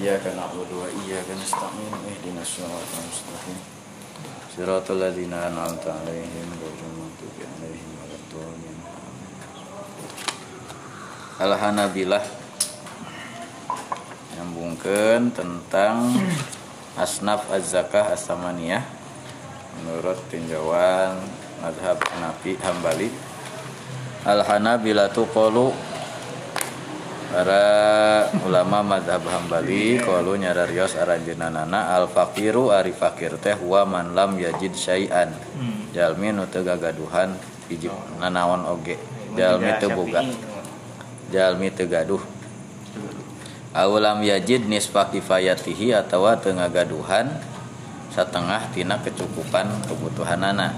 إياك نعبد وإياك نستعين اهدنا الصراط المستقيم صراط الذين أنعمت عليهم غير المغضوب عليهم ولا الضالين Al-Hanabilah nyambungkan tentang asnaf az-zakah as-samaniyah menurut tinjauan madhab Hanafi Hambali Al-Hanabilah tu qalu para ulama madhab Hambali qalu nyararios aranjeunana al-faqiru ari fakir teh wa man lam yajid syai'an. Jalmi nu teu gagaduhan hiji nanaon oge. Jalmi teu boga jalmi teu gaduh. Aulam yajid nisfa kifayatihi atawa teu ngagaduhan setengah tina kecukupan kebutuhanana.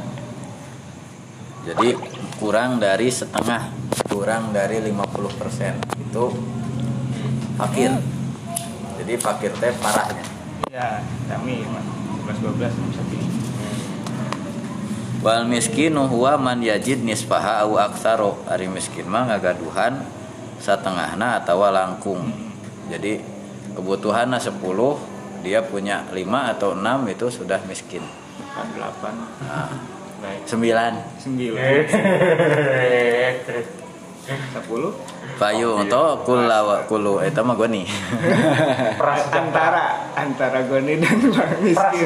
Jadi kurang dari setengah, kurang dari 50% itu fakir. Jadi fakir teh parahnya. Ya, kami 11 12 sapi. Wal miskinu huwa man yajid nisfaha au aksaro. Ari miskin mah ngagaduhan setengahna atawa langkung. Jadi kebutuhannya 10, dia punya 5 atau 6 itu sudah miskin. Bukan 8. Nah, Baik. 9. 9. 10 Payu untuk kula kulu eta mah goni. antara antara goni dan orang miskin.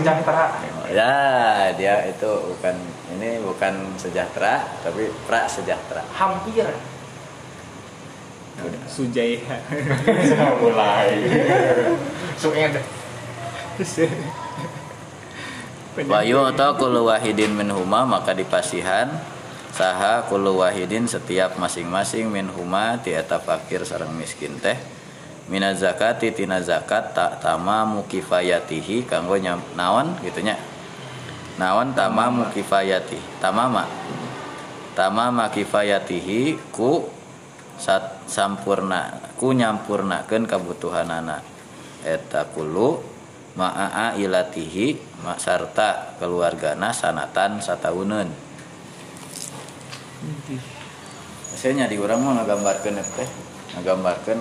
ya, dia itu bukan ini bukan sejahtera tapi pra sejahtera. hampir Sujaiha. mulai sued Wayu atau kulu wahidin min huma maka dipasihan saha kulu wahidin setiap masing-masing min huma ti eta fakir sareng miskin teh mina zakati tina zakat tak tamamu kifayatihi kanggo nyam, naon gitu nya. Naon tamamu kifayati tamama. Tamama kifayatihi ku sat sampurna ku nyampurnakeun kabutuhanana. Eta kulu ma'a ilatihi sarta keluargana sanatan satauneun Maksudnya di orang mah ngagambarkeun eta teh? Ngagambarkeun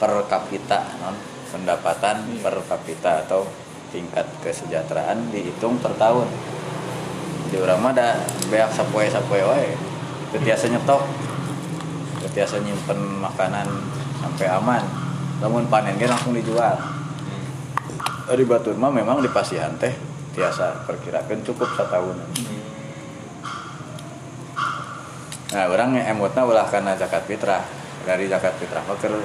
per kapita non? Pendapatan per kapita atau tingkat kesejahteraan dihitung per tahun. Di orang mah ada beak sapoe sapoe wae. Teu tiasa nyetok. Teu tiasa nyimpen makanan sampai aman. Namun panen langsung dijual di Batur mah memang di pasihan teh tiasa perkirakan cukup setahun. Nah, orang yang emotna ulah karena zakat fitrah. Dari zakat fitrah mah keur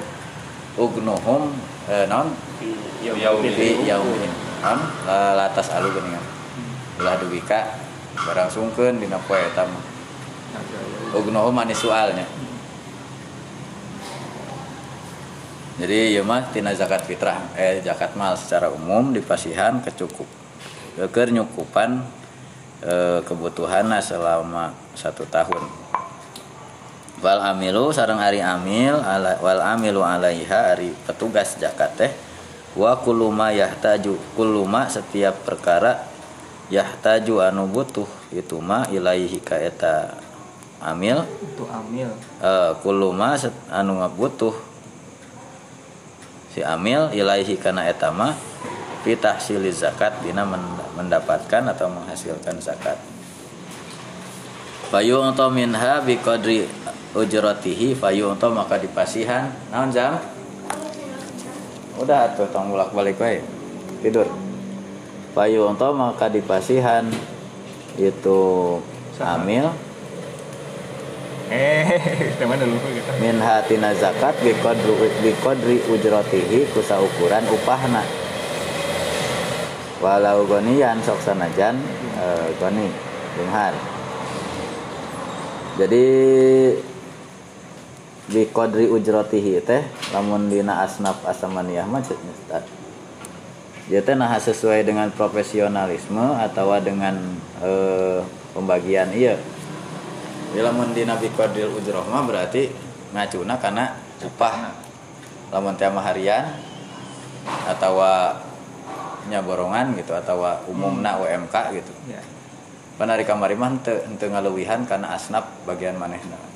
ugnuhum eh, non fi yaumin. Non latas alu geuningan. Ulah duwika barang sungkeun dina poe eta mah. Ugnuhum manis soalnya. Jadi ya mah tina zakat fitrah eh zakat mal secara umum di pasihan kecukup keur nyukupan eh, kebutuhanna selama satu tahun. Wal amilu sareng ari amil ala, wal amilu alaiha ari petugas zakat teh wa kuluma yahtaju kuluma setiap perkara yahtaju anu butuh itu mah ilaihi ka eta amil Itu amil. eh kuluma set- anu butuh si amil ilaihi kana etama fi tahsiliz zakat dina men- mendapatkan atau menghasilkan zakat. Fayu untuk minha bi qadri ujratihi fayu untuk maka dipasihan. Naon jam udah tuh tong bolak balik wae. Tidur. Fayu untuk maka dipasihan. Itu amil Eh, min hatina zakat bi qadri bi qadri ujratihi ku saukuran upahna. Walau gonian sok sanajan eh, goni dengar jadi bi qadri ujratihi teh lamun dina asnaf asamaniyah mah dia teh nah sesuai dengan profesionalisme atau dengan eh, pembagian iya lamun di Nabi Qadril Ujroh mah berarti ngacuna karena upah lamun tema harian atau nya borongan gitu atau umumna UMK gitu. Ya. Panari kamari mah henteu karena asnaf bagian manehna.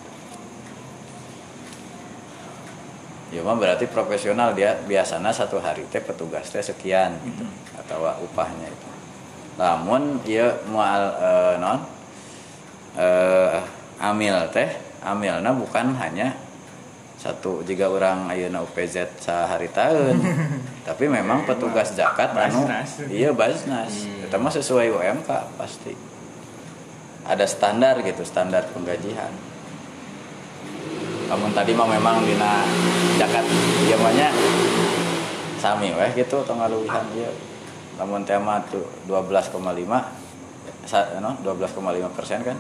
ya mah berarti profesional dia biasanya satu hari teh petugas teh sekian gitu atau upahnya itu namun dia mual eh, non eh, amil teh amilna bukan hanya satu jika orang ayeuna UPZ sehari tahun tapi memang petugas zakat anu iya basnas. Itu mah sesuai UMK pasti. Ada standar gitu standar penggajian. Namun tadi mah memang dina zakat mah nya sami weh gitu atau ngaluwihan ieu namun tema tuh 12,5 sa, no, 12,5 persen kan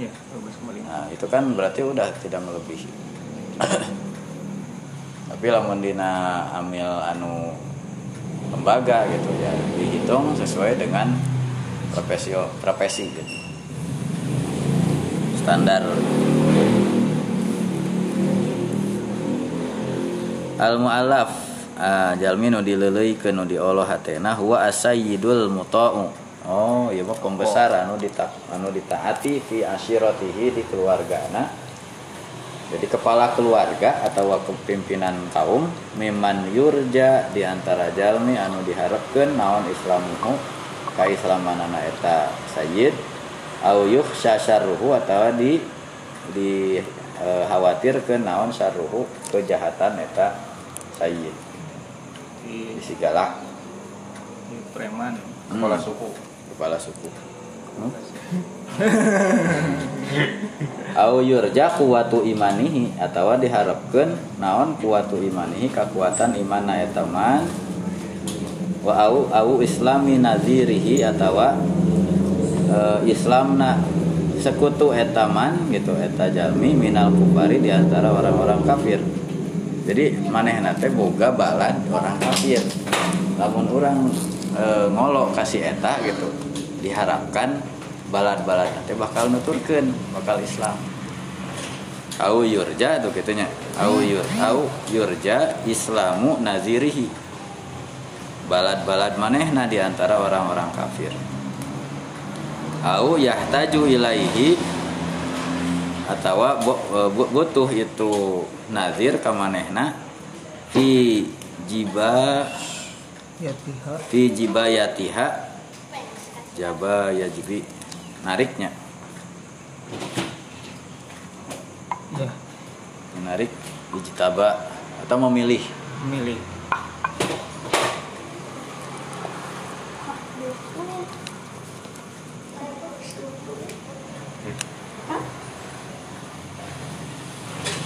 Iya, 12,5. Nah, itu kan berarti udah tidak melebihi. Tapi lamun dina amil anu lembaga gitu ya dihitung sesuai dengan profesi profesi gitu. Standar. Al mu'allaf ah, jalmi nu dileuleuykeun nu hatena huwa asayyidul muta'u. Oh, ieu mah pembesar anu dita anu ditaati fi asyiratihi di keluargana. Jadi kepala keluarga atau kepimpinan kaum miman yurja di antara jalmi anu diharapkeun naon islamuhu ka islamanana eta sayyid au yukhsha syarruhu atawa di di eh, khawatirkeun naon syarruhu kejahatan eta sayyid Di, di preman. kepala Hmm. suku kepala suku. Au yurja kuwatu imanihi atawa diharapkeun naon kuwatu imanihi kakuatan iman na eta man. Wa au au islami nazirihi atawa e, islamna sekutu eta man gitu eta jalmi minal kufari di antara orang-orang kafir. Jadi manehna teh boga balad orang kafir. Lamun orang e, ngolo kasih eta gitu diharapkan balad-balad. Nanti bakal nuturkeun bakal Islam. Au yurja tuh gitunya au yur au yurja islamu nazirihi. Balad-balad manehna di antara orang-orang kafir. Au yahtaju ilaihi atawa bo- e, butuh itu nazir ka manehna fi jiba Ya pihak. fi jibayatiha jaba yajibi. Nariknya Ya, menarik ijtaba atau memilih? Milih.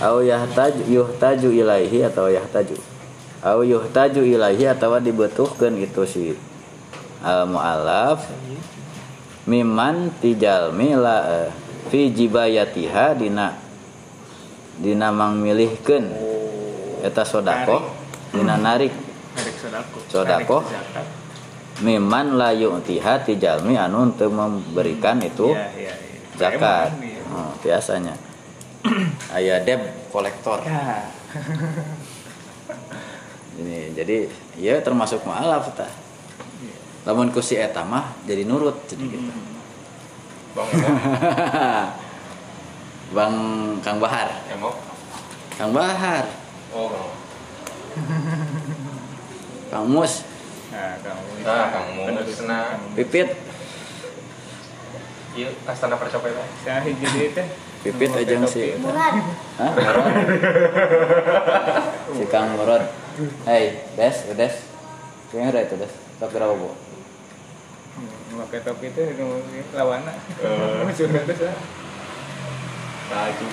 au yahtaju yuhtaju ilaihi atau yahtaju? Au yuhtaju ilaihi atau dibutuhkan itu si al mualaf miman tijalmi la eh, fi jibayatiha dina dina mangmilihkeun. Eta sodako dina narik. Sodako. Miman la yu'tiha tijalmi anu untuk memberikan itu Iya, iya, iya. zakat. Oh, biasanya. Aya deb kolektor. Ya. ini jadi ya termasuk ma'alaf tah lamun ku si eta mah jadi nurut jadi gitu bang emo Bang Kang Bahar emo Kang Bahar oh Bang. Kang Mus Nah, kamu. Nah, Kang Mus. Nah. Pipit iya astana percapaian Saya jadi teh. Pipit aja sih. Murad. Hah? Si Kang Murad Hei Des Des Kayaknya udah itu Des Tapi berapa bu? Pakai topi itu lawana. Eh. Sudah ada sah. laju.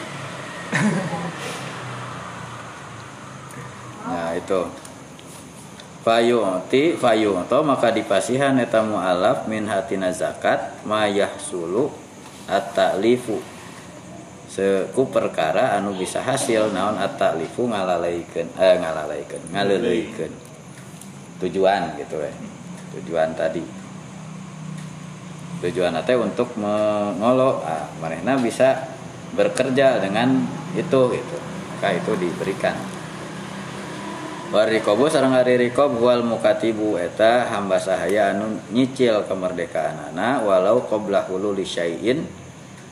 Nah itu. Fayu'ti fayu'to maka dipasihan eta mu'alaf min hatina zakat mayah sulu at-ta'lifu. Seku perkara anu bisa hasil naon at-ta'lifu ngalalaikeun eh ngalalaikeun ngaleleikeun tujuan gitu ya. Tujuan tadi tujuan teh untuk mengolo. Ah, manehna bisa bekerja dengan itu gitu. Maka itu diberikan. Warikobu sareng hari rikob wal mukatibu eta hamba sahaya anu nyicil kemerdekaan anak walau qabla hulu li syai'in.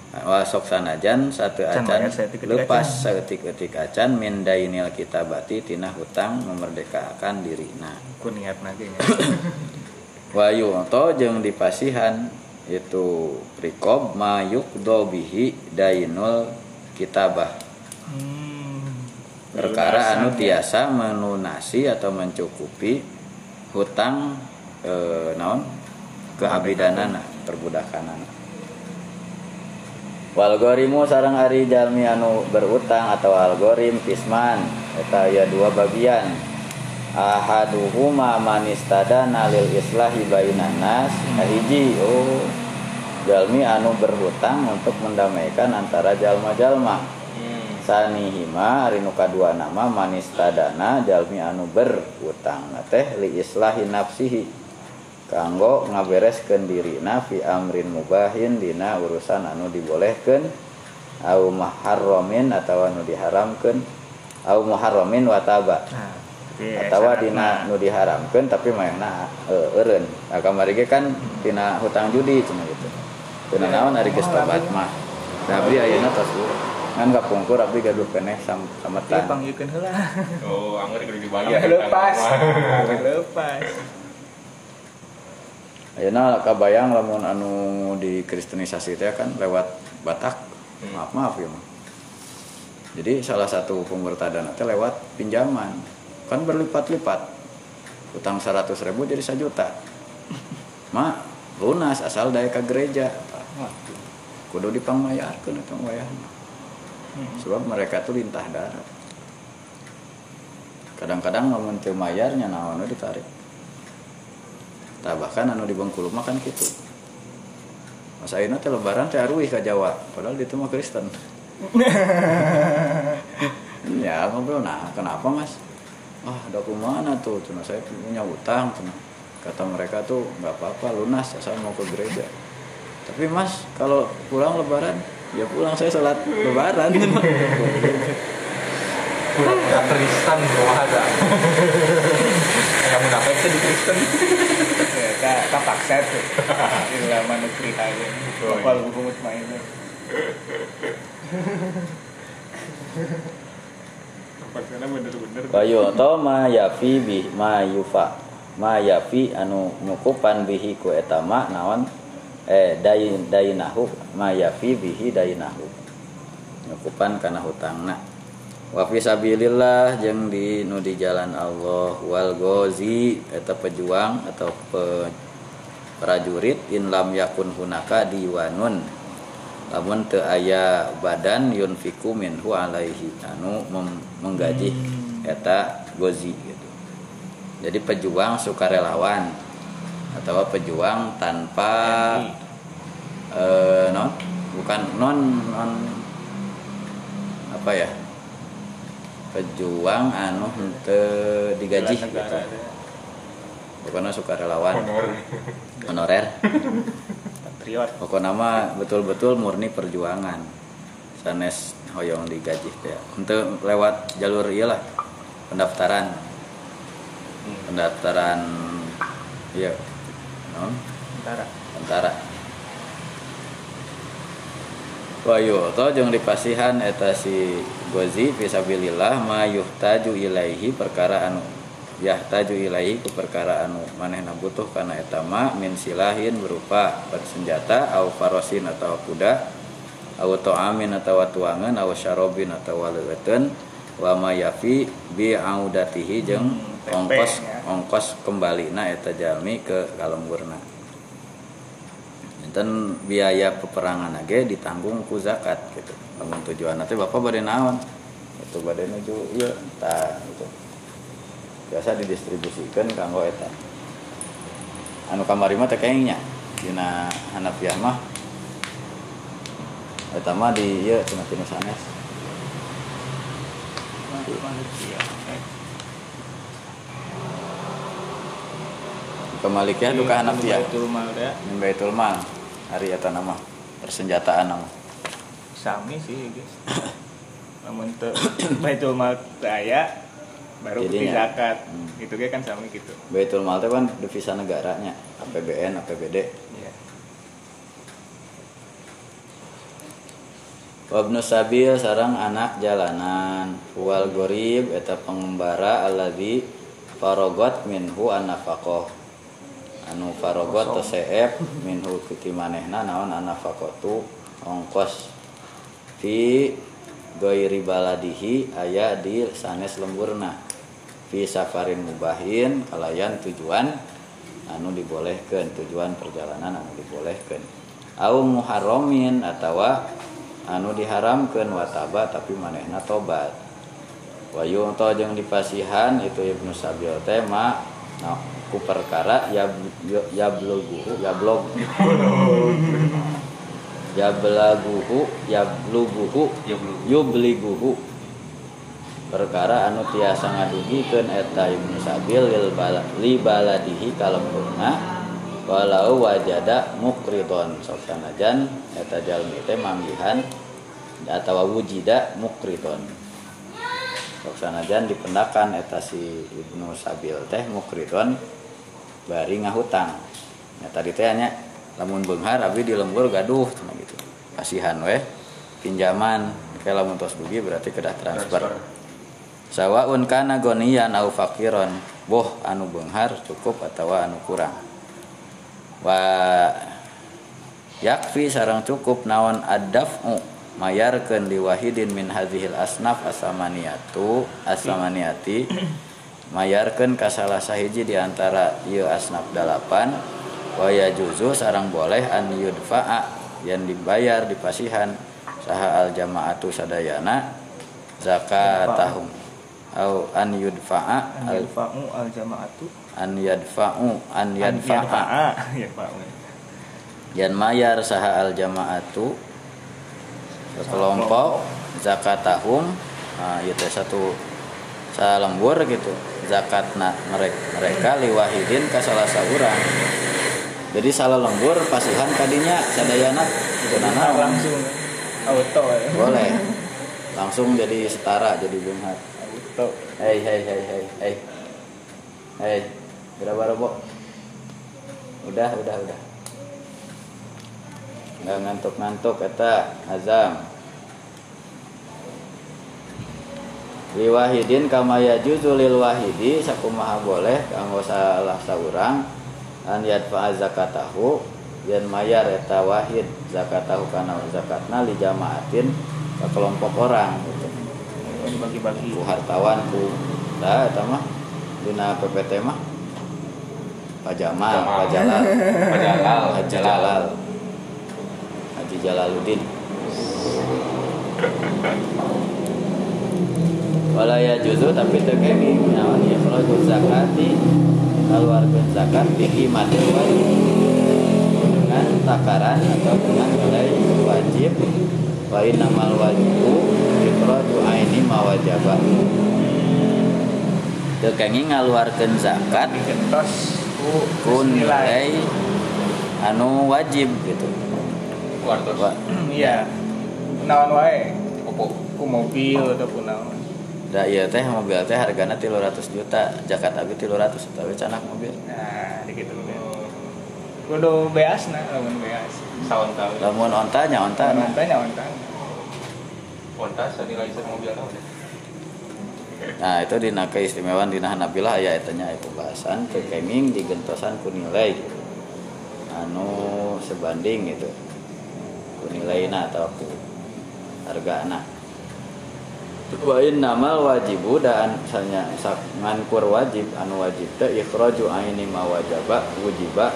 Wasok sanajan satu Can acan lepas acan. seetik-etik acan min dainil kitabati tina hutang memerdekakan dirina. Ku niat nage wayu to jeung dipasihan itu rikob mayuk dobihi dainul kitabah. Hmm. perkara anu ya. tiasa menunasi atau mencukupi hutang eh, naon? Keabidanana perbudakanana. Walgorimu sarang ari jalmi anu berutang atau algorim kisman eta aya dua bagian ahaduhuma manistadana lil islahi bainan nas. Hiji oh jalmi anu berhutang untuk mendamaikan antara jalma-jalma. Hmm. sanihima ari nu kadua nama manistadana jalmi anu berhutang. Na teh li islahi nafsihi. Kanggo ngabereskeun dirina fi amrin mubahin dina urusan anu dibolehkeun. Au maharramin atawa anu diharamkeun. Au muharramin wa taba. Nah syaratna. dina nu diharamkeun tapi maehna e, eureun. Nah kamari ge kan dina hutang judi cenah gitu. Teu naon ari geus tobat mah. Abdi ayeuna tos ngan kapungkur abdi gaduh keneh sam Ieu sametan panggilkeun heula. Oh, anggar kudu dibayar. lepas. lepas. Ayeuna kabayang lamun anu di kristenisasi teh kan lewat Batak. Hmm. maaf maaf ya mah. Jadi salah satu pembertadan teh lewat pinjaman kan berlipat-lipat. Utang 100 ribu jadi sejuta. Mak lunas asal daya ke gereja. Kudu dipangmayarkeun eta wayahna. Sebab mereka tuh lintah darat kadang-kadang lamun teu mayarnya naon we ditarik. Tah bahkan anu di Bengkulu mah kan kitu. Mas Aina teh lebaran teh aruih ka Jawa padahal di mah Kristen. Ya ngobrol nah kenapa mas ah ada mana tuh? Cuma saya punya utang cuma kata mereka tuh nggak apa-apa lunas asal mau ke gereja. Tapi mas kalau pulang lebaran ya pulang saya sholat lebaran. Ya Kristen gua ada. Kayak munafik sih di Kristen. ya ka kapaksa tuh di lama negeri aja Oh, kapal hukum mainnya Paksana bener-bener. Bayu to ma yafi bi ma yufa. Ma yafi anu nyukupan bihi ku eta ma naon? Eh dai dainahu. Ma yafi bihi dainahu. Nyukupan kana hutangna. Wa fi sabilillah jeung di nu di jalan Allah. Wal gozi eta pejuang atau pe, prajurit in lam yakun hunaka diwanun lamun teu aya badan yunfiku minhu alaihi anu menggaji eta gozi gitu. Jadi pejuang sukarelawan atau pejuang tanpa eh non bukan non non apa ya pejuang anu henteu digaji gitu. Bukan sukarelawan Honor. honorer patriot pokoknya nama betul-betul murni perjuangan. Sanes hoyong digaji teh. Untuk lewat jalur iyalah pendaftaran. Pendaftaran iya. Non antara tentara. Wayu to jeung dipasihan eta si Gozi fisabilillah ma yuhtaju ilaihi perkara anu yahtaju ilaihi ku perkara anu manehna butuh kana eta ma min silahin berupa bersenjata au farosin atau kuda au ta'amin atau tuangan au syarobin atau waleueteun wa ma yafi bi audatihi jeung Hmm, ongkos ya. ongkos kembalina eta jalmi ke kalemburna Enten biaya peperangan aja ditanggung ku zakat gitu. Namun tujuan nanti bapak bade naon? Itu bade nuju iya ta gitu. Biasa didistribusikan kanggo eta. Anu kamari mah teh kayaknya dina Hanafiah mah eta mah di ieu cenah tinu sanes. Kemaliknya duka Hanafiah. itu mal ya. Min Baitul Mal hari eta nama persenjataan nama. Sami sih guys. Namun teu baitul mal aya baru Jadinya. zakat. Hmm. itu ge kan sami gitu. Baitul Mal itu kan devisa negaranya APBN APBD Iya. Wabnu sabil sarang anak jalanan. Wal gorib eta pengembara alladzi farogot minhu anafaqah anu farogot teseep minhu kuti manehna naon anafaqatu ongkos. Fi goiri baladihi aya di sanes lemburna fi safarin mubahin kalayan tujuan anu dibolehkeun tujuan perjalanan anu dibolehkeun. Au muharramin atawa anu diharamkeun wataba tapi manehna tobat. Wa yunto jeung dipasihan itu Ibnu Sabil teh ma nah, ku perkara ya ya bloguhu ya blog ya belaguhu ya bluguhu yubliguhu perkara anu tiasa ngadugikeun eta Ibnu Sabil lil bala, li baladihi kalembuna walau wajada mukridon. Sok sanajan eta jalmi teh manggihan atau wujida mukridon. Sok sanajan dipendakan eta si Ibnu Sabil teh mukridon bari ngahutang. Ya tadi teh nya lamun beunghar abi di lembur gaduh cuma gitu. Kasihan weh pinjaman kayak lamun tos bugi berarti kedah transfer, sawaun kana gonian au fakiron boh anu beunghar cukup atau anu kurang. Wa yakfi sarang cukup naon adaf'u mayarkeun li wahidin min hadhil asnaf asamaniatu asamaniati mayarkeun ka salah sahiji di antara asnaf dalapan wa yajuzu sarang boleh an yudfa'a yang dibayar di pasihan saha al jamaatu sadayana zakatahum au an yudfa'a al yudfa'u al jamaatu an yadfa'u an yadfa'a. yan mayar saha al jamaatu kelompok zakatahum nah, itu satu lembur gitu. Zakatna mereka mereka liwahidin ke salah seorang jadi salah lembur pasihan tadinya sadayana itu nana langsung auto ya. boleh. Langsung jadi setara jadi bungat auto hei hei hei hei hei hei berapa robo udah udah udah. Nggak ngantuk-ngantuk kata azam. Liwahidin kama yajuzu lil wahidi sakumaha boleh kanggo salah saurang. An yadfa zakatahu yen mayar eta wahid zakatahu kana zakatna li jamaatin ke kelompok orang. Bagi-bagi. Ku hartawan ku da eta mah dina PPT mah Pak Jamal, Pak Jalal, Pak Jalal, Haji Jalal, Haji Jalaluddin. Wala ya juzu tapi tekeni naon ya. Kalau zakati keluarga zakat bihi mati wajib dengan takaran atau dengan nilai wajib. Wa innamal wajibu aini mawajaba Tekengi ngaluarkeun zakat digentos ku nilai. anu wajib gitu. Kuartos. Wa- iya. Naon wae? Opo. ku mobil ataupun naon? Da iya teh mobil teh hargana 300 juta zakat abi 300 tapi canak mobil. Nah gitu kudu beas nah lamun beas. Sawan tahu. lamun onta nya onta. Tahu nah. nanya ontang Kontas tadi mobil nah itu dina keistimewaan dina hanabilah aya etanya aya pembahasan kekeming digentosan ku nilai. Anu sebanding gitu. Ku nilaina atau ku hargana wa innamal wajibu dan misalnya ngankur wajib anu wajib teh ikhraju aini ma wajaba wujiba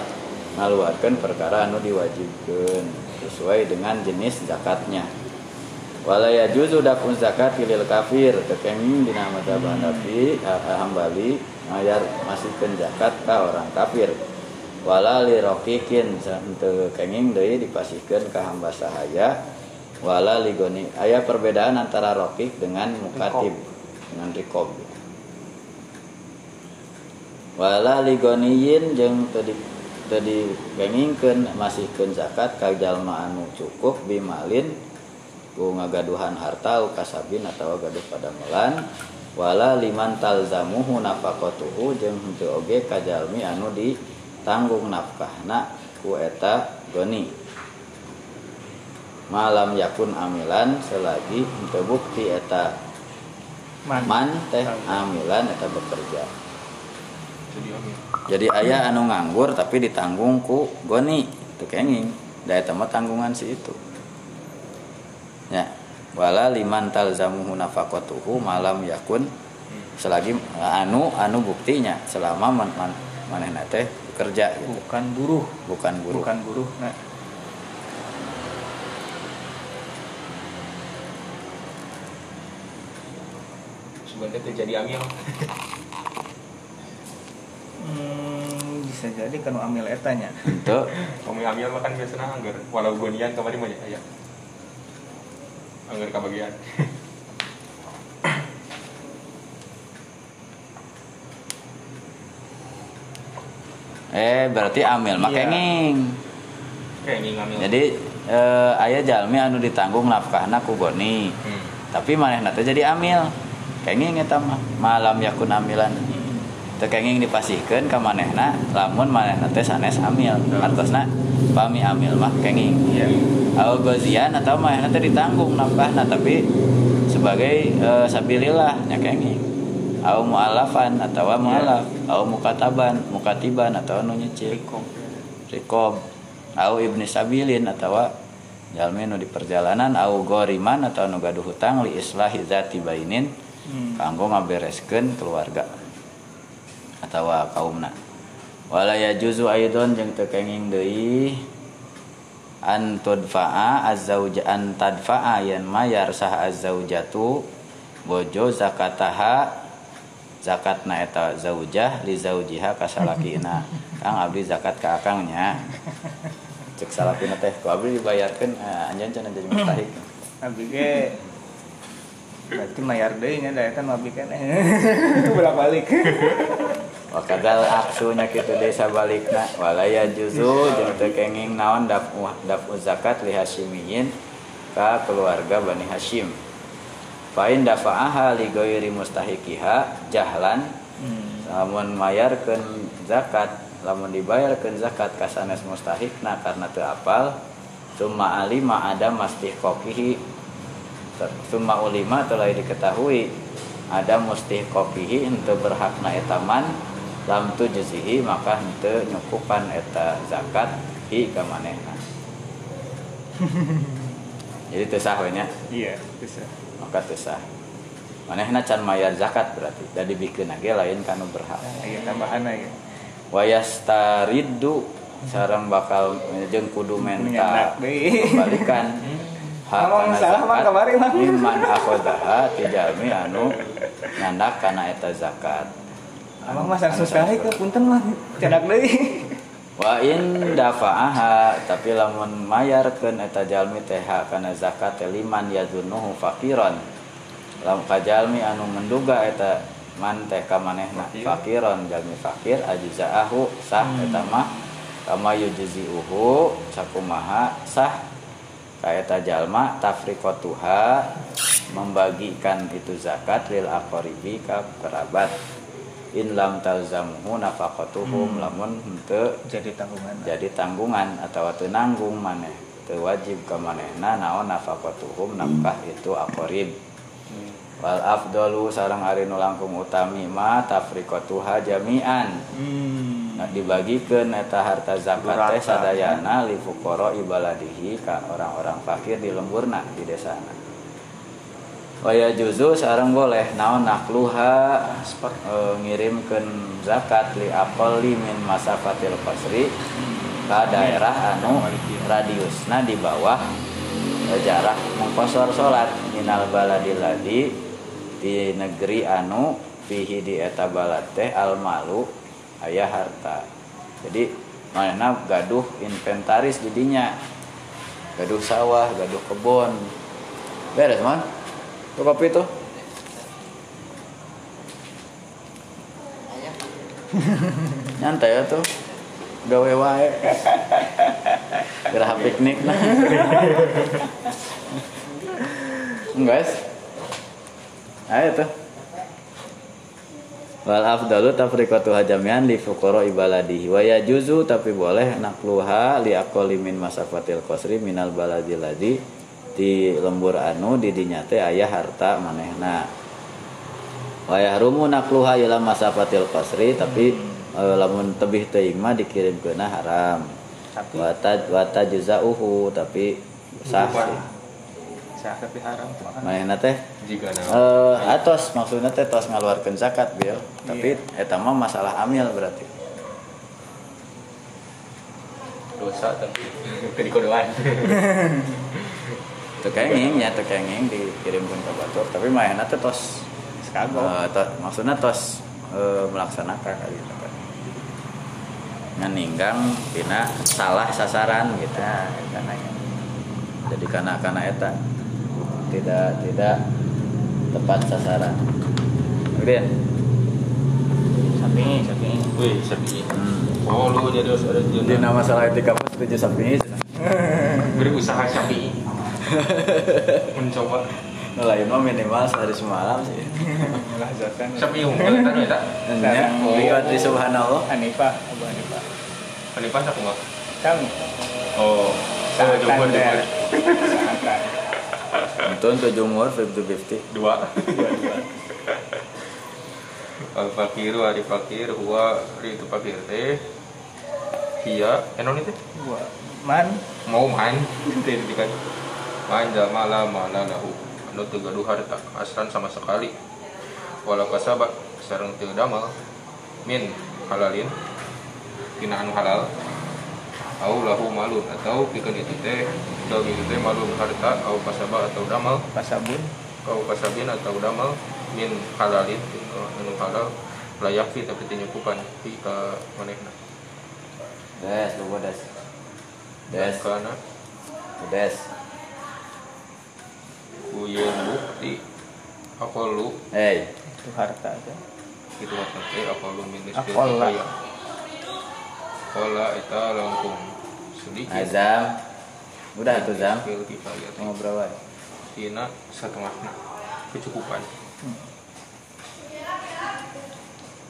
ngaluarkeun perkara anu diwajibkeun sesuai dengan jenis zakatnya wala yajuzu dafun zakat lil kafir. Tekenging dina madzhab Hanafi Hambali ngayar masihkeun zakat ka orang kafir. Wala li rokikin teu kenging deui dipasihkeun ka hamba sahaya. Wala ligoni aya perbedaan antara rokik dengan mukatib dengan rikob wala ligoniyin jeung tadi tadi kengingkeun masihkeun zakat ka jalma anu cukup bimalin ku ngagaduhan harta kasabin atau gaduh pada melan wala liman talzamuhu nafaqatuhu jeung henteu oge kajalmi anu ditanggung nafkahna ku eta goni. Malam yakun amilan selagi henteu bukti eta Man. man teh amilan eta bekerja. Jadi ayah anu nganggur tapi ditanggung ku goni. Itu kenging. Da eta mah tanggungan si itu ya. Wala liman talzamuhu nafaqatuhu malam yakun. Selagi anu anu buktinya selama man, man, manehna teh bekerja gitu. Bukan buruh. Bukan guru bukan buruh nah. Sebenarnya terjadi amil. hmm, bisa jadi kan amil etanya itu amil mah kan biasanya anggar. Walau gonian kemarin mah ya. Anggar kebagian. eh berarti amil kenging ini ngamil. jadi eh, ayah jalmi anu ditanggung nafkahna ku goni Hmm. tapi manehna teh jadi amil kenging eta mah malam yakun amilan teu kenging dipasihkeun ka manehna lamun manehna teh sanes amil. Artosna pami amil mah kenging. Iya. Au gozian atau manehna teh ditanggung nafkahna tapi sebagai eh, sabilillah nya kenging. Au mualafan atau mualaf au mukataban mukatiban atau anu nyicil. Rikob. Au ibni sabilin atau jalmi nu di perjalanan au goriman atau nu gaduh hutang li islahi zati bainin hmm. kanggo ngabereskeun keluarga atau kaumna. Wala yajuzu aidon jeung teu kenging deui an tudfa'a azzauja an tadfa'a yan mayar sah azzaujatu bojo zakataha zakatna eta zaujah li zaujiha ka salakina. Kang abdi zakat ka akangnya. Cek salakina teh ku abdi dibayarkeun eh, anjeun cenah jadi mustahik. Abdi ge berarti mayar deui nya da eta mah abdi kan bolak balik wakadal aksunya kitu desa balikna walaya juzu jeung teu kenging naon dafu dafu zakat li hasyimiyin ka keluarga Bani Hashim. Fain dafa'aha li ghairi mustahiqiha jahlan hmm. lamun mayarkeun zakat lamun dibayarkeun zakat ka sanes mustahikna karena teu apal summa alima ada mastihqaqihi summa ulima telah diketahui ada mustihqaqihi henteu berhakna eta lam tujzihi maka henteu nyukupan eta zakat hi ka manehna. Jadi teu sah nya? Iya bisa maka teu sah. Manehna can mayar zakat berarti da dibikeun ge lain kanu berhak. Iya tambahan ya wayastariddu sareng bakal jeung kudu menta balikan Ngomong salah mah kemarin mah. iman akhodaha tijalmi anu nyandak kana eta zakat Abang mah sareng sekali ke punten mah cedak deui. wa in dafa'aha tapi lamun mayarkeun eta jalmi teh kana zakat liman yazunuhu faqiran lam kajalmi anu menduga eta man teh ka manehna Fakir. faqiran jalmi fakir ajzaahu sah eta mah. Kama yujziuhu sakumaha sah. Ka eta jalma tafriqatuha membagikan itu zakat lil aqaribi ka kerabat in lam talzamuhu nafaqatuhum lamun henteu Jadi tanggungan. jadi tanggungan atau teu nanggung maneh teu wajib ka manehna naon nafaqatuhum nafkah itu aqrib. Wal afdalu sareng ari nu langkung utami ma tafriqatuha jami'an. Hmm. nah dibagikeun eta harta zakat teh sadayana li fuqara ibaladihi ka orang-orang fakir di lemburna di desana Waya juzu sareng boleh. Naon nakluha e, ngirimkeun zakat li aqalli min masafatil qasri ka daerah anu radiusna di bawah jarak mengkosor salat minal baladil ladi di negeri anu fihi di eta balad teh al malu aya harta. Jadi mana gaduh inventaris jadinya gaduh sawah gaduh kebun beres man tuh kopi tuh nyantai ya tuh. Gawe wae. Geraha piknik nah guys ayo tuh. Wal afdalu tafriqatu hajamian li fuqara ibaladihi. Wa yajuzu tapi boleh nakluha li aqalli min masafatil qasri minal baladil ladzi di lembur anu di dinya teh aya harta manehna. Wa yahrumu nakluha ila masafatil qasri tapi eh, lamun tebih teuing mah dikirimkeunna haram. Tapi wa taj wa tajza'uhu tapi sah sah tapi haram manehna teh jika eh atos maksudnya teh tos ngaluarkeun zakat bil. Tapi eta mah masalah amil berarti. Dosa tapi kedikodoan tekenging ya tekenging dikirimkan ke batur tapi manehna teh tos. Kagok. eh, to- maksudnya tos eh, melaksanakan kali gitu kan nganinggang tina salah sasaran gitu. Karena jadi karena karena eta. Tidak tidak tepat sasaran. Kemudian Sapi, sapi. wih sepi hmm. oh lu jadi harus ada di nama salah etika apa setuju sapi. Berusaha sapi mencoba. Nelayan mah minimal sehari semalam sih. Yang kalian tahu ya tak Ya, Oh. liwat di subhanallah. Hanifah, Abu Hanifah. ini pas aku nggak Kami. oh saya coba Santai. Untung ke jumur 50-50. dua al fakiru ari fakir huwa ari itu fakir teh iya enon itu? Gua man. Mau main. Teh main jamala mana lahu anu teu gaduh harta asran sama sekali. Wala kasaba sareng teu damel. Min halalin tina anu halal. Au lahu malun atau pikeun itu teh daun itu teh malun harta au kasaba atau damel. Pasabun. kau kasabin atau damal min halalin anu halal. Layak fi tapi tinyukupan fi ka manehna. Des, lu des. Des, karena des. Kuyen bukti apa lu Hey, Itu harta aja. gitu mata teh apa lu min nisbil Akola. kifayah Kola eta langkung sedikit Azam. Udah tuh Zam. Teh. Mau berapa? Tina setengahna kecukupan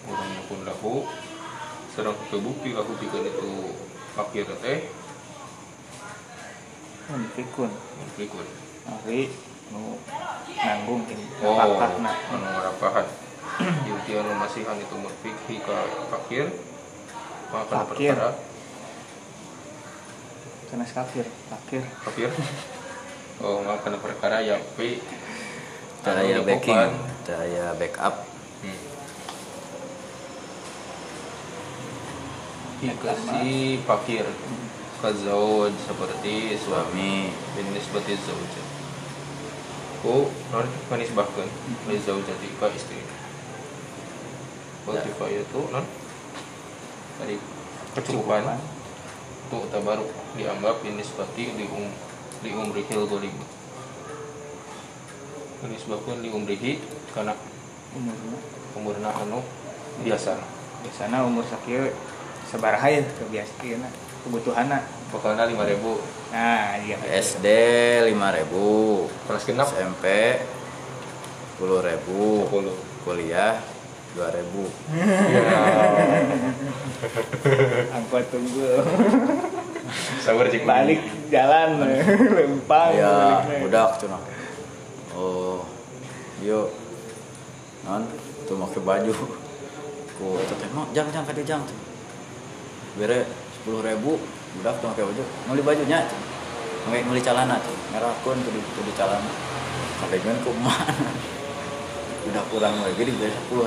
Orangnya pun lahu Sedang kebukti lahu pikeun itu fakir teh Mun pikun. Berikut Ari nu nanggung ini. Oh, Pakakna. anu ngarapahan. Yuti anu masihan itu mufik ka fakir. Maka Fakir. perkara Sanes kafir, fakir. fakir. Oh, maka perkara yang pi Cahaya anu backing, nyukupan. cahaya backup. Hmm. Dikasih fakir kazawaj seperti suami Suami. bin nisbati zauja. Ku non manis bahkan li zaujati ka istri. Wal Ya. kifayatu non tadi kecukupan tu tabaru dianggap bin nisbati li um li umrihil golim. Disebabkan li umrihi karena Umurna. umurna anu biasa. Biasana umur sakieu sabaraha ya kebiasaan kebutuhanna. Pokoknya lima ribu Nah, iya. SD 5000, kelas genap SMP 10000, sepuluh. kuliah 2000. Ya, Angkot tunggu. sabar cik Balik jalan lempang. Ya, budak cenah. Oh, yuk. Non, tuh make baju. Ku eta teh, "Mak, jang jang ka dieu jang." tuh. Bere 10.000 budak tuh make baju. Meuli bajunya. Make meuli calana tuh. Merahkeun tuh di tuh di calana. Sampai kan ku mana. Udah kurang lagi di 10.000.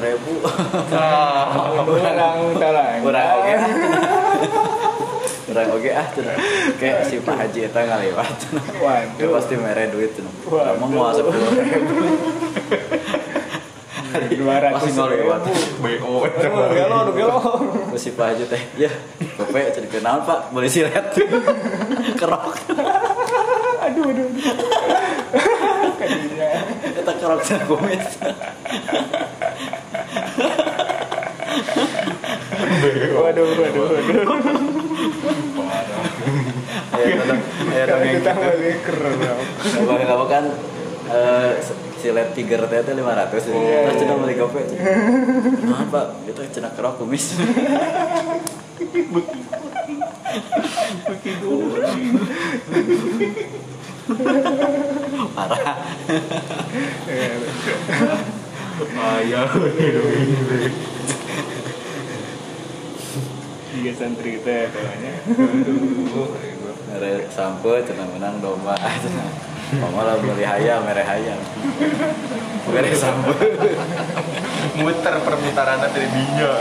Kurang talang. kurang oke kurang oke ah tuh kayak si Pak Haji itu ngaliwat dia Waduh. pasti mere duit tuh kamu mau sepuluh ribu Dua ratus ngaliwat BO gelo, gelo. terus si Pak Haji teh ya bapak jadi kenal Pak. Boleh silet kerok. Aduh, aduh. Kadinya. kita kerok sama kumis Waduh, waduh, waduh. ya dong ya dong yang Kita balik keren. Abang kamu kan eh, silet tiger teh teh 500 ya. Terus cenah beli gope. Nah, Pak, itu cenah kerok kumis. parah ayah Tiga santri teh katanya. sampo cenah menang domba cenah Mama lah beli hayam, mere hayam. Mere sampo. muter permutaran dari dinya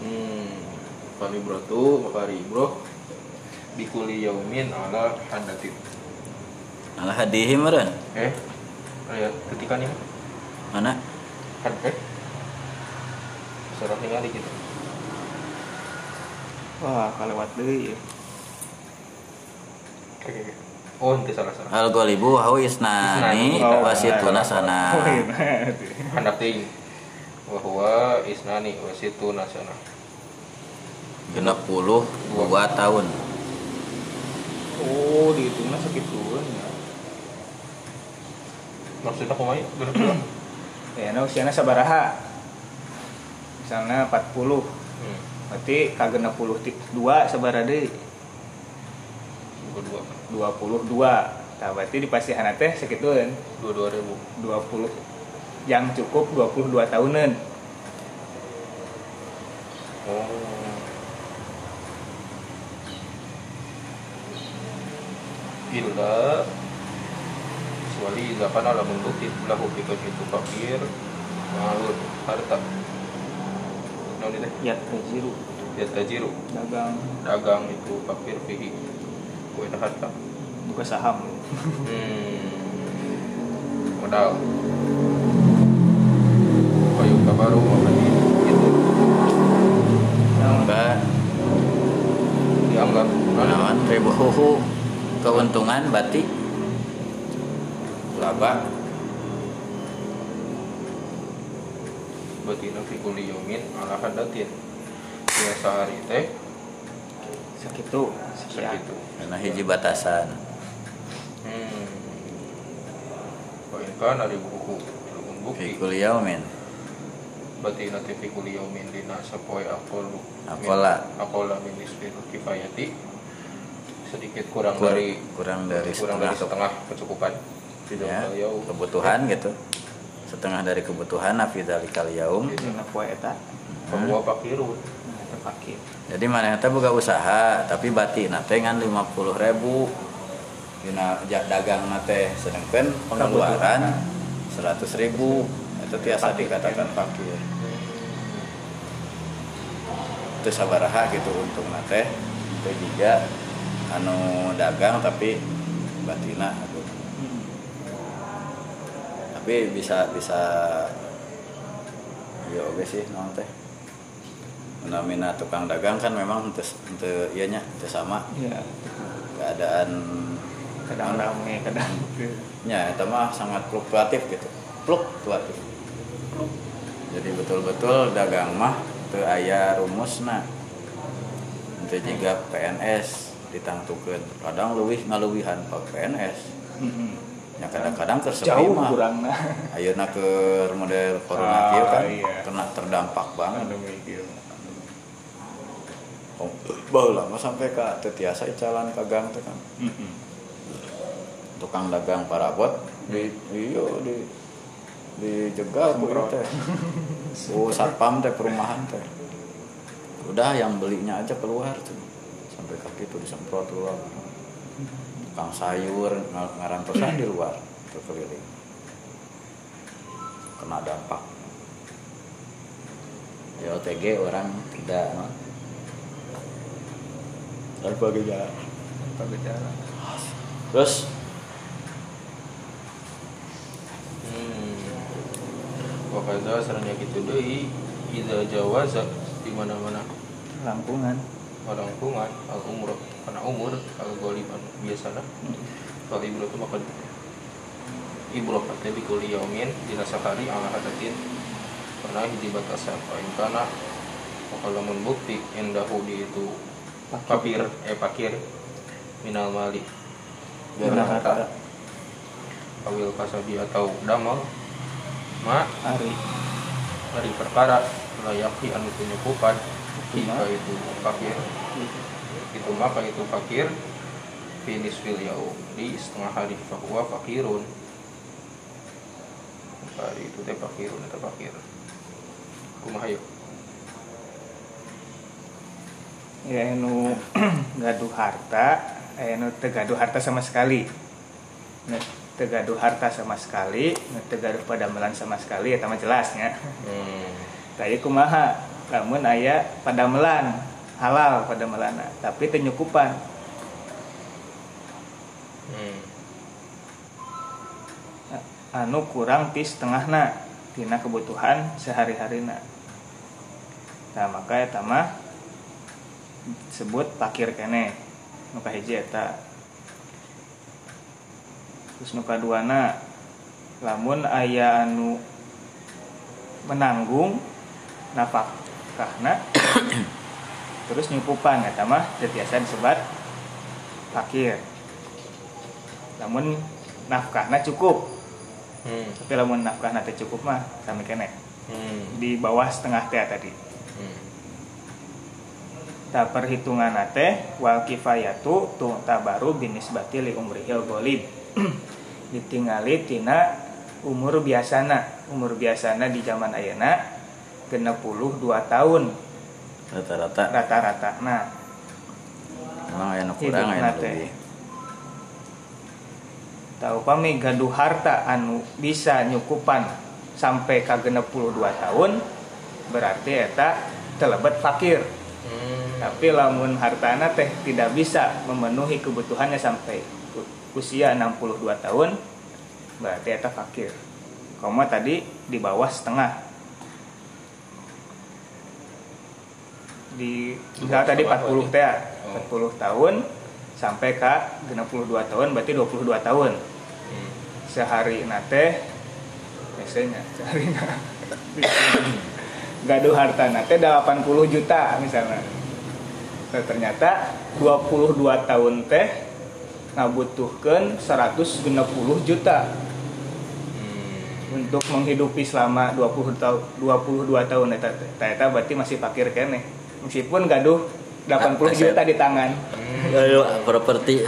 hmm Fani bro tuh makari bro bikuli yaumin ala hadatin Alah hadihi meureun. eh lihat ketika nih Mana? had eh surat ningali gitu Wah, kalewat deui. ya. Oke, oh itu salah salah Al golibu hau isnani Oh, wasituna Oh, sana. iya, nah, tuh. hendak ting bahwa isnani wasitu nasana Genep puluh dua tahun. Oh, dihitungnya segituan ya. maksudnya kumaha berdua Ya, nah usianya sabaraha. Misalnya 40. hmm. Berarti kagena puluh ti- dua sabaraha deui. berdua 22. Nah, berarti di pasihan teh sakitueun. dua dua ribu 20 yang cukup 22 tahunan. oh illa kecuali zakan ala membukti lahu kita itu fakir malun harta naon itu Ya tajiru. Ya tajiru. Dagang. Dagang itu fakir fihi. Kue harta buka saham. hmm. Modal. Kayu kabaru makan itu Enggak dianggap. Naon ribu. Huhu. Keuntungan batik. Laba betina fi kulli yaumin ala hadatin ya sehari teh Sakitu. sekian. segitu karena hiji batasan. Hmm. Baik kan ada buku Lamun bukti. Fikul yaumin betina teh fi kulli yaumin dina sapoe akolu Akola. akola min nisfil kifayati. Sedikit kurang Kur- dari kurang dari kurang setengah dari setengah. kecukupan. Tidak ya, kebutuhan gitu setengah dari kebutuhan afidzalikal yaum. Jadi mana teh boga usaha tapi batik nate ngan 50 ribu. Ja- dagang nate sedangkan pengeluaran 100 ribu. Itu tiasa dikatakan fakir. itu sabaraha gitu untung nate itu juga anu dagang tapi batina. Tapi bisa bisa ya oke sih non teh. Tukang dagang kan memang untuk untuk ianya itu sama. Iya. keadaan Kadang rame, kadang ya itu mah sangat fluktuatif gitu. Fluktuatif. Jadi betul-betul dagang mah teu aya rumusna. Itu juga PNS ditangtukeun. Kadang leuwih ngaluwihan pak PNS Mm-mm. Ya kadang-kadang tersepi jauh mah kurang nah. ayeuna ke model corona Ah, kieu kan iya. kena terdampak banget Anu mikir. Oh, baheula mah sampai ka teu tiasa icalan ka gang teh kan Mm-mm. tukang dagang parabot di iya di dijegal ku teh oh satpam teh perumahan teh udah yang belinya aja keluar tuh sampai kaki itu disemprot keluar tukang sayur ng- ngarantosan di luar berkeliling kena dampak. Ya OTG orang tidak no? tanpa gejala Tanpa gejala. terus? Hmm. Wakada saranya gitu. Deui idza jawaza di mana-mana. Lampungan. Lingkungan al umur karena umur al goliban biasana kalau ibu itu makan ibu lokatnya di kuliah yaumin dina sehari ala hadatin. Karena hiji batasan paling kana kalau membukti indahu di itu papir eh pakir. Minal mali. Minal harta. Awil kasabi atau damal ma Ari. dari perkara. Layaki anu penyukupan Cuma. itu pakir itu maka itu fakir. Finis fil yaum. Di setengah hari bahwa fakirun. Hari itu teh fakirun atau fakir. Kumaha yuk? Ya nu gaduh harta eh nu teu gaduh harta sama sekali. Nu teu gaduh harta sama sekali nu teu gaduh padamelan sama sekali eta mah jelasnya. Hmm. tadi kumaha lamun aya padamelan halal padamelan tapi teu nyukupan. Hmm. anu kurang ti setengahna tina kebutuhan sehari-harina. Nah maka eta mah disebut pakir kene nu kahiji eta. Terus nu kaduana lamun aya anu menanggung nikahna terus nyupupan ya mah biasa disebut fakir namun nafkahnya cukup. Hmm. tapi namun nafkah nanti cukup mah kami kene. Hmm. di bawah setengah teh tadi. Hmm. Tak perhitungan nate wal kifayatu tuh tabaru binis batili umrihil golib ditingali tina umur biasana. Umur biasana di zaman ayana 62 tahun. Rata-rata. Rata-rata. Nah. Emang enak kurang enak lebih. Tahu pami gaduh harta anu bisa nyukupan sampai ke 62 tahun berarti eta terlebet fakir. Hmm. tapi lamun hartana teh tidak bisa memenuhi kebutuhannya sampai usia 62 tahun berarti eta fakir. Koma tadi di bawah setengah. Di misalnya tadi 40 teh 40 tahun sampai ke 62 tahun berarti 22 tahun. Hmm. sehari nate biasanya sehari gaduh harta nate 80 juta misalnya. Nah, ternyata 22 tahun teh ngabutuhkan 160 juta. Untuk menghidupi selama 20 tahun 22 tahun eta eta berarti masih fakir kene meskipun gaduh 80 Aset. juta di tangan ayo properti.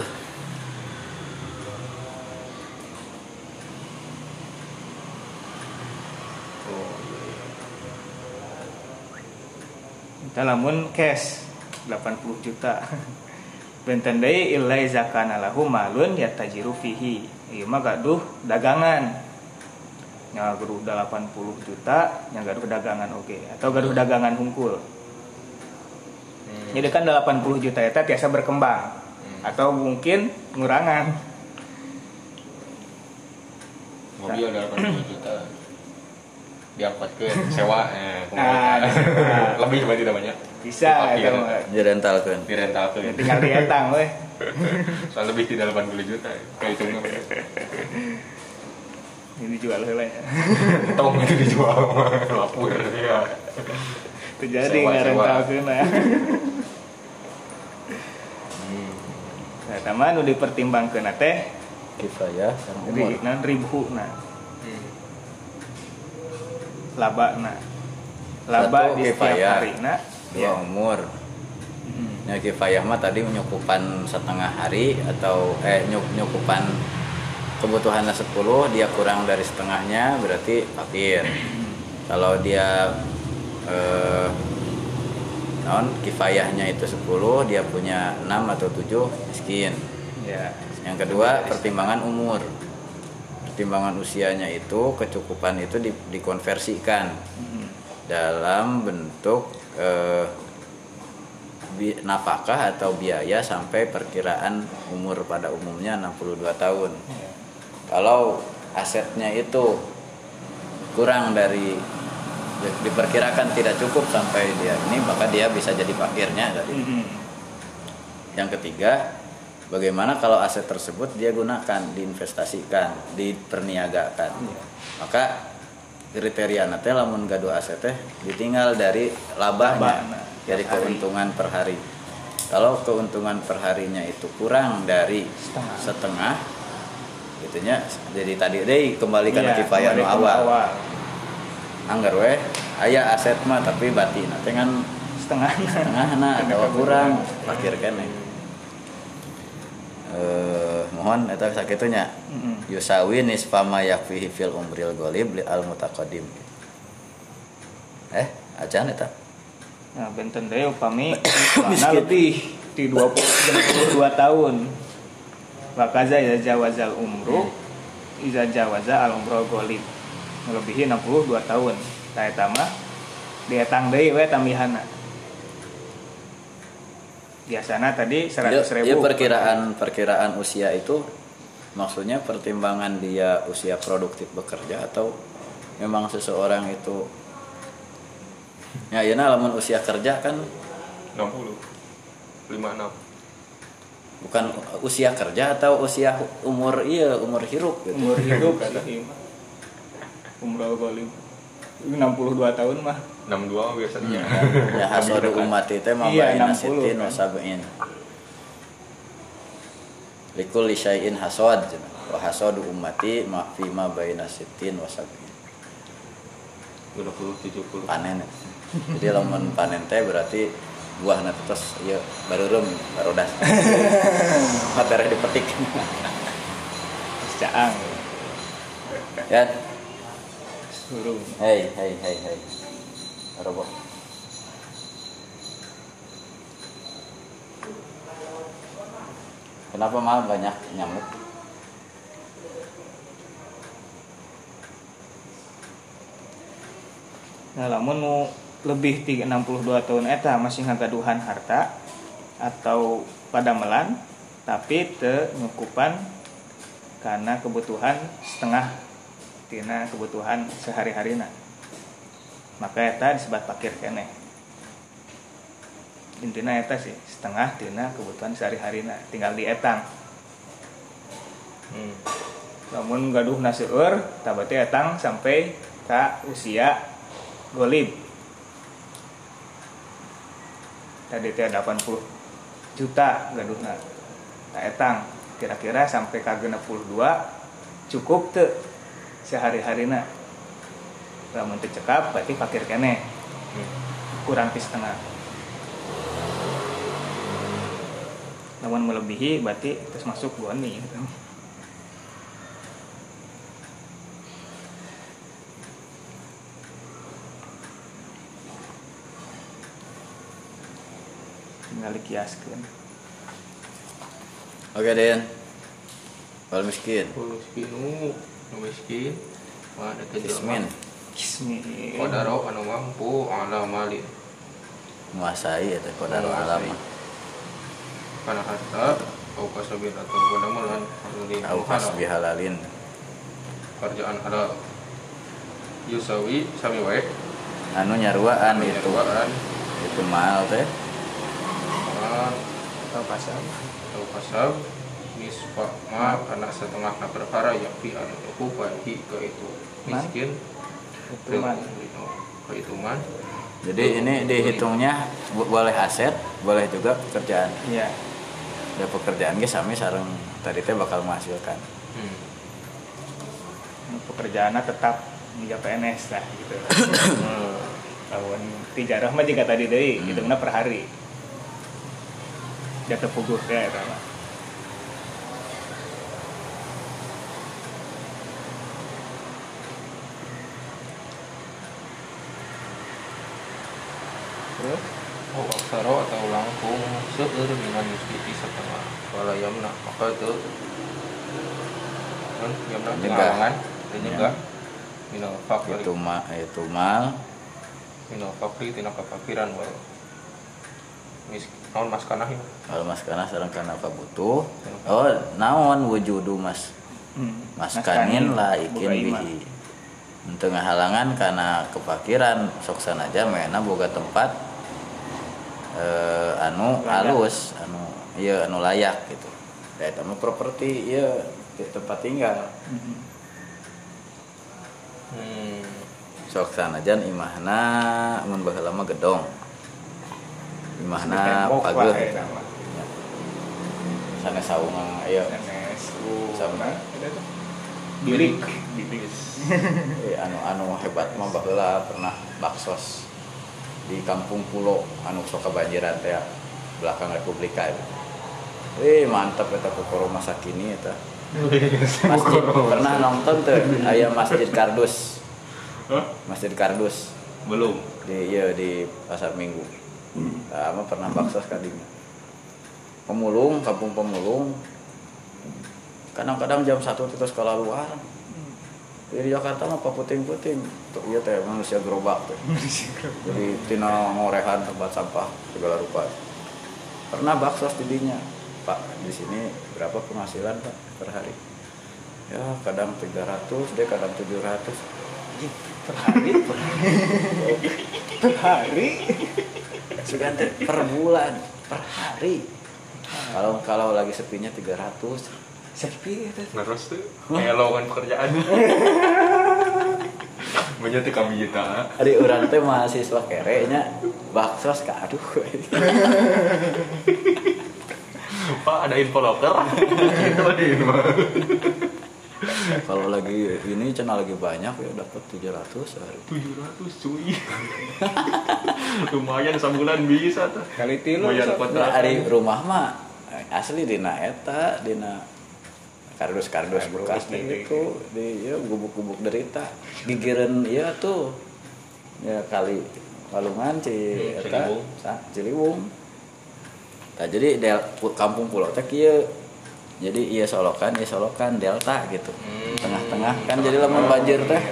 Kita lamun cash 80 juta. Benten deui illa iza kana lahu malun yatajiru fihi. Ieu mah gaduh dagangan. Nya gaduh 80 juta, nya gaduh dagangan oke atau gaduh dagangan hungkul. Hmm. Jadi kan 80 juta eta tiasa berkembang Hmm. atau mungkin ngurangan. mobil 80 juta diangkut ke sewa eh, Nah, kumaha. lebih berarti namanya Bisa Diparkir. eta mah. direntalkeun di rental ke Ya, Tinggal dietang weh. soal lebih tidak 80 juta kayak itu nggak Ini jual heula nya. tong itu dijual lapur ya Terjadi Sewa, ngarentalkeun ya. hmm. Nah, teman nu dipertimbangkeun teh kifayah sareng umur. nan ribu nah Hmm. laba nah laba Satu di setiap hari nah dua umur. Ya kifayah mah tadi menyukupan setengah hari atau eh nyuk nyukupan kebutuhannya 10 dia kurang dari setengahnya berarti fakir. Kalau dia eh non kifayahnya itu 10 dia punya 6 atau 7 miskin. ya Yang kedua pertimbangan umur. Pertimbangan usianya itu kecukupan itu di- dikonversikan Mm. dalam bentuk eh, bi- nafkah atau biaya sampai perkiraan umur pada umumnya 62 tahun. Ya. Kalau asetnya itu kurang dari diperkirakan tidak cukup sampai dia ini maka dia bisa jadi fakirnya tadi. Mm-mm. Yang ketiga, bagaimana kalau aset tersebut dia gunakan, diinvestasikan, diperniagakan. Maka kriteria nanti lamun gaduh aset teh ditinggal dari labahnya, Labah, nah, dari keuntungan per hari. Kalau keuntungan per harinya itu kurang dari Setengah. setengah, itunya jadi tadi deh kembalikan Iya, ke kifayah ke awal. Anggar weh aya aset mah tapi batin nanti kan setengah Tengah nah atau kurang fakir kene. Eh mohon eta sakitunya. Yusawi nisfa ma yakfihi fil umril ghalib li al mutaqaddim. Eh, acan eta. Nah, benten deui upami mana lebih di 20 22 tahun. Wakaza ya jawazal umru iza jawaza al umroh golib. Melebihi 62 tahun. Tah eta mah dietang deui we tambihana. Biasana tadi 100 Dia, ribu. dia perkiraan perkiraan usia itu maksudnya pertimbangan dia usia produktif bekerja atau memang seseorang itu ya iya lamun usia kerja kan 60 56 bukan usia kerja atau usia umur iya umur hirup gitu. umur mah. Umroh golib. 62 tahun mah. 62 biasanya. Ya hasodu umat itu mah Iya, baina 60 sitin kan. wa sab'in likul syai'in hasad wa hasodu ummati ma fi ma baina sitin wa sab'in 60 70 panen. Jadi lamun panen teh berarti buahna teh terus ieu bareureum barodas materi dipetik. Terus caang. ya Suruh. hei hei hei hei roboh Kenapa malah banyak nyamuk? Nah, lamun nu lebih 3 62 tahun eta masih ngagaduhan harta atau padamelan tapi teu nyukupan karena kebutuhan setengah tina kebutuhan sehari-harina. Maka eta disebut pakir keneh. Intina eta sih setengah tina kebutuhan sehari-harina tinggal dietang. hmm. namun gaduh naseur tabati etang sampai ka usia golib tadi teh 80 juta gaduhna tak etang kira-kira sampai ka 62 cukup tuh sehari-harina lamun teu cekap berarti fakir kene. Kurang pi setengah. Namun melebihi berarti terus masuk boni gitu. tinggal dikiaskeun Oke Den. Wal miskin. Kalau miskinu nu miskin mah ada Ismin Kismi Kodaro anu mampu ala malin Menguasai atau kodar alam. Karena harta Kau kasabin atau kodamalan Anu di Au kasbi halalin. Kerjaan halal Yusawi sami wae. Anu nyaruaan Anu itu nyaruaan. Itu mal teh. Mal atau pasal atau kasab Nisfa ma karena setengah na perkara yang fi anu hi ke itu miskin. Itu mah ke itu man Jadi ini dihitungnya bo- boleh aset, boleh juga pekerjaan. iya. Ya pekerjaan ge sami sareng tadi teh bakal menghasilkan. hmm. pekerjaannya tetap dia PNS lah gitu. Lawan tijarah mah jika tadi deui Hmm. hitungna per hari. Jatuh puguh ya eta mah terus Aksaro atau langkung seueur dengan justisi setengah wala yamna maka itu kan yamna Nyegah. pengalangan dan Ya. juga minal fakir Itu ma itu mal. Minal fakir tina kefakiran wae. Mis naon mas kanah ya kalau mas kana sareng kana apa butuh. Oh, naon wujudu mas? Hmm, maskanin lah ikin bihi. Untuk halangan karena kepakiran sok sanaja mena boga tempat eh, anu halus, anu iya anu layak gitu. Ya eta mah properti iya tempat tinggal. Hmm. Sok sanajan imahna mun baheula mah gedong. Imahna eta mah. Sana saung aya PNS ku Sama. tuh. bilik bilik eh, anu anu hebat mah baheula pernah baksos. Di kampung pulau anu sok kebanjiran teh belakang Republika itu. Wih mantap eta kokoro masa kini eta. Masjid pernah nonton tuh aya Masjid Kardus. Hah? Masjid Kardus belum di iya di pasar Minggu. Nah, mah pernah bakso kadinya. Pemulung, kampung pemulung. Kadang-kadang jam satu itu sekolah luar. Di Jakarta mah puting-puting. Tuh iya teh manusia gerobak teh. Jadi tina ngorehan tempat sampah segala rupa. Pernah bakso didinya. Pak, di sini berapa penghasilan Pak per hari? Ya, kadang 300, deh kadang 700. per hari per hari Sudah teh per bulan, per hari. Kalau kalau lagi sepinya 300. Sepi itu terus tuh kayak lowongan pekerjaan Menjadi kami kita Ari urang teh mahasiswa kere nya baksos ka aduh. Pak ada info loker Itu ada info kalau lagi ini channel lagi banyak ya dapat 700 sehari. 700 cuy Lumayan sebulan bisa tuh kali tilu Bayar sok. kontrakan. Nah, ari rumah mah asli dina eta dina kardus-kardus Kardus bekas di- itu di ya gubuk-gubuk derita. Gigireun iya tuh. Ya kali Walungan ci Hmm, eta Ciliwung. sa Ciliwung. Nah, jadi del, pu- kampung pulau teh kieu. Jadi iya solokan iya solokan delta gitu. Hmm. tengah-tengah kan jadi lamun banjir teh.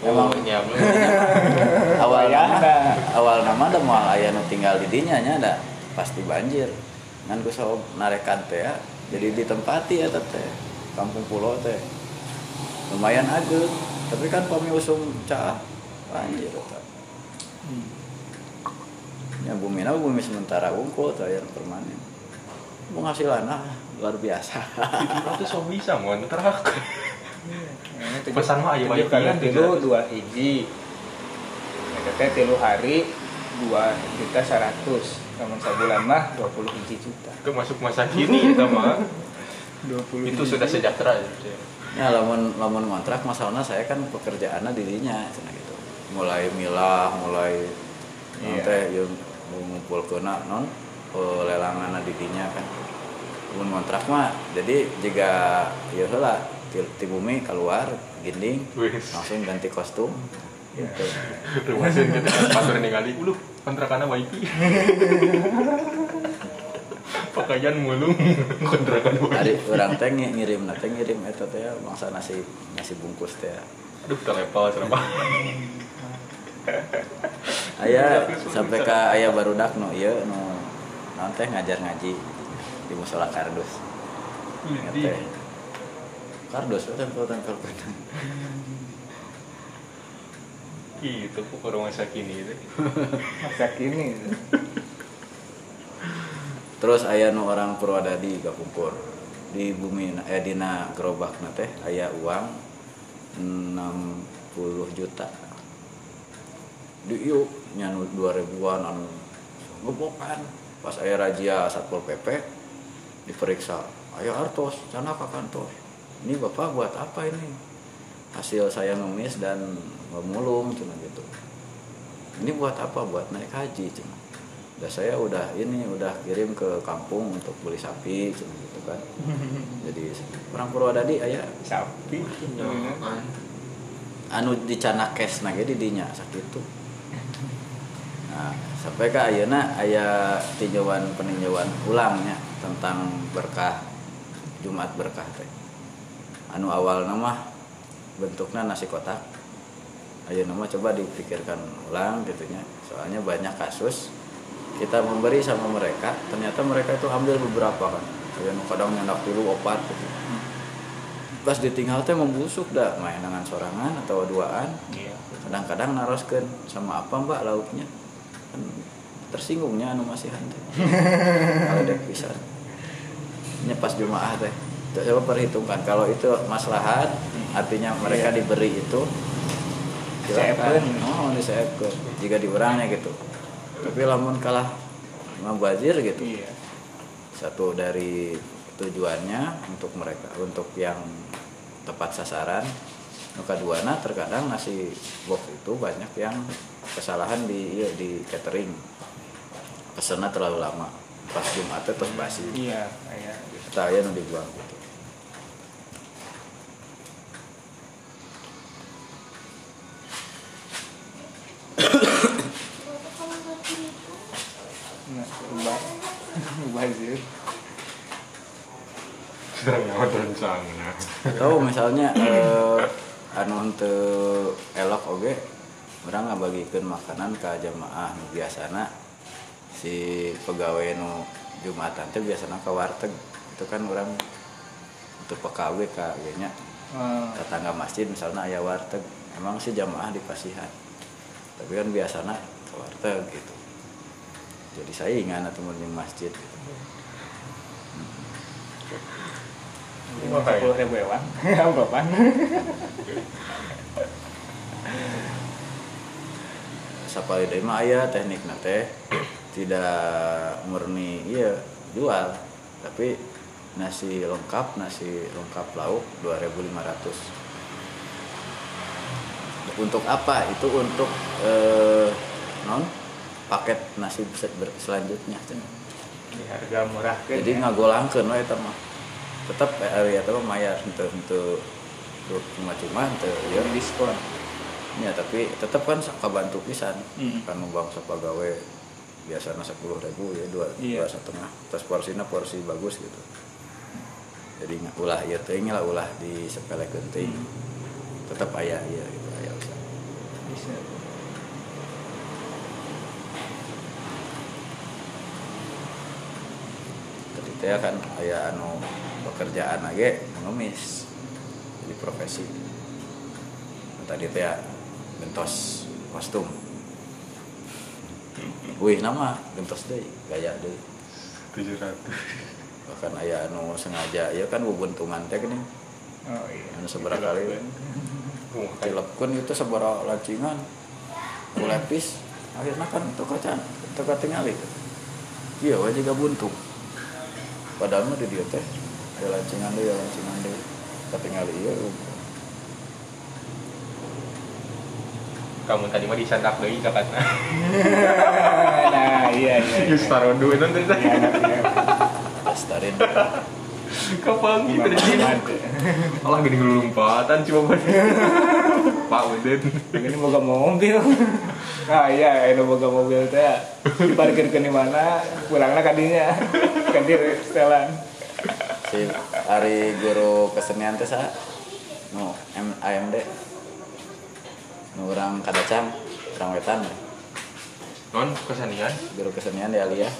Emang Oh, iya, bener. awal Ya, nama ada. awal nama ada moal aya nu tinggal di dinya nya ada pasti banjir. Ngan ku sok narekan teh ya. Jadi ditempati ya teh kampung pulau teh. Lumayan ageng tapi kan pami usum cah banjir eta ya bumi na bumi sementara unggul teh yang permanen. Penghasilan ah luar biasa. 700 so bisa ngontrak Ini tujuh- Pesan mah aya tujuh wifi kali kan, tilu 700. dua hiji. Teh tilu hari dua juta seratus. Namun sebulan mah dua puluh hiji juta. Itu masuk masa kini itu mah dua puluh Itu sudah sejahtera ya Ya lamun lamun kontrak masalahnya saya kan pekerjaannya dirinya cenah gitu. Mulai milah, mulai Iya. nanti yang ngumpul kena non lelangan didinya kan. Lamun kontrak mah jadi jika ya heula ti, ti bumi keluar ginding langsung ganti kostum gitu. Rumasin kita pasur ningali Uluh kontrakannya wifi Pakaian mulung kontrakan Hari orang teh ngi- ngirim nanti ngirim eta teh bangsa nasi nasi bungkus teh. Aduh telepon serapa Ayah sampai ke ayah barudak no iya no naon teh ngajar ngaji di musola kardus. Teh. Kardus itu tempel tempel pedang. Gitu kok orang masa kini itu masa kini Terus ayah nu orang Purwadadi kapungkur di bumi eh dina gerobak teh ayah uang 60 juta. Di yuk nyanu 2000-an anu gebokan. Pas ayah razia Satpol PP diperiksa, "Ayah Artos, sana ke kantor." Ini Bapak buat apa ini? Hasil saya ngemis dan memulung cuma gitu. Ini buat apa? Buat naik haji cuma. Udah saya udah ini udah kirim ke kampung untuk beli sapi gitu kan. Jadi orang Purwadadi ayah. Sapi? Anu dicana cash nage di dinya sakitu nah sampai ke ayeuna aya tinjauan peninjauan ulangnya tentang berkah Jumat berkah teh. Anu awal nama bentuknya nasi kotak. Ayo nama coba dipikirkan ulang gitunya soalnya banyak kasus kita memberi sama mereka ternyata mereka itu ambil beberapa kan. Nu kadang nyandak dulu opat gitu. pas ditinggal teh membusuk dah main dengan sorangan atau duaan. Iya. Kadang-kadang naroskeun sama apa mbak lauknya. Kan tersinggungnya anu masih teh kalau dek pisan Ini pas jumaah teh. Coba perhitungkan. Kalau itu maslahat artinya mereka Iya. diberi itu Diseepkeun. oh diseepkeun jika diurangnya gitu tapi lamun kalah ngabazir gitu. Iya. Satu dari tujuannya untuk mereka untuk yang tepat sasaran. Nu kaduana terkadang nasi box itu banyak yang kesalahan di iya, di catering. Pesennya terlalu lama. Pas jumat terus basi. Iya gitu. kita nu dibuang sedang nyawa rencana. Atau misalnya eh, anu teu elok oge orang ngabagikan makanan ke jamaah nu biasana. Si pegawai nu jumatan teh biasana ke warteg. Itu kan orang untuk PKW kayaknya Eh, tetangga masjid misalnya ayah warteg. Emang sih jamaah di pasihan tapi kan biasanya ke warteg gitu jadi saingan atau di masjid gitu. lima puluh ribu ewan berapaan sapali deui mah aya teknik teh tidak murni iya jual. Tapi nasi lengkap nasi lengkap lauk 2500 untuk apa? Itu untuk eh, non paket nasi set ber- selanjutnya cenah. di harga murah kan jadi ngagolangkeun we eta mah. Tetap area eta mah maya henteu henteu cuma-cuma henteu ya. Di diskon. Ya tapi tetap kan kabantu pisan. Hmm. kan bangsa pegawai biasanya sepuluh ribu ya dua Iya. dua setengah. Terus porsinya porsi bagus gitu. Jadi nggak ulah ya teh lah ulah di sepele genting tetap ayah ya gitu ayah usah bisa tadi teh kan ayah anu pekerjaan lagi mengemis. Jadi profesi. Tadi teh bentos kostum. Wih nama bentos deh gaya deh. Tujuh ratus bahkan ayah anu sengaja ya kan bubuntungan teh gini. Oh iya. Anu seberapa kali? Dilepkeun itu seberapa lancingan? Kulepis akhirnya kan itu kacan itu katingali. Iya juga buntung padahal mah di dia teh ada lancingan deh ya lancingan deh. Katingali iya kamu tadi mah disandak deui kakakna nah iya iya geus taruh duit nanti teh. Iya, iya. dastarin kapan kita di sini alah gini lompatan cuma pak Udin. Ini boga mobil. Ah iya ini boga mobil teh. Diparkir ke di mana? Pulangnya kadinya ganti setelan si hari guru kesenian teh sa. Nu M AMD nu orang kadacang orang wetan. Non kesenian? Guru kesenian di Alia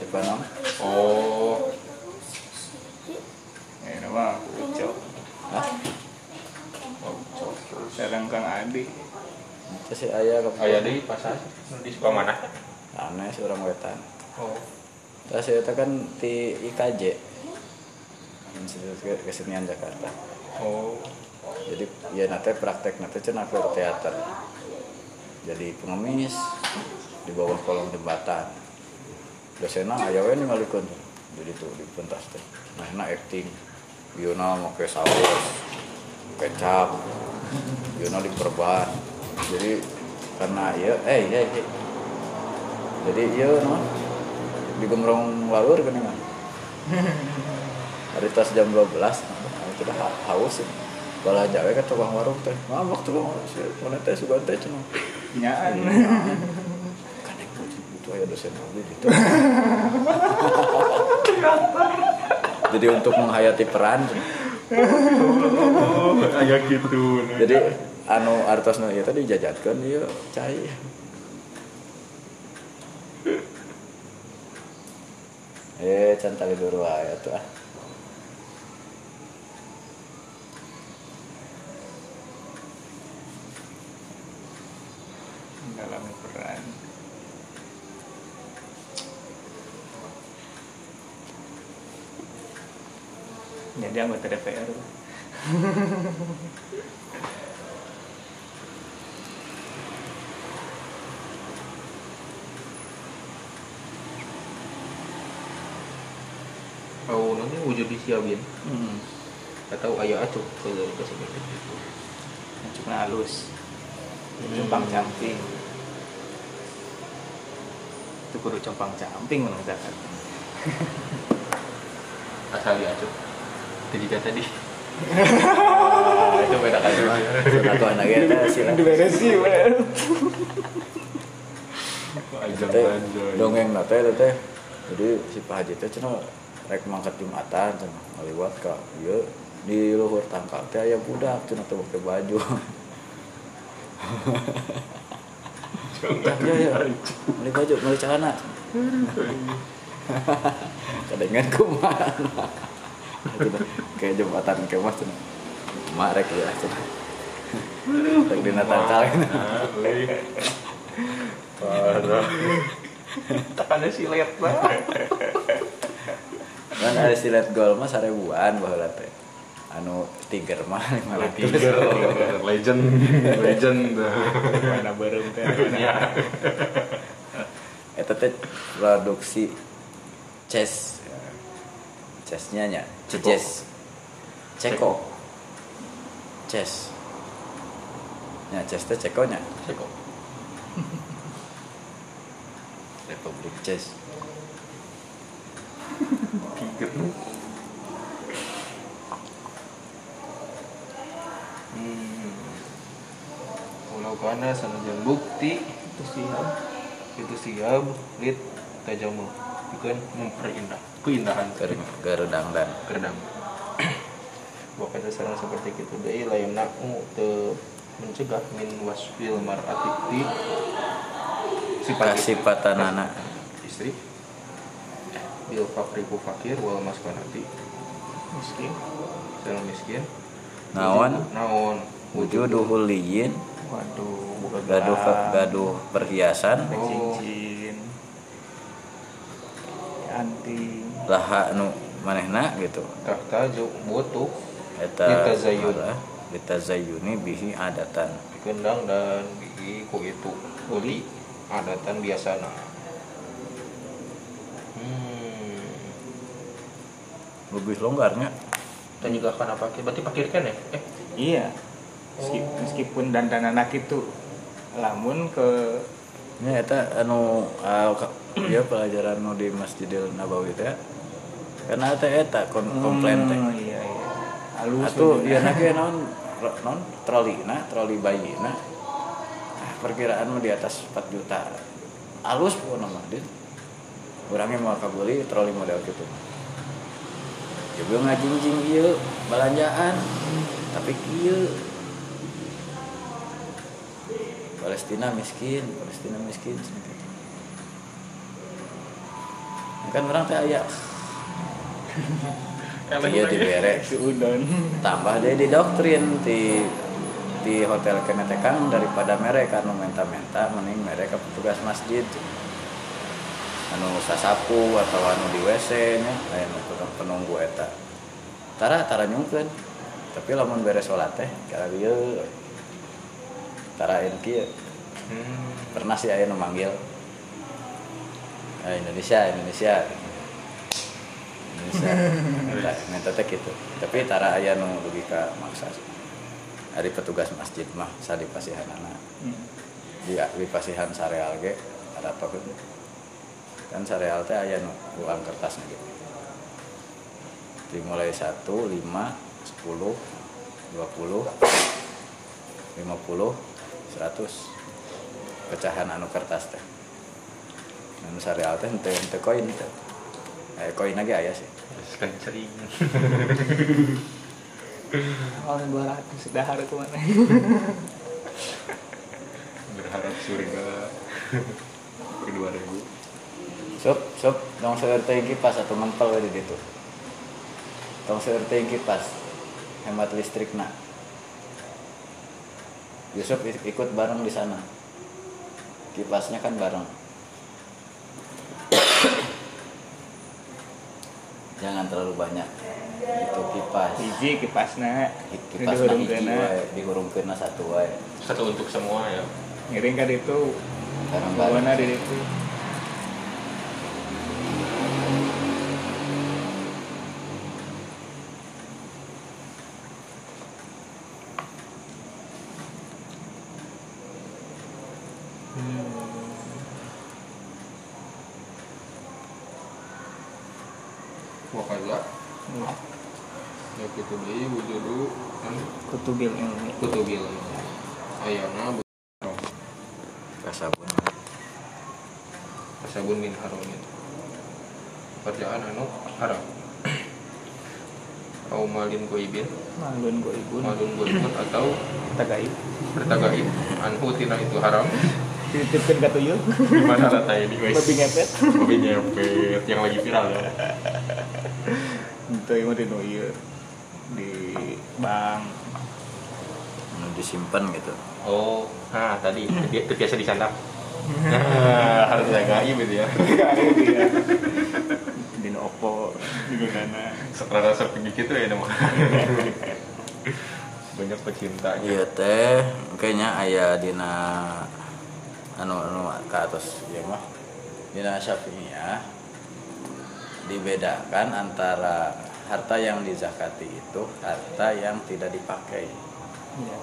siapa nom oh ya nama ucok ah sekarang kang Adi. Itu si ayah ke ayah deui pasar di suka mana? Aneh si orang wetan. Oh. Terus itu kan di IKJ Institut Kesenian Jakarta. Oh. Jadi ya nate praktek nate cenah ke teater. Jadi pengemis di bawah kolong jembatan. Dosenna aya we ningalikeun jadi tuh di pentas teh nah enak acting Yuna make saus kecap Yuna diperban jadi karena ya eh eh eh. jadi iya non digemrong walur geuningan hari tas jam 12 nah, kita ha- haus ya. Bala jawe ke tukang warung teh. Mabok tukang warung sih. Mana teh sugan teh cenah. nyaan Kan itu itu aya dosen mobil gitu. Jadi untuk menghayati peran. ayah gitu Jadi anu artosna ieu tadi dijajatkeun ieu cai. Eh, can tali dulu aya tuh ah. mengalami peran jadi anggota DPR oh nanti wujud disiapin hmm. atau ayah acuk kalau dari kesenian Ngancukna halus. Compang camping. Itu kudu compang camping menurut asal diacuh kata tadi. Itu beda kan mah satu anak kita sila Diberesi, well. teh dongeng nate teh teh. Jadi si Pak Haji teh cenah rek mangkat Jumatan cenah ngaliwat ka ieu di luhur tangkal teh aya budak cenah teh pakai baju. Ya ya beli baju beli celana. Kadengan kumaha kayak jembatan kemas cenah mak rek ya cenah rek dina tangkal parah. Tekannya silet banget kan ada silet gol mah sarebuan baheula teh anu tiger mah lima tiger legend legend. Mana berem teh. ya eta teh produksi chess. Chessnya nya chess ceko chess nya chess teh ceko nya? Ceko. Republik tiger hmm. Pulau kana sanajan bukti Itu siap. itu siap. Lit tajamu bukan memperindah keindahan. Keur gerudang. Dan kerdam Waktu sarang seperti itu. Deh lain naku te mencegah min wasfil mar'ati di sifat kasipatanana istri. bil fakri ku fakir wal maskanati. Miskin. sareng miskin. Naon? Naon? Wujuduhul liyin Waduh, buka gaduh gaduh perhiasan. Cincin. Anting. Laha nu manehna gitu. Tahta ju butuh eta Ditazayyun. malah ditazayyuni bihi adatan. Kendang dan gigi ku itu. Uli adatan biasana. Hmm. Lebih longgarnya. Dan juga akan pakai berarti pakir kan ya? Eh. Iya. Meski- Meskipun dandan anak itu lamun ke Ya, eta anu uh, ieu pelajaran nu di Masjidil Nabawi teh. Karena teh eta kon komplain teh. Hmm, Iya, iya. Halus. Atuh bener. ieu na ge naon ro- naon trolina, troli bayina. Ah, perkiraan mah di atas 4 juta. Alus pun mah din. Urangnya mau kabeli troli model gitu. Ya belum ngajingjing ieu belanjaan. Tapi ieu Palestina miskin, Palestina miskin. Kan orang teh aya Iya dibere Suudon. tambah deh di doktrin di di hotel kene teh kan daripada mereka anu menta-menta mending mereka petugas masjid. Anu sasapu atau anu di WC nya lain penunggu eta. Tara tara nyungkeun. Tapi lamun beres sholat teh kala dieu tarain kieu. Hmm. pernah sih aya nu manggil. Eh, Indonesia Indonesia teh gitu. Tapi tara aya nu ka maksa hari petugas masjid mah di pasihanana. Hmm. di pasihan sareal ge ada apa gitu kan sareal teh aya nu uang kertasnya gitu dimulai 1 5 10 20 50 100 pecahan anu kertas teh. Anu sareal teh henteu koin teh eh koin lagi aya sih kan sering Awalnya 200 sudah harus ke mana? berharap surga ke 2000 Sob, sob, dong seueur teh kipas atau mempel we di ditu. Tong seueur teh kipas. Hemat listrikna. Yusuf ik- ikut bareng di sana. Kipasnya kan bareng. Jangan terlalu banyak. Itu kipas. Hiji kipasna. Kipas mah hiji wae, dihurungkeunna satu wae. satu untuk semua ya Ngiring kan itu. Bawana di itu. Wakaza ya gitu deh wujudu kan kutubil ilmi kutubil. Ayana kasabun. Kasabun min haromin kerjaan anu haram. Au malin goibin. Malun goibun. Malun goibun atau tagaib harta gaib anhu tina itu haram. Dititipkan ka tuyul. Gimana rata ini guys? Babi ngepet. Babi nyepet yang lagi viral ya. Itu yang di di bank. anu disimpan gitu. Oh nah tadi. Dia biasa disantap nah harta gaib itu ya. Di opo di mana? Sekarang seperti gitu ya nama banyak pecintanya. Iya teh. Kayaknya aya dina anu anu ke atas. Ya mah. Dina syafi'iyah dibedakan antara harta yang dizakati itu harta yang tidak dipakai ya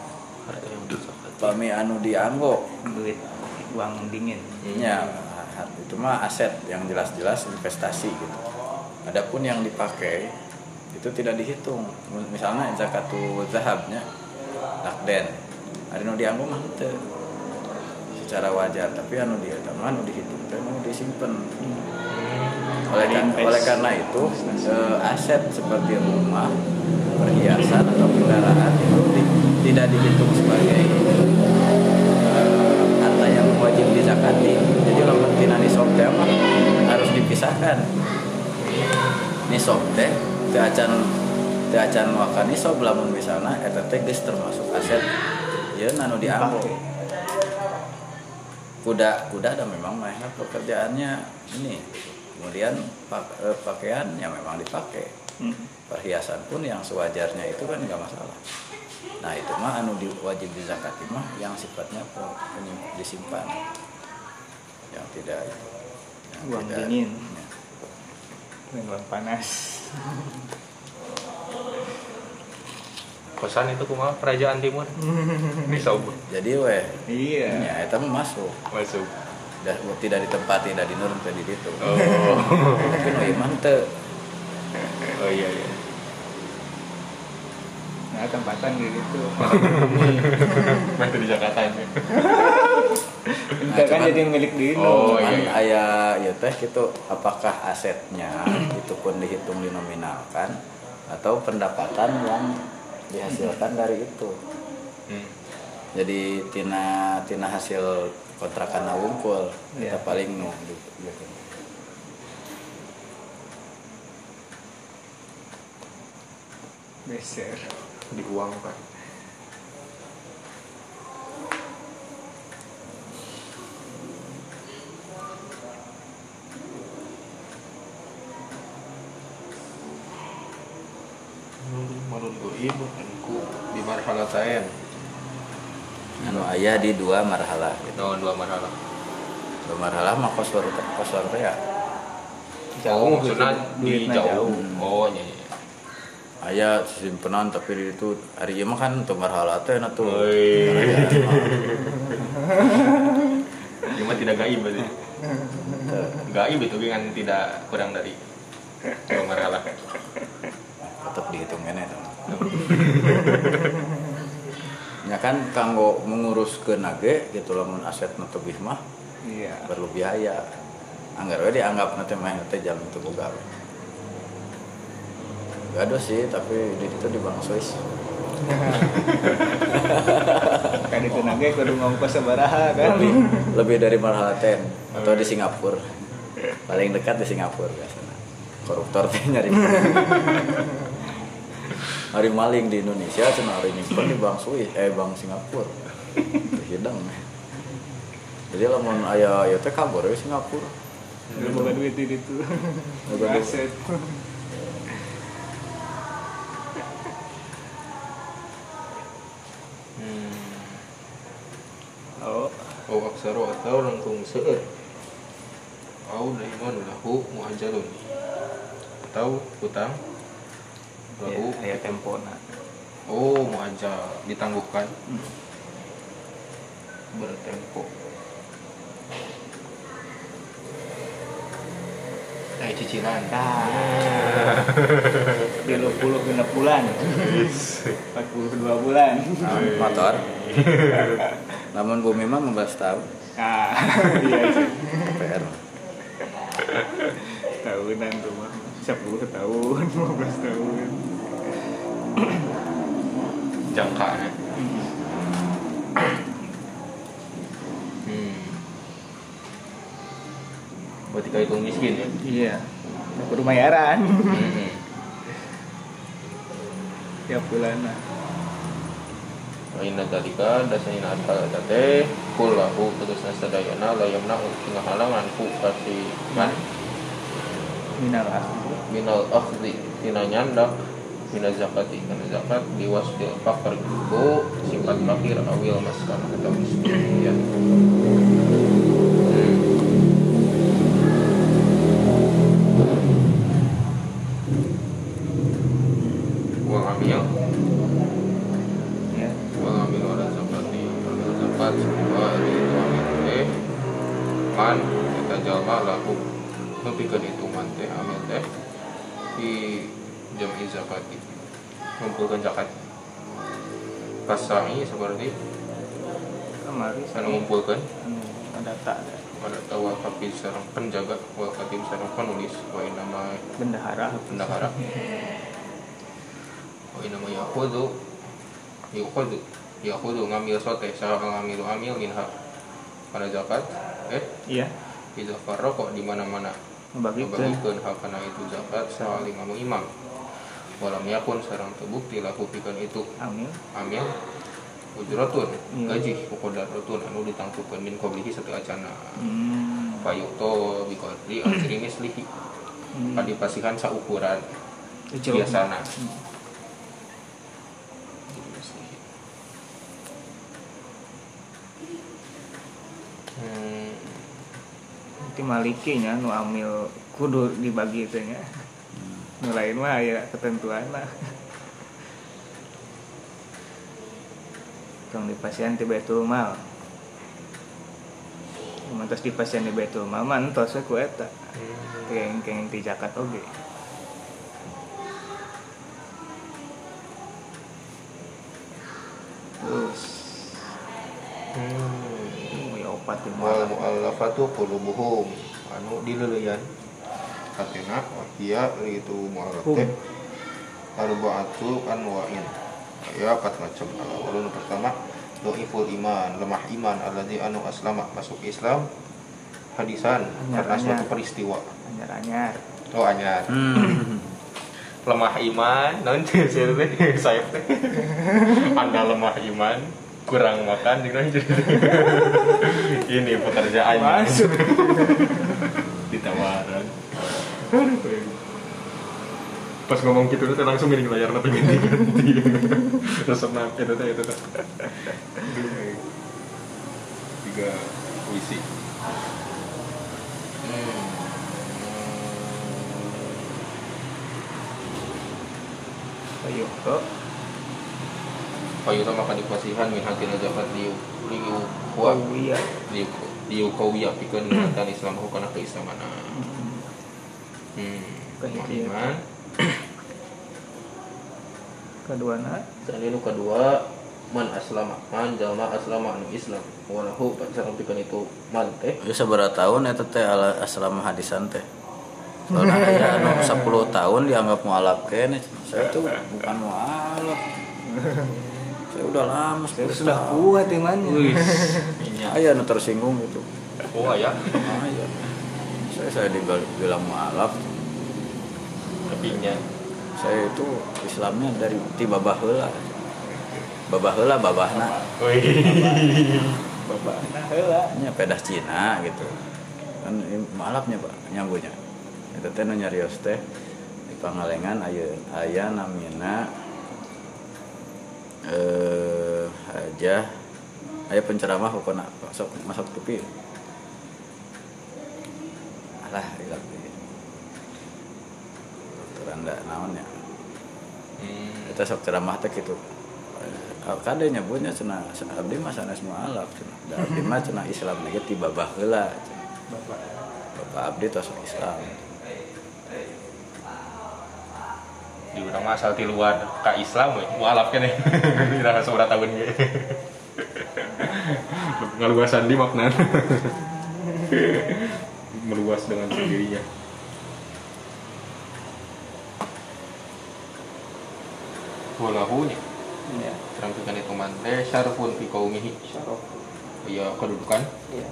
harta yang dizakat pami anu dianggo duit uang dingin. Ya har- itu mah aset yang jelas-jelas investasi gitu. Adapun yang dipakai itu tidak dihitung. Misalnya zakatu zahabnya lakden. Ada nu dianggo mah teu secara wajar tapi anu dia mah anu dihitung teh anu disimpan oleh, kan- oleh karena itu eh, aset seperti rumah perhiasan atau kendaraan itu di- dihitung sebagai harta yang wajib dizakati jadi lamun tina nisab teh harus dipisahkan. Nisab teh teu acan teu acan waka nisab lamun misalna eta teh geus termasuk aset ya anu diambil kuda kuda ada memang mainnya pekerjaannya ini. Kemudian pak- eh, pakaian yang memang dipakai. Hmm. perhiasan pun yang sewajarnya itu kan nggak masalah nah itu mah anu di, wajib dizakati mah yang sifatnya disimpan. Yang tidak yang Uang tidak- dingin. ya. uang panas. Kosan itu kumaha? Kerajaan timur? Di Saubur jadi weh. Iya. Ya itu mah masuk. Masuk. Dan tidak ditempati tidak dinurun ke di itu oh. Tapi nu iman teu oh iya iya nah tempatan gitu masih di Jakarta ini kan cuman- jadi milik dino Oh, Cuman iya, iya. aya ya teh gitu apakah asetnya itu pun dihitung dinominalkan atau pendapatan yang dihasilkan dari itu hmm. jadi tina tina hasil kontrakan wungkul kita Iya. paling nu gitu. beser diuangkan Marun goib ku di marhalatain. Anu aya di dua marhalah gitu. no dua marhalah. Dua marhalah mah kosor kosor ya? Oh maksudnya di jauh. jauh. oh iya iya aya simpenan tapi itu hari mah kan untuk marhalah teh na tuh. Cuma tidak gaib berarti. Gaib itu kan tidak kurang dari dua marhalah. Tetap dihitung kene eta mah. ya kan kanggo mengurus ke nage gitu lamun aset tebih mah iya. perlu biaya. Anggar we dianggap nanti mah teh jalan itu boga. Gak ada sih tapi di itu di Bank Swiss kan itu nage kudu ngongkos sabaraha kan? Lebih lebih dari Marhalaten atau di Singapura. Paling dekat di Singapura biasanya. Koruptor teh nyari. Hari maling di Indonesia cuma hari nyimpen di Bank Swiss eh Bank Singapura. Hidang. Jadi lamun aya ya teh kabur we Singapura. Boga duit di itu Boga aset oh Oh aksaro atau langkung seueur. Au daiman lahu muajalun. Atau hutang ya, Lahu kayak tempona Oh muajal ditangguhkan. Bertempo Nah, cicilan. Nah, tilu puluh genep bulan, empat puluh dua bulan. motor namun bumi mah 15 tahun Nah, iya sih. PR tahunan tuh mah, sepuluh tahun, 15 tahun. Jangkanya. Berarti kayak hitung miskin. Ya. Iya, kudu bayaran Hmm. tiap bulan lah. Aina dalika dasana akal teh kullahu tegasna sadayana la yamna'u ing halangan ku kasih kan? Minal asli. minal akhdhi. Tina nyandak mina zakati kana zakat. Liwasdil fakir ku sifat fakir awil maskan atau miskin. Ya bendahara bendahara wa nama yahudu yahudu yahudu ngambil sote sareng ngambil amil minha. Pada zakat eh? Iya. Iza farroko di mana-mana. Ngebagikeun Ngebagikeun hal kana itu zakat saling ngamu imam. Walam yakun sarang terbukti laku pikeun itu. Amil amil ujratun Iya. gaji uqdaratun anu ditangtukeun min qablihi satu acana. Hmm. fayuto biqadri ajri mislihi hmm. kadipasihan saukuran Ujung. biasana Hmm. Hmm, Nanti malikinya nu amil kudu dibagi itu nya. Nu lain mah ya ketentuan lah. Kang di pasien di Baitul Mal. Mantas di pasien di Baitul Mal mantos we ku eta. Keng keng di zakat oge. Terus. Hmm. ya opat di mal. mu'allafatu qulubuhum. Anu dileuleyan katena wahia itu mu'allaf teh arba'atu anwa'in. Ya empat macam. Al nu pertama doiful iman. Lemah iman alladzi anu aslama. Masuk Islam hadisan. Karena suatu peristiwa Anyar-anyar. oh anyar. Hmm. lemah iman. Non saya saya anda lemah iman kurang makan juga ini pekerjaan Masuk. ditawaran. Pas ngomong gitu tuh langsung miring layar nanti ganti ganti resep nah itu tuh itu tuh tiga puisi. Hmm. Ayo, kok. Payuta maka dipasihan min hakina zakat liu liu kuat iya. liu liu kawiyah pikeun ngatan Islam hukana keislaman. Hmm. Kehidupan. iman. Kedua na? Dan ini kedua man aslama man jalma aslama anu Islam. Walahu sareng pikeun itu man teh. Ya seberapa tahun eta teh ala asrama hadisan teh. Aya anu 10 tahun dianggap mualaf kene. Saya tuh bukan mualaf. Saya udah lama saya 10 sudah kuat imannya. Aya anu tersinggung gitu. oh ya Aya. Saya saya dibilang mualaf. tapi nya Saya itu Islamnya dari ti babah heula. Babah heula babahna. Bapak nah heula. nya pedas Cina gitu kan ini malapnya pak nyambunya nu nyarios teh di Pangalengan aya aya namina eh aja aya penceramah pokoknya masuk masuk tepi. Alah ilang dokter anda naon ya? Hmm. kita sok ceramah teh gitu eh, kade nyebutnya cenah abdi mah sanes mualaf cenah da abdi mah cenah Islam lagi ti babah heula cenah. bapak. Bapak abdi tos Islam di urang mah asal ti luar ka Islam we mualaf keneh ira seberapa tahun ge. Ngaluasan di makna. Meluas dengan sendirinya. Walahunya ya terangkan itu mante syarfun fi qaumihi. Syaraf ya kedudukan. Ya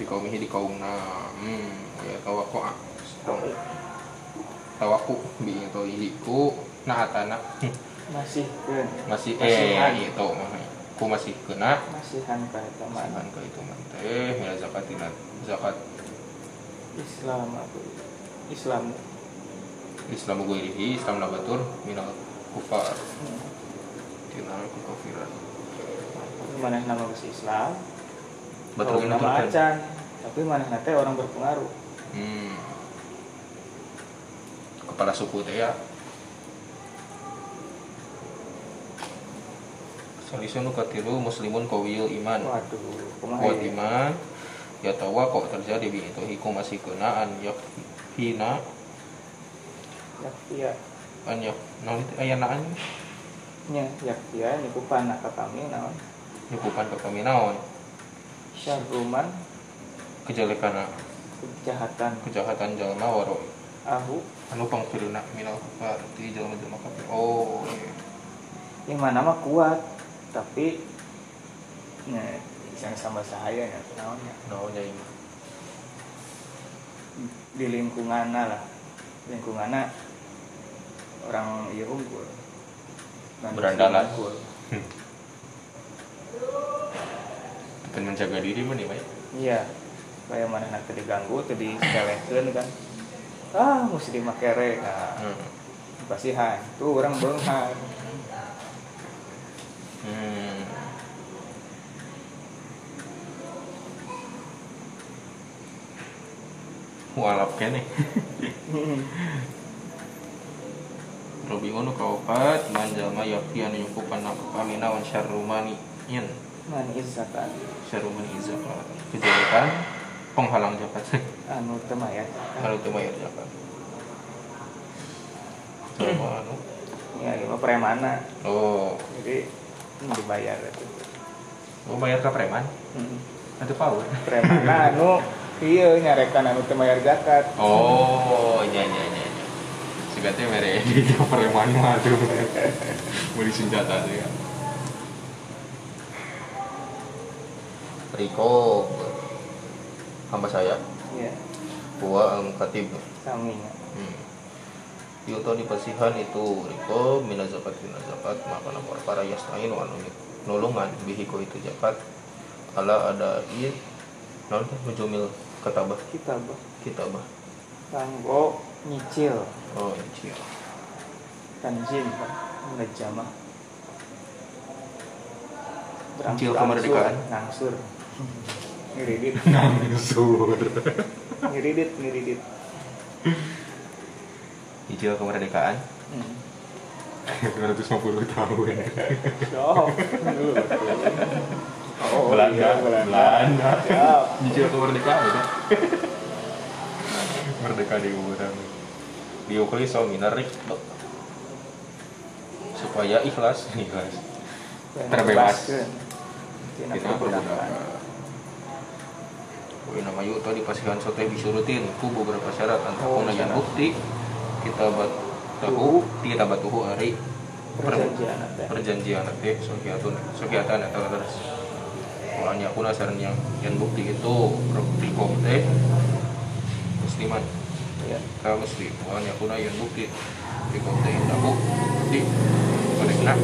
fi qaumihi di kaumna hmm ya tawaku tawaku bi itu iku nah atana masih kan masih eh itu mah ku masih kena masihan ka eta mah masihan ke itu mante ya zakatina zakat. Islam aku. Islam. Islam gue ini Islam labatur minal kufar. Hmm. tina kufiran mana nama bahasa Islam. Betul nama acan. Tapi mana nanti orang berpengaruh. Hmm. Kepala suku teh ya Salisun nu katilu muslimun kawiyul iman. Kuat iman. Ya tawa kok terjadi bi itu hiku masih kenaan yak hina. Ya. An yak naon teh aya naan? Nya ya iya nyukupan ka kami naon? Nyukupan ke kami naon? Syarruman kejelekan kejahatan. Kejahatan jalma waro ahu anu pangkiruna minal kufar ti jalma-jalma kafir oh iya. yang mana mah kuat tapi nya yang sama saya ya naonnya naon nya ini di lingkungan lah lingkungan orang iya unggul Berandalan. unggul. Bukan menjaga diri mah nih Pak. iya kayak mana nanti diganggu tuh diselekan kan ah mesti dimakere nah Hmm. pasihan tuh orang benghar Hmm. Walap kene. Robi ngono kaopat manjalma yakti anu nyukupan nafsu kami nawan syarrumani yen. Man izzakan syarrumani zakat kejelekan penghalang zakat anu temaya kalau itu bayar zakat sama anu ya ini mah premana oh jadi dibayar itu mau bayar ke preman Hmm. ada power premana anu iya nyarekan anu temayar zakat Oh, iya iya iya. iya. Segatnya mere di preman mah tuh. Beli senjata tuh ya. Riko hamba saya? Ya Gua ang katib kaminya hmm. Yuto di pasihan itu Riko mina zakat mina zakat maka nama para yastain anu nulungan bihiko itu zakat. Ala ada iya non mujumil ketabah. Kita bah kitabah. Kanggo nyicil. Oh iya tanjim kan ngejamah Nyicil kemerdekaan. ngangsur ngiridit Nangsur. ngiridit ngiridit Hijau kemerdekaan hmm. 250 tahun. oh Oh, Belanda, iya, Belanda. Siap. Hijau kemerdekaan ya. Merdeka di urang. Diukli so minarik supaya ikhlas, ikhlas. Terbebas. Kita perbudakan. Nama yuk tadi pasihan sote disurutin ku beberapa syarat. Antara Oh, yang bukti kita bat tahu kita batuhu hari Perjanjian perjanjian nanti. Sokiatun sokiatan atau terus Soalnya aku nasaran yang yang bukti itu riko teh musliman. Ya. ka muslim soalnya aku yang bukti. Riko teh daku di mereka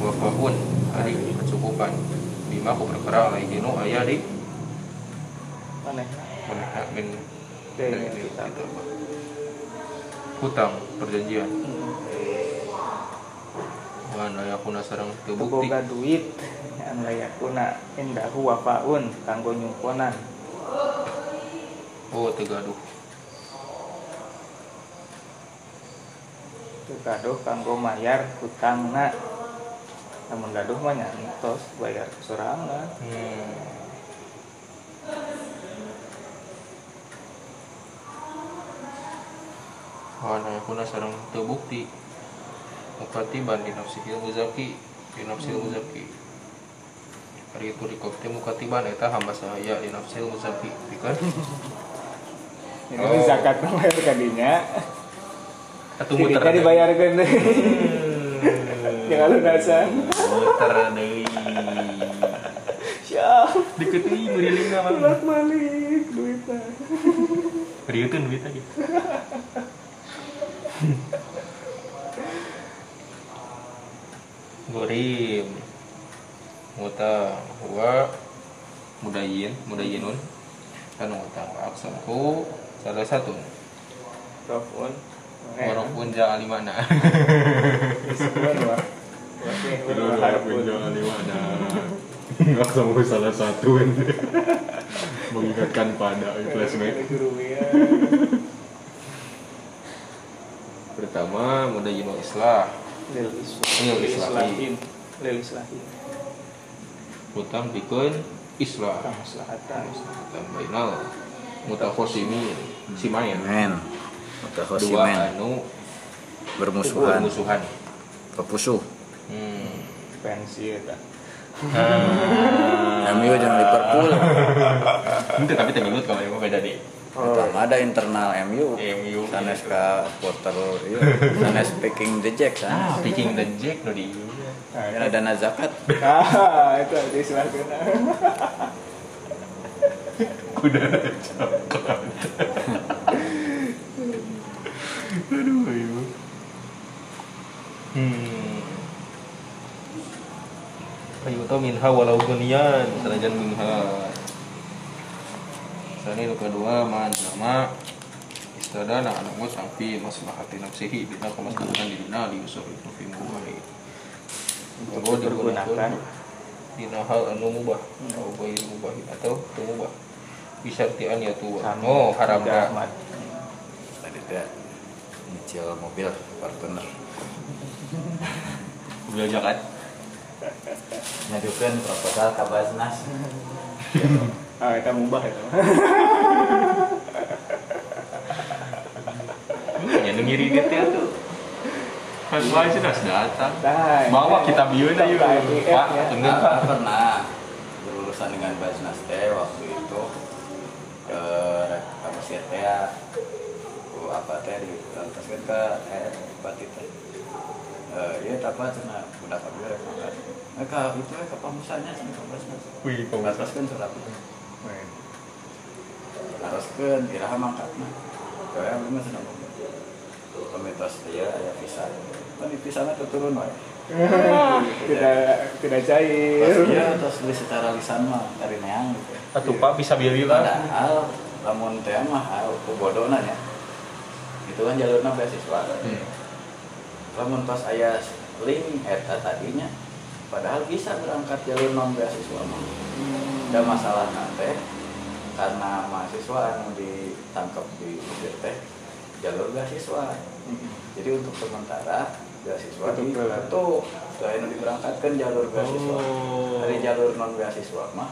wafahun hari kecukupan. Lima aku perkara lagi dino ayah di Mana? mereka min Dari dari kita. kita hutang perjanjian Hmm. mana aku nasarang terbukti Boga duit anu layakuna indahu wafaun kanggo nyumponan. oh tegaduh kadoh kanggo mayar hutangna. namun gaduh mah nyantos bayar sorangan Hmm. Kuna sarang terbukti. Mukatiban di nafsihil muzaki Di nafsil muzaki Hari itu di kokte mukatiban Eta hamba saya di nafsil muzaki Kan? ini Oh. zakat bayar kadinya Atau muter dibayarkan. Deh jangan lunasan. Muter deui siap. Deket deui meriling bolak balik duitnya Rieuteun duit aja Gorim Muta Huwa Mudayin Mudayinun Anu utang Aksamku Salah satu. Rofun. Walaupun jangan limana Sebulan wah Oke, harapun jangan limana Nggak sama salah satu. Mengingatkan pada flashback. Pertama Mudayinul Islah Lil islahin. Lil islahin Utang dikeun Islah. Kamaslahatan dan bainal. Mutakhosimin simain men dua mutakhosimen anu bermusuhan. musuhan pepusuh hmm. Pensi ya MU jeung Liverpool. Itu tapi temilut kalau yang beda deh Pertama ada internal MU MU sanes ka supporter ieu sanes picking the jack ah. Kan picking the jack no di ada dana zakat. Ah, itu ada istilah kena udah coklat aduh ayo. Hmm. Ayo tau minha walau gunian sanajan minha Sani nu kedua man nama istadana anak musang fi maslahati nafsihi bina kemaslahatan di dina di yusuf itu fi mubahi. Untuk dipergunakan. Dina hal anu mubah atau bayi mubah atau tu mubah. Bisa tian ya tua Sama. oh haram Tidak, dah Mat. tadi teh nyicil mobil partner. Mobil jakat ngajukeun proposal ka Basnas Ah, itu mubah itu. ya ngiri ya tuh. Pas wae sih datang. Bawa kita bieu na yuk. Pak IF pak ya. tengah Nah, pernah. Berurusan dengan Basnas teh waktu itu. Ke ke Mesir teh ya. Ku apa teh di lantaskan ke eh bati teh eh iya apa cenah budak mangkat mereka itu eh ke pamusanya cenah ke Basnas wih lantaskan surat. itu haruskan iraha mangkatna kayak abdi mah cenah komitos dia aya visa kan di visana teu turun wae tidak tidak cair. Pas dia terus beli secara lisan mah dari neang gitu. atuh pak bisa bieli lah Padahal lamun teh mah aya ku bodona nya. Itu kan jalurna beasiswa. Hmm. Lamun tos aya link eta tadinya padahal bisa berangkat jalur non beasiswa mah. Ada masalah teh karena mahasiswa anu ditangkap di Mesir teh jalur beasiswa. Jadi untuk sementara beasiswa Untuk di gelar. itu selain diberangkatkan jalur beasiswa Oh. dari jalur non beasiswa mah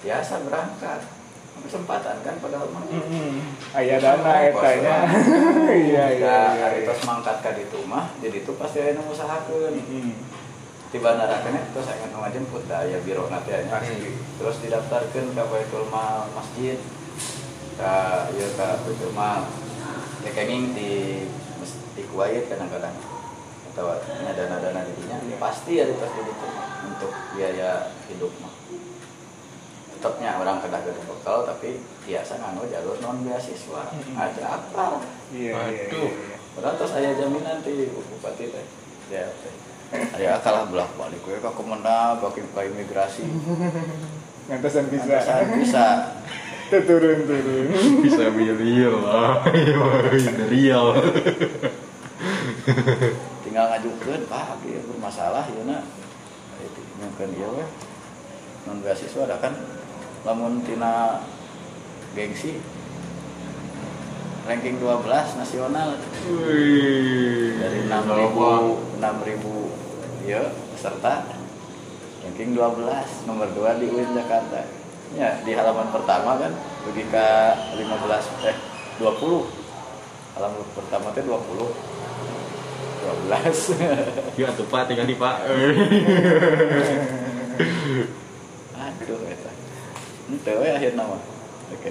biasa berangkat kesempatan kan padahal mah Ayah dana etanya. Iya iya. ya iya, hari iya. tos mangkat ka ditu mah jadi itu pasti aya nu ngusahakeun Hmm. Di bandara kene terus saya nu ngajemput da aya biro nanti aya Hmm. terus didaftarkeun ka Baitul Mal masjid. Ka ieu ka Baitul Mal. Ya kenging di di Kuwait kadang-kadang. Atau nya dana-dana di dinya pasti ada pas di ditu untuk biaya hidup mah. Tetapnya orang kedah gede bekal tapi biasa nganu jalur non beasiswa aja apa. Iya iya. Iya. Padahal terus aya jaminan ti bupati teh. Ya Aya kalah belah balik we ka Kemenang, bagi ka imigrasi. Ngantesan bisa. Bisa bisa. turun turun. bisa bieli lah real Tinggal ngajukeun, Pak, ieu bermasalah ieu na. Itu mungkin ieu we. Non beasiswa ada kan lamun tina gengsi ranking 12 nasional wih dari 6000 6000 ya peserta. Ranking 12 nomor 2 di UIN Jakarta. Ya di halaman pertama kan ke 15 eh 20 halaman pertama teh 20 12 ya tuh pak tinggal di pak. Aduh eta. Itu we akhirnya mah oke.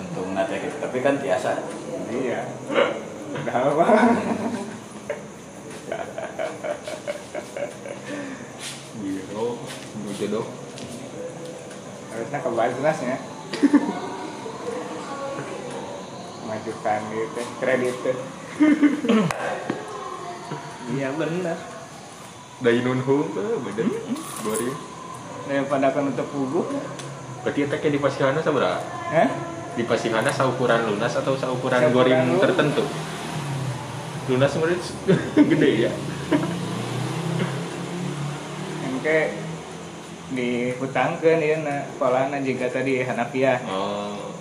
Untung nate gitu tapi kan biasa. Iya. Udah apa iya oh mau jodoh. Harusnya kebalas ya. Majukan gitu kredit tuh. Iya bener. Dari nun hung bener. Bori daripada kan untuk puguh berarti kayak di pasihana sabaraha eh di pasihana saukuran lunas atau saukuran Saukuran goring lu. tertentu? Lunas sebenarnya gede ya kayak dihutangkan ya na polana jika tadi Hanafiah. Oh.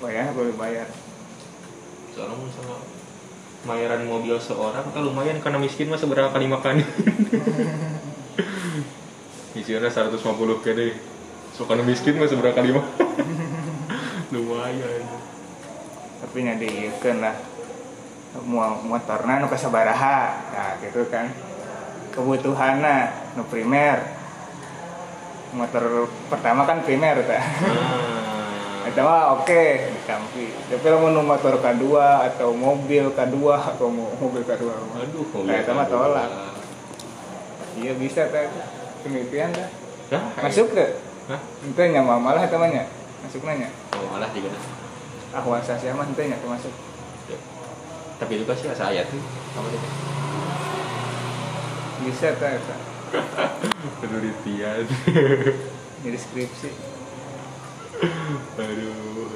Bayar boleh bayar. Soalnya misalnya bayaran mobil seorang kan lumayan karena miskin mah seberapa kali makan isinya 150 ke deh. So karena miskin mah seberapa kali makan lumayan. Tapi nya diieukeun lah motorna nu kasabaraha nah gitu kan kebutuhanna nu primer motor pertama kan primer ta ah Itu mah oke ditampi. Tapi lamun nu motor kedua atau mobil kedua atau mo- mobil kedua. aduh Nah, itu mah tolak. Iya bisa teh. Penelitian. Hah? Masuk ke? Hah? Ente nya mah malah eta mah nya. Masuk nanya. oh malah juga dah. Ahwal sasya mah ente nya masuk. Ya. tapi itu sih asa ayat tuh apa tuh Bisa teh eta. penelitian Jadi skripsi. aduh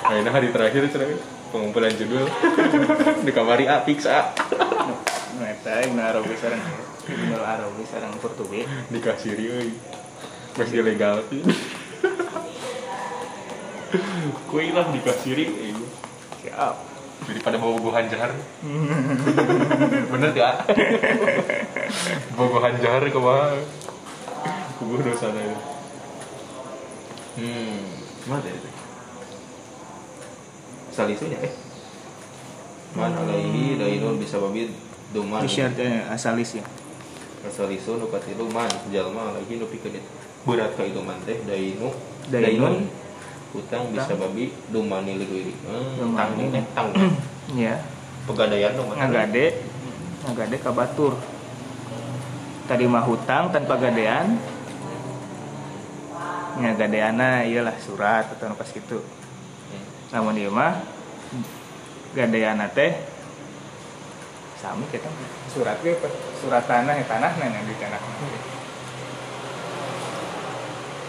Akhirnya hari terakhir cerai pengumpulan judul di kamari A fix A Nu eta Ibnu Arabi sareng Ibnu Arabi sareng Qurtubi. dikasih euy masih legal sih kue hilang dikasih euy Siap. Daripada bawa buhan jahar bener gak? Bawa buhan jahar ke mana kubur dosa ada hmm. Mana itu? Salisunya eh? Man alaihi dainun bisa babid duman Isyarat asalis ya. Asalisu nu katilu man jalma lagi nu pikeun itu berat ka itu man teh dainu. Dainun. Utang bisa babi dumani leuwih hmm, Dumani. tang teh tang. Iya. pegadaian dong ngagade. Ngagade ka batur. Tadi mah hutang tanpa gadean. Ngagadeana iyalah surat atau pas gitu. Namun ieu mah gadeana teh sami kita surat apa? surat tanah ya tanah yang di tanah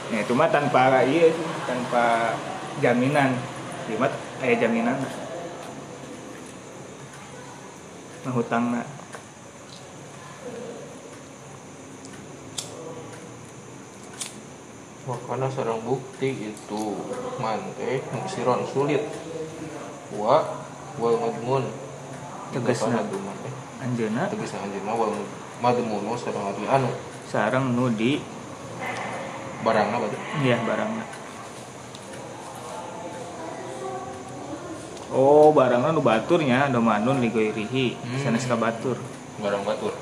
Nah itu mah tanpa iya sih, tanpa jaminan. Ieu mah aya jaminan. Nah hutangna. makanya sarang bukti itu man teh siron sulit. Wa wal madmun. Duman teh Anjeuna tegasna anjeunna wal madmun sareng anu. Sareng nu barangna berarti iya barangna. Oh, barangna nu baturnya do manun ligoirihi. Hmm. Sanes ka batur. barang batur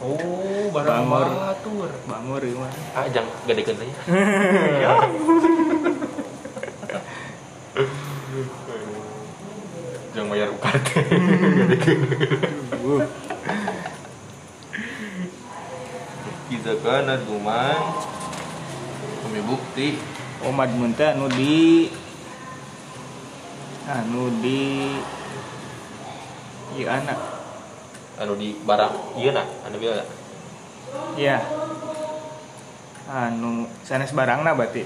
oh barang Bangor. batur Bangor ieu mah. ah jangan gadekeun teh jangan bayar UKT Uh, Kita kana duman kami bukti Oh, madmun teh anu di anu di ieu anak. anu di barang iya nah anu bieu Iya. Anu sanes barangna berarti.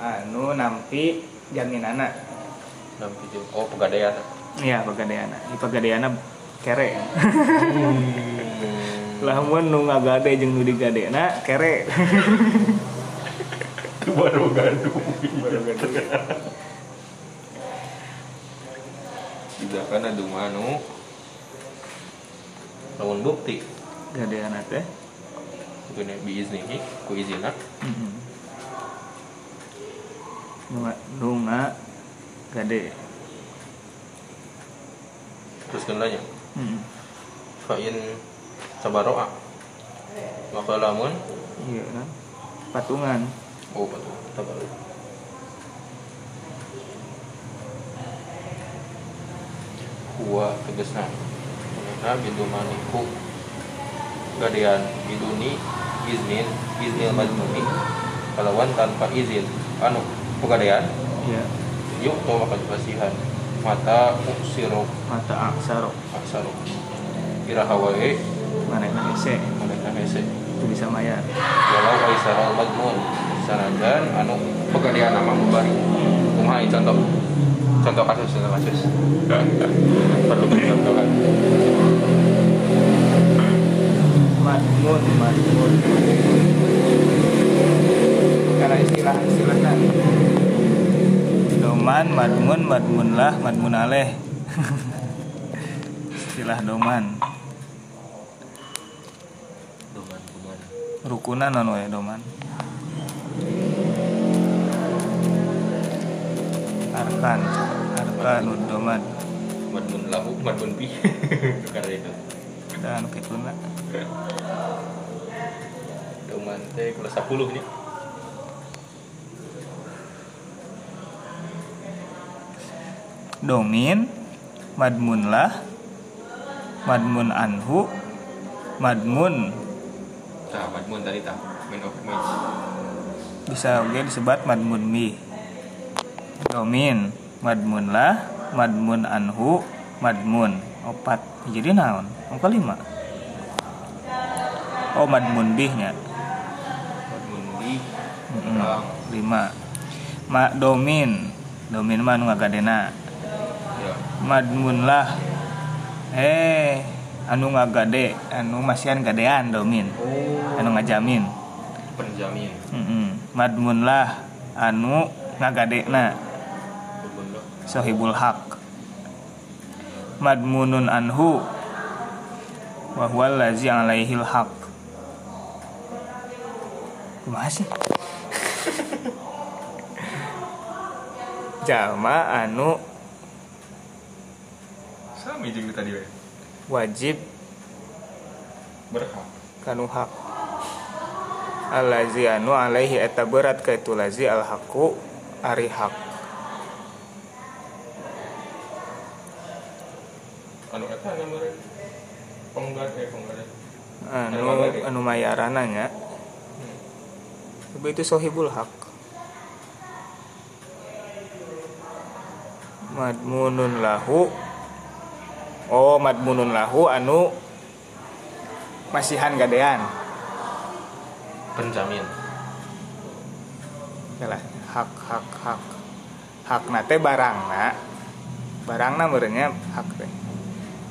Anu nampi jaminana. nampi jeung oh pegadaian Iya, pegadeana. Di pegadeana kere. Lamun nu ngagade jeung nu digadena kere. baru gaduh Tidak kana dumanu lamun bukti gadean teh Gini biiznihi ku izina Heeh. Nunga, nunga gade. terus kendanya Heeh. fa'in sabaroa maka lamun Iya kan? Patungan. Oh betul tabaru huwa tegesna Menena bidumaniku. Gadean biduni iznin iznil majnuni kalawan tanpa izin. Anu pegadean Iya. yuk to maka dipasihan mata uksiro Mata aksaro. aksaro iraha wae Mana yang ese manehna hese itu bisa mayar. walau aisaral madmun sanajan anu pegadean nama mubari kumaha contoh contoh kasus contoh kasus perlu contohan Madmun, madmun. Karena istilah istilahnya. Doman, madmun, madmun lah, madmun aleh. istilah doman. duman Rukunan non we doman. Arkan, arkan doman. madmun lahu madmun pi. Karena itu. Dan kituna. duman teh kelas 10 nya Domin, madmun lah, madmun anhu, madmun. Nah madmun tadi tak main of match bisa oke disebut madmun mi domin madmun lah madmun anhu madmun. Opat jadi naon? Angka lima? Oh madmun bihnya. Madmun di Mm-mm. orang lima. Ma domin. Domin mah nu ngagadena. Ya. Madmun lah. Eh anu ngagade anu masihan gadean domin. Oh. Anu ngajamin. Penjamin. Mm-mm. madmun lah. Anu ngagadena. madmun lah sohibul hak madmunun anhu wa huwa allazi alaihil haq. Kumaha sih? Jalma anu sama jeung tadi we wajib berhak. kanu hak. Allazi anu alaihi eta berat ka itu lazi al haqu ari hak anu eta penggad eh anu anu mayaranna nya tapi itu sohibul hak madmunun lahu. Oh madmunun lahu anu masihan gadean. Penjamin. Yalah, hak hak hak. Hak nate barang na barang na merenya hak teh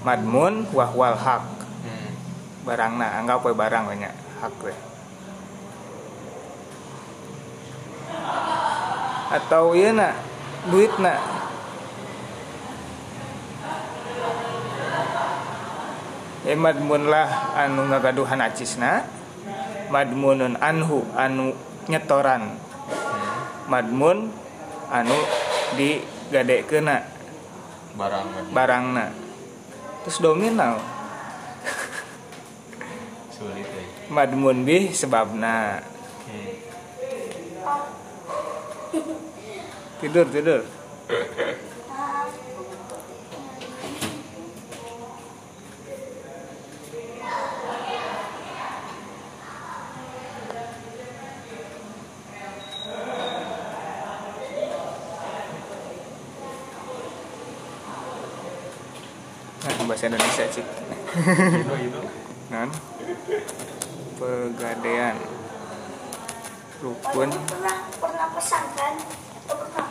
madmun wahwal hak hmm. barang na anggap we barang banyak hak teh atau iya na duit na Ya madmun lah anu ngagaduhan acisna. Madmunun anhu anu nyetoran. Madmun anu di gade kena barang barangna terus dominal. Sulit eh. Madmun bih sebabna. Hmm. tidur tidur Nah, bahasa Indonesia cik. Kan? Pegadaian. Rukun. Pernah pernah pesantren atau pernah?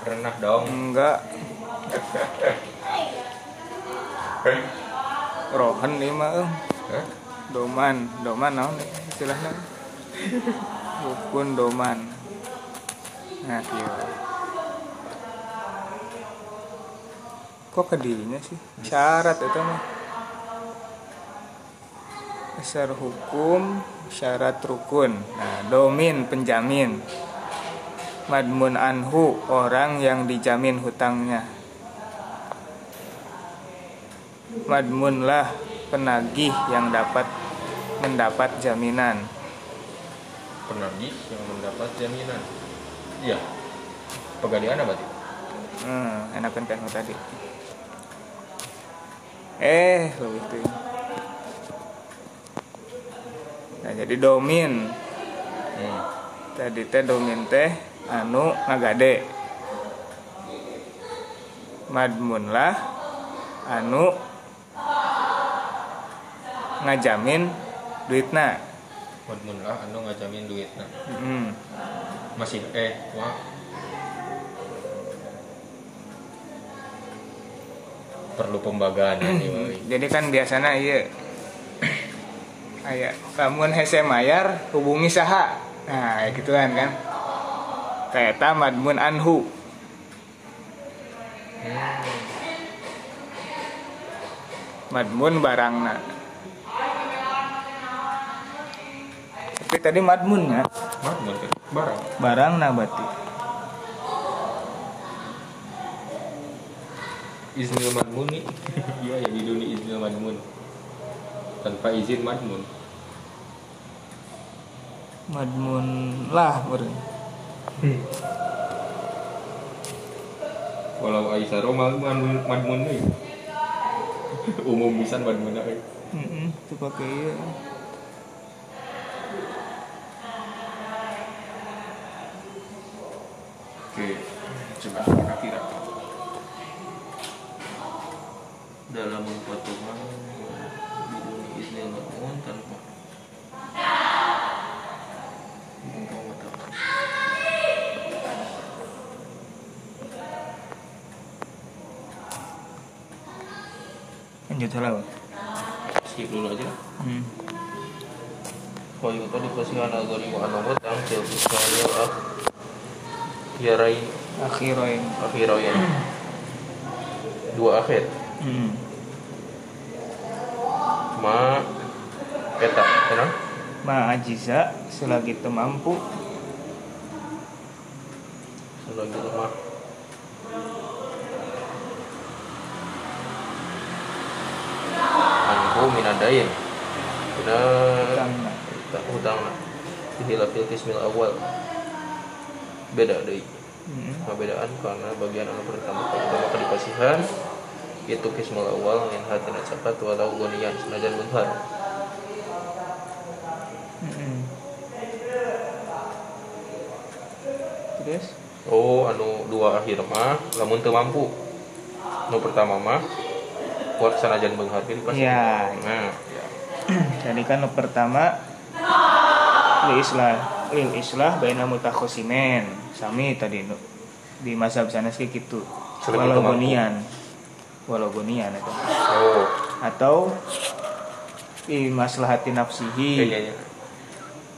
Pernah dong. Enggak. Rohan nih mah doman. Doman naon nih istilahnya? Rukun doman. Nah iya kok kedinya sih? Syarat itu mah. Dasar hukum syarat rukun. Nah domin penjamin. Madmun anhu orang yang dijamin hutangnya. Madmunlah penagih yang dapat mendapat jaminan. Penagih yang mendapat jaminan. Iya. Pegadaian apa tuh hmm, enakan kan tadi eh lebih tuh nah jadi domin. Hmm. tadi teh domin teh anu ngagade. Madmun lah anu ngajamin duitna. Madmun lah anu ngajamin duit nah hmm. masih eh wah perlu pembagaan ini woy. jadi kan biasanya iya. Kayak lamun hese mayar hubungi saha. Nah kayak gituan kan. Kayak madmun anhu. Madmun barangna. Tapi tadi madmunnya Madmun kan barang. Barangna iznil madmun nih iya ya di dunia iznil madmun. Tanpa izin madmun. Madmun lah beureun. walau Aisyah Roma madmun madmun nih umum bisa madmun Heeh, itu pakai iya. oke coba kira dalam potongan di dunia iznil madmun tanpa. Lanjut skip dulu aja Hmm. Kau tadi pasihan agari wa anu hutang sil fiskal ak Yarai Akhiroin. akhirayan Dua akhir Hmm. Ma Eta Tenang. Ma ajiza selagi itu mampu. Selagi lemah Anku minadain Benar Hutangna. Hutang Dihilafil kismil awal. Beda deh Hmm. Perbedaan karena bagian anu pertama pertama kedipasihan itu kismul awal min hatina capat walau gonian senajan Hmm. Terus? oh anu dua akhir mah lamun teu mampu. Nu pertama mah kuat sanajan benghar ge dipasihan Ya. nah Jadi kan nu pertama lil islah lil islah baina mutakhosimen. Sami tadi nu di mazhab sana sih gitu walau gonian walau gonian itu oh. Atau di maslahati nafsihi. Kayaknya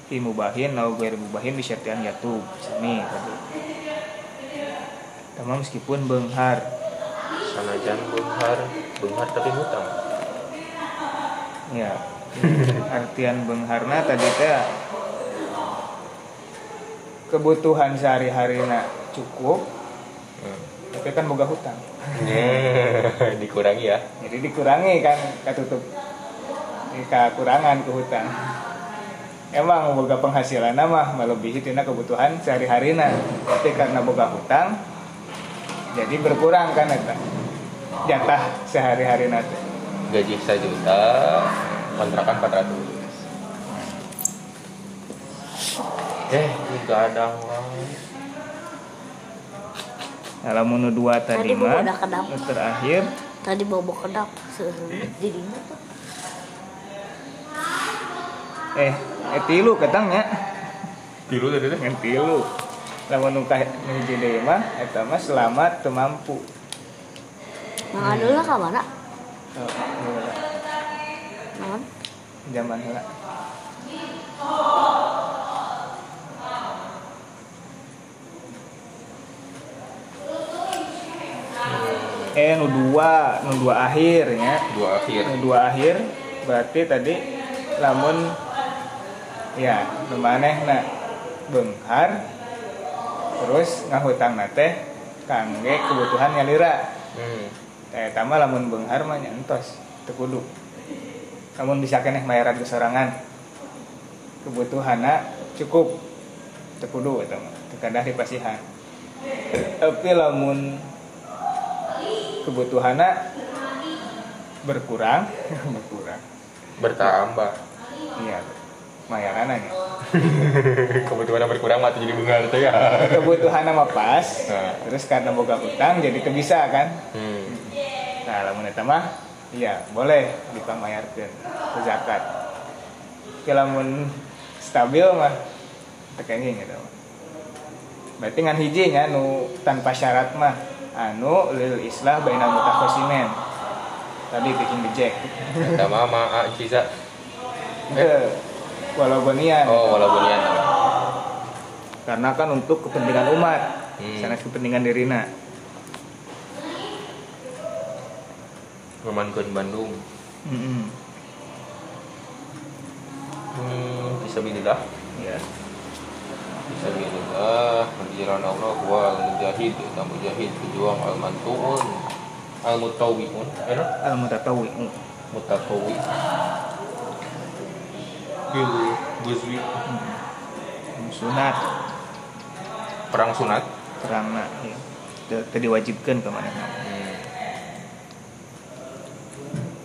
fi mubahin atau gair mubahin bisyartian yatub. Sami tadi. Sama meskipun benghar. Sanajan benghar benghar tapi hutang ya artian bengharna tadi teh kebutuhan sehari-hari cukup hmm. tapi kan boga hutang dikurangi ya. Jadi dikurangi kan katutup kekurangan ke hutang emang boga penghasilan mah melebihi tina kebutuhan sehari-hari tapi karena boga hutang jadi berkurang kan eta. Jatah sehari-hari nanti gaji sejuta kontrakan 400 eh ini kadang wae kalau nu dua tadi Tadi mah terakhir. Tadi bobo kedap tuh. eh eh tilu ketangnya tilu tadi teh. Tilu. Lamun nu ka nu hiji deui mah eta mah selamat teu mampu Nah, dulu ka mana? Oh. Naon? zaman heula eh nu dua nu dua akhir ya. Dua akhir. Nu dua akhir berarti tadi lamun ya numaneh na benghar terus ngahutang teh kangge kebutuhan nyalira. Hmm. kayak tama lamun benghar mah nyantos tekudu namun bisa keneh mayaran kesorangan. Kebutuhana cukup tekudu itu mah terkadang dipasihan tapi lamun kebutuhana berkurang berkurang. Bertambah. Iya mayarananya kebutuhan berkurang mati jadi bengar tuh ya. Kebutuhan mah pas Nah. terus karena boga utang jadi kebisa kan. Hmm. nah lamun eta mah iya boleh dipamayarkeun ke zakat. Lamun stabil mah tekenging gitu berarti ngan hiji nya nu tanpa syarat mah anu lil islah bainal mutakhasimin tadi bikin dijek ada mama ah ciza. Itu walau bonian oh walau bunian karena kan untuk kepentingan umat. Hmm. sanes kepentingan dirina memankan Bandung. Mm hmm, bisa bilillah ya. bisa bilillah hadiran Allah wa mujahid dan mujahid pejuang al mantuun al mutawiun al mutatawi. Mutatawi bil guzwi sunat. Perang sunat? Terangna ya. Tadi diwajibkan ke mana hmm.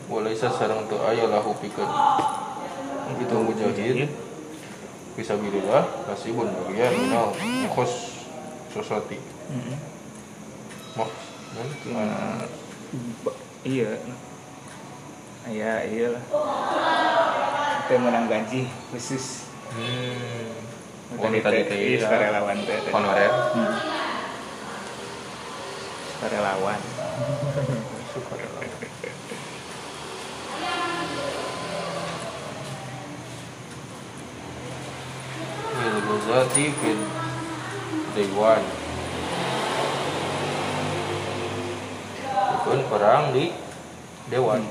Walaysa sarang tu lahu pikeun itu mujahid bisa bilillah kasibun bagian minal mukhos sosati Mm-mm. mak kan? Nah, iya iya iya lah kita menang gaji khusus hmm. wanita di teh iya, teh tadi. honorer Hmm. sukarelawan sukarelawan Bil guzati fil Dewan Bukan perang di Dewan.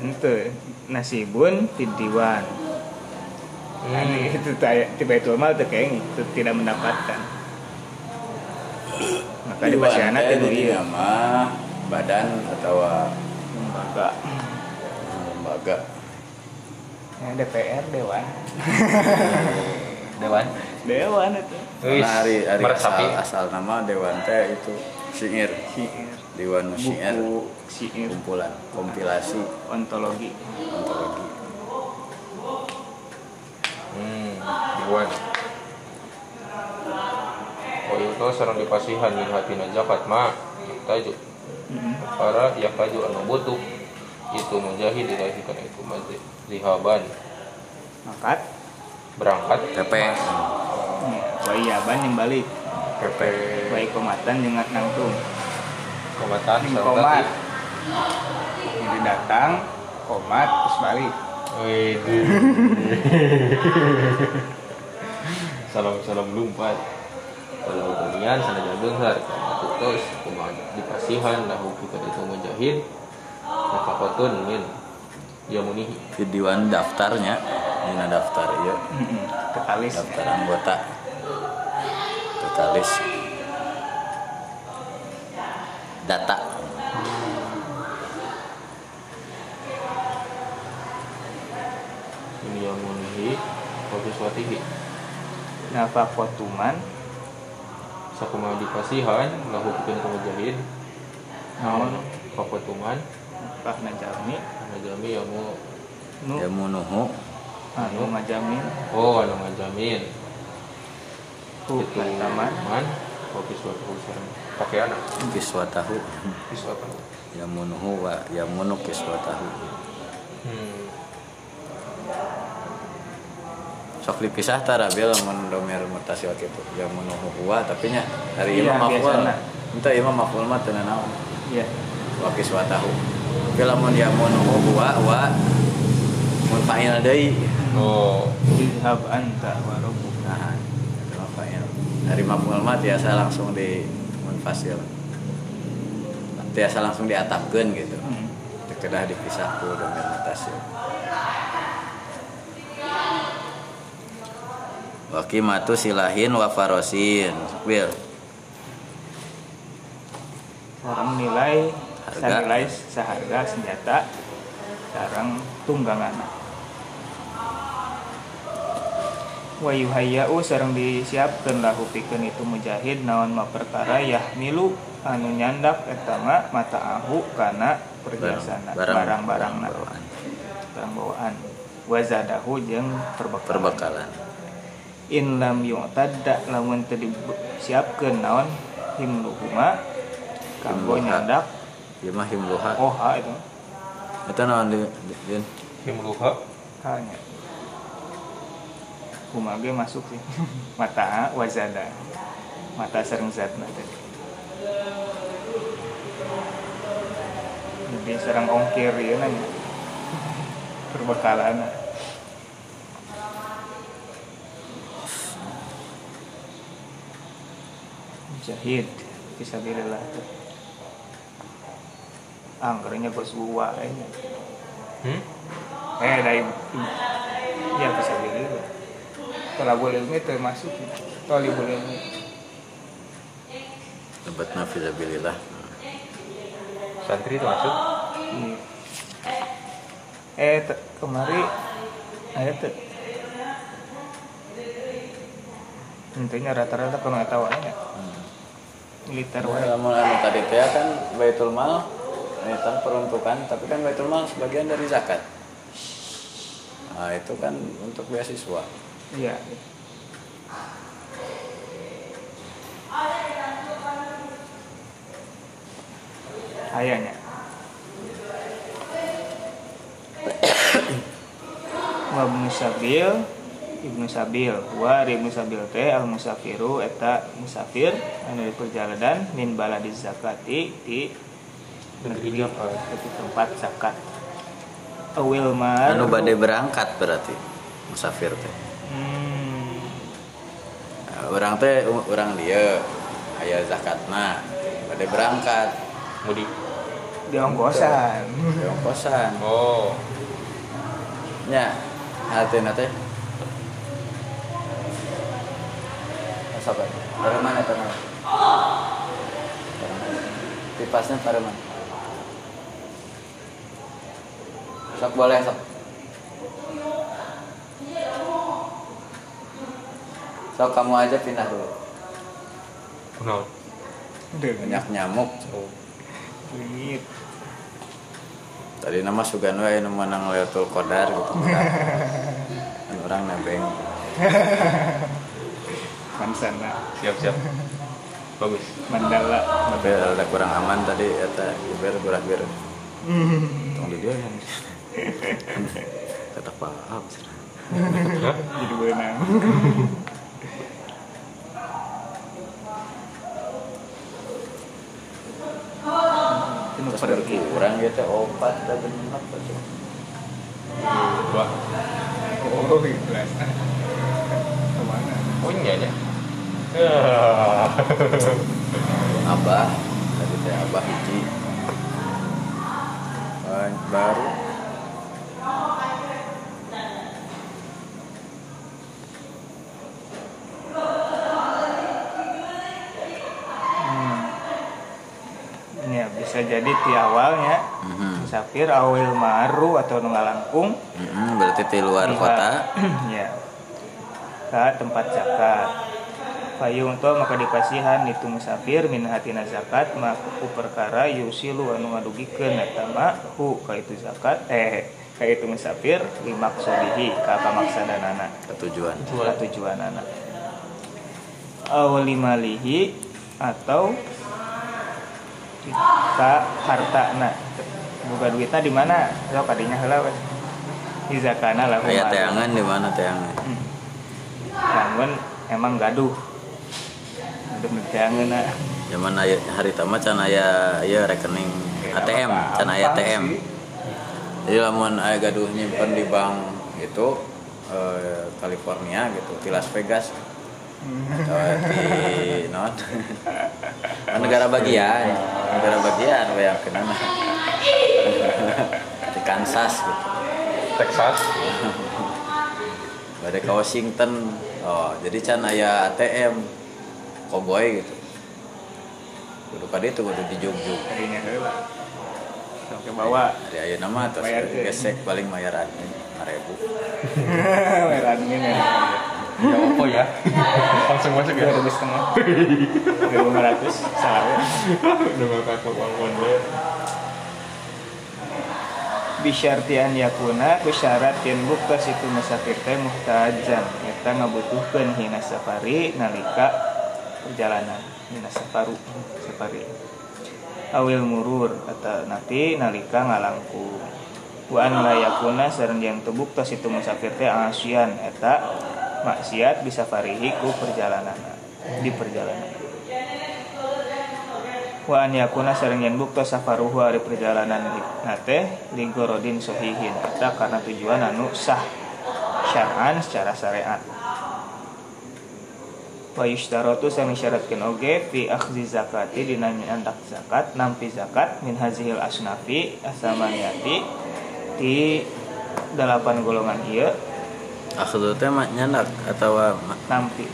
Itu nasibun tidiwan Hmm. Nah, itu tiba itu mal tuh kayak itu tidak mendapatkan. Maka di pasiana itu di iya nama badan atau lembaga. lembaga. Ya, DPR dewan Dewan? Dewan itu. Wis, Karena hari hari meresapi. asal, asal nama dewan teh itu syair syair dewan syair buku syair kumpulan kompilasi. Ontologi. Antologi Hmm, Dewan. Oh itu sarang dipasihan min hatina zakat ma. Tajuk Mm-mm. para yang taju anu butuh. Itu mujahid ilahi kana itu mazih zihaban makat berangkat. PP Wayaban yang balik. PP Baik komatan yang nangtung komatan komat. Jadi datang Komat terus balik. Salam salam lumpat kalau kemudian sana jagung har terus kumaha dipasihan lahu kita itu mujahid maka kotun min ya munihi videoan daftarnya. Ini daftar ya Mm-mm. Kekalis daftar anggota. Totalis data. Ini ya munihi Wabi swatihi Nafa kotuman Sakuma dipasihan lahu kita itu mujahid naon pakotuman Kah najami najami yang mau Nu. Ya munuhu Anu ngajamin. Oh anu ngajamin. Ku itu taman. Man. Kopi suatu sareng pakaian kiswatahu suatu ya munuhu wa ya munu kiswatahu hmm. sok dipisah tara bil mun domir mutasi waktu itu. Ya munuhu huwa tapi nya hari Iya, imam maful. biasana. entah imam maful mah teu naon. Iya. Wa kiswatahu tapi lamun ya munuhu huwa wa mun fa'il deui. Oh. Izhab anta wa rabbuka nah itu fa'il hari maful mah biasa langsung di munfasil biasa langsung diatapkeun gitu. Hmm. Teu kedah dipisah ku domir mutasil wa qimatu silahin wa farosin. Bil sarang nilai Harga. nilai seharga senjata sarang tunggangan wa yuhayyau sareng disiapkeun lahu pikeun itu mujahid naon ma perkara yahmilu anu nyandak eta mah mataahu kana perhiasana barang-barangna bawaan. barang bawaan wazadahu jeung perbekalan perbekalan in lam yu'tadda lamun teu disiapkeun naon himluhuma kanggo Himluha. Ieu mah himluha oha itu. Eta naon di, di, Din? himluha hanya kumage masuk sih. Mata wazada. Mata sereng zatna tadi. Jadi serang ongkir ya. Nanya perbekalan jahid. Fisabilillah tuh anggarnya bos gua ini hmm? eh dari ya bisa dilihat tolabul ilmi termasuk tolabul ilmi Lebatna fisabilillah santri itu masuk? Iya. eh te- kemari ada tuh intinya rata-rata kalau nggak tahu ya militer wae. Namun anu tadi teh kan Baitul Mal ini kan peruntukan, tapi kan Baitul Mal sebagian dari zakat. Nah, itu kan untuk beasiswa. iya ayahnya wa sabil ibnu sabil wa ibnu sabil teh al musafiru eta musafir anu perjalanan min baladiz zakati di negeri di tempat zakat awil mar Anu bade berangkat berarti musafir teh. hmm, Nah, orang teh orang dia aya zakatna bade berangkat mudik di ongkosan di ongkosan. oh Nya, hati teh. Sabar. Dari mana tanah? Pipasnya pada mana? Sok boleh sok. Sok kamu aja pindah dulu. kenal Banyak nyamuk. oh. Tadi nama sugan wae nu menang Lailatul Qadar gitu. Kan orang nebeng. Mansana siap siap bagus Mandala Tapi ada kurang aman tadi eta geber gerah ger. Tong di dia yang. Tetap paham. Hah? jadi benang itu Terus gitu obat dan benar dua oh ikhlas. Ke mana? Oh iya ya Abah. Tadi teh Abah hiji. Baru. Ya bisa jadi di awalnya Mhm. musafir awil maru atau nungalangkung Mhm, berarti di luar kota. ya. Ke tempat zakat. Payung to maka dipasihan itu musafir min hatina zakat maka perkara yusilu anu ngadugikeun eta mah hu ka itu zakat eh ka itu musafir limaksodihi ka pamaksadanana Ketujuan. ka tujuan anak awlimalihi atau ka hartana buka duitnya di mana? Lo kadinya heula we di zakana lah Aya teangan di mana teangan? namun emang gaduh. Udah menjangan nah. Zaman hari tama can aya aya rekening ATM, can aya ATM. Jadi lamun aya gaduh nyimpen di bank itu eh, California gitu, di Las Vegas. Atau di non. Kan negara bagian, negara bagian yang kena. Di Kansas gitu. Texas? Bade ke Washington. Oh jadi can aya ATM koboy gitu. Kudu ka ditu kudu dijugjug Tadinya ke bawa. dari aya nama ke- gesek paling bayar admin 5000 Bayar admin ya. Ya apa ya? Langsung masuk ya. Dua ribu setengah. Dua ribu lima ratus. Salah. Udah gak kakak bangun deh. Bisyartian yakuna Bisyarat yang bukta situ musafir teh muhtajan Eta ngabutuhkeun hina safari nalika perjalanan hina safaru safari awil murur atau nanti nalika ngalangkung wa an la yakuna sareng yang tebukta situ musafir teh asian eta maksiat bisa farihi ku perjalanan di perjalanan. Wa an yakuna sareng yen bukta safaruhu ari perjalanan nate ligorodin sohihin eta karena tujuan anu sah syar'an secara syariat wa yushtaratu sami syaratkeun oge fi akhzi zakati dina nyandak zakat nampi zakat min hazihil asnafi asamaniyati di delapan golongan ieu akhdhu teh nyandak ma- nampi.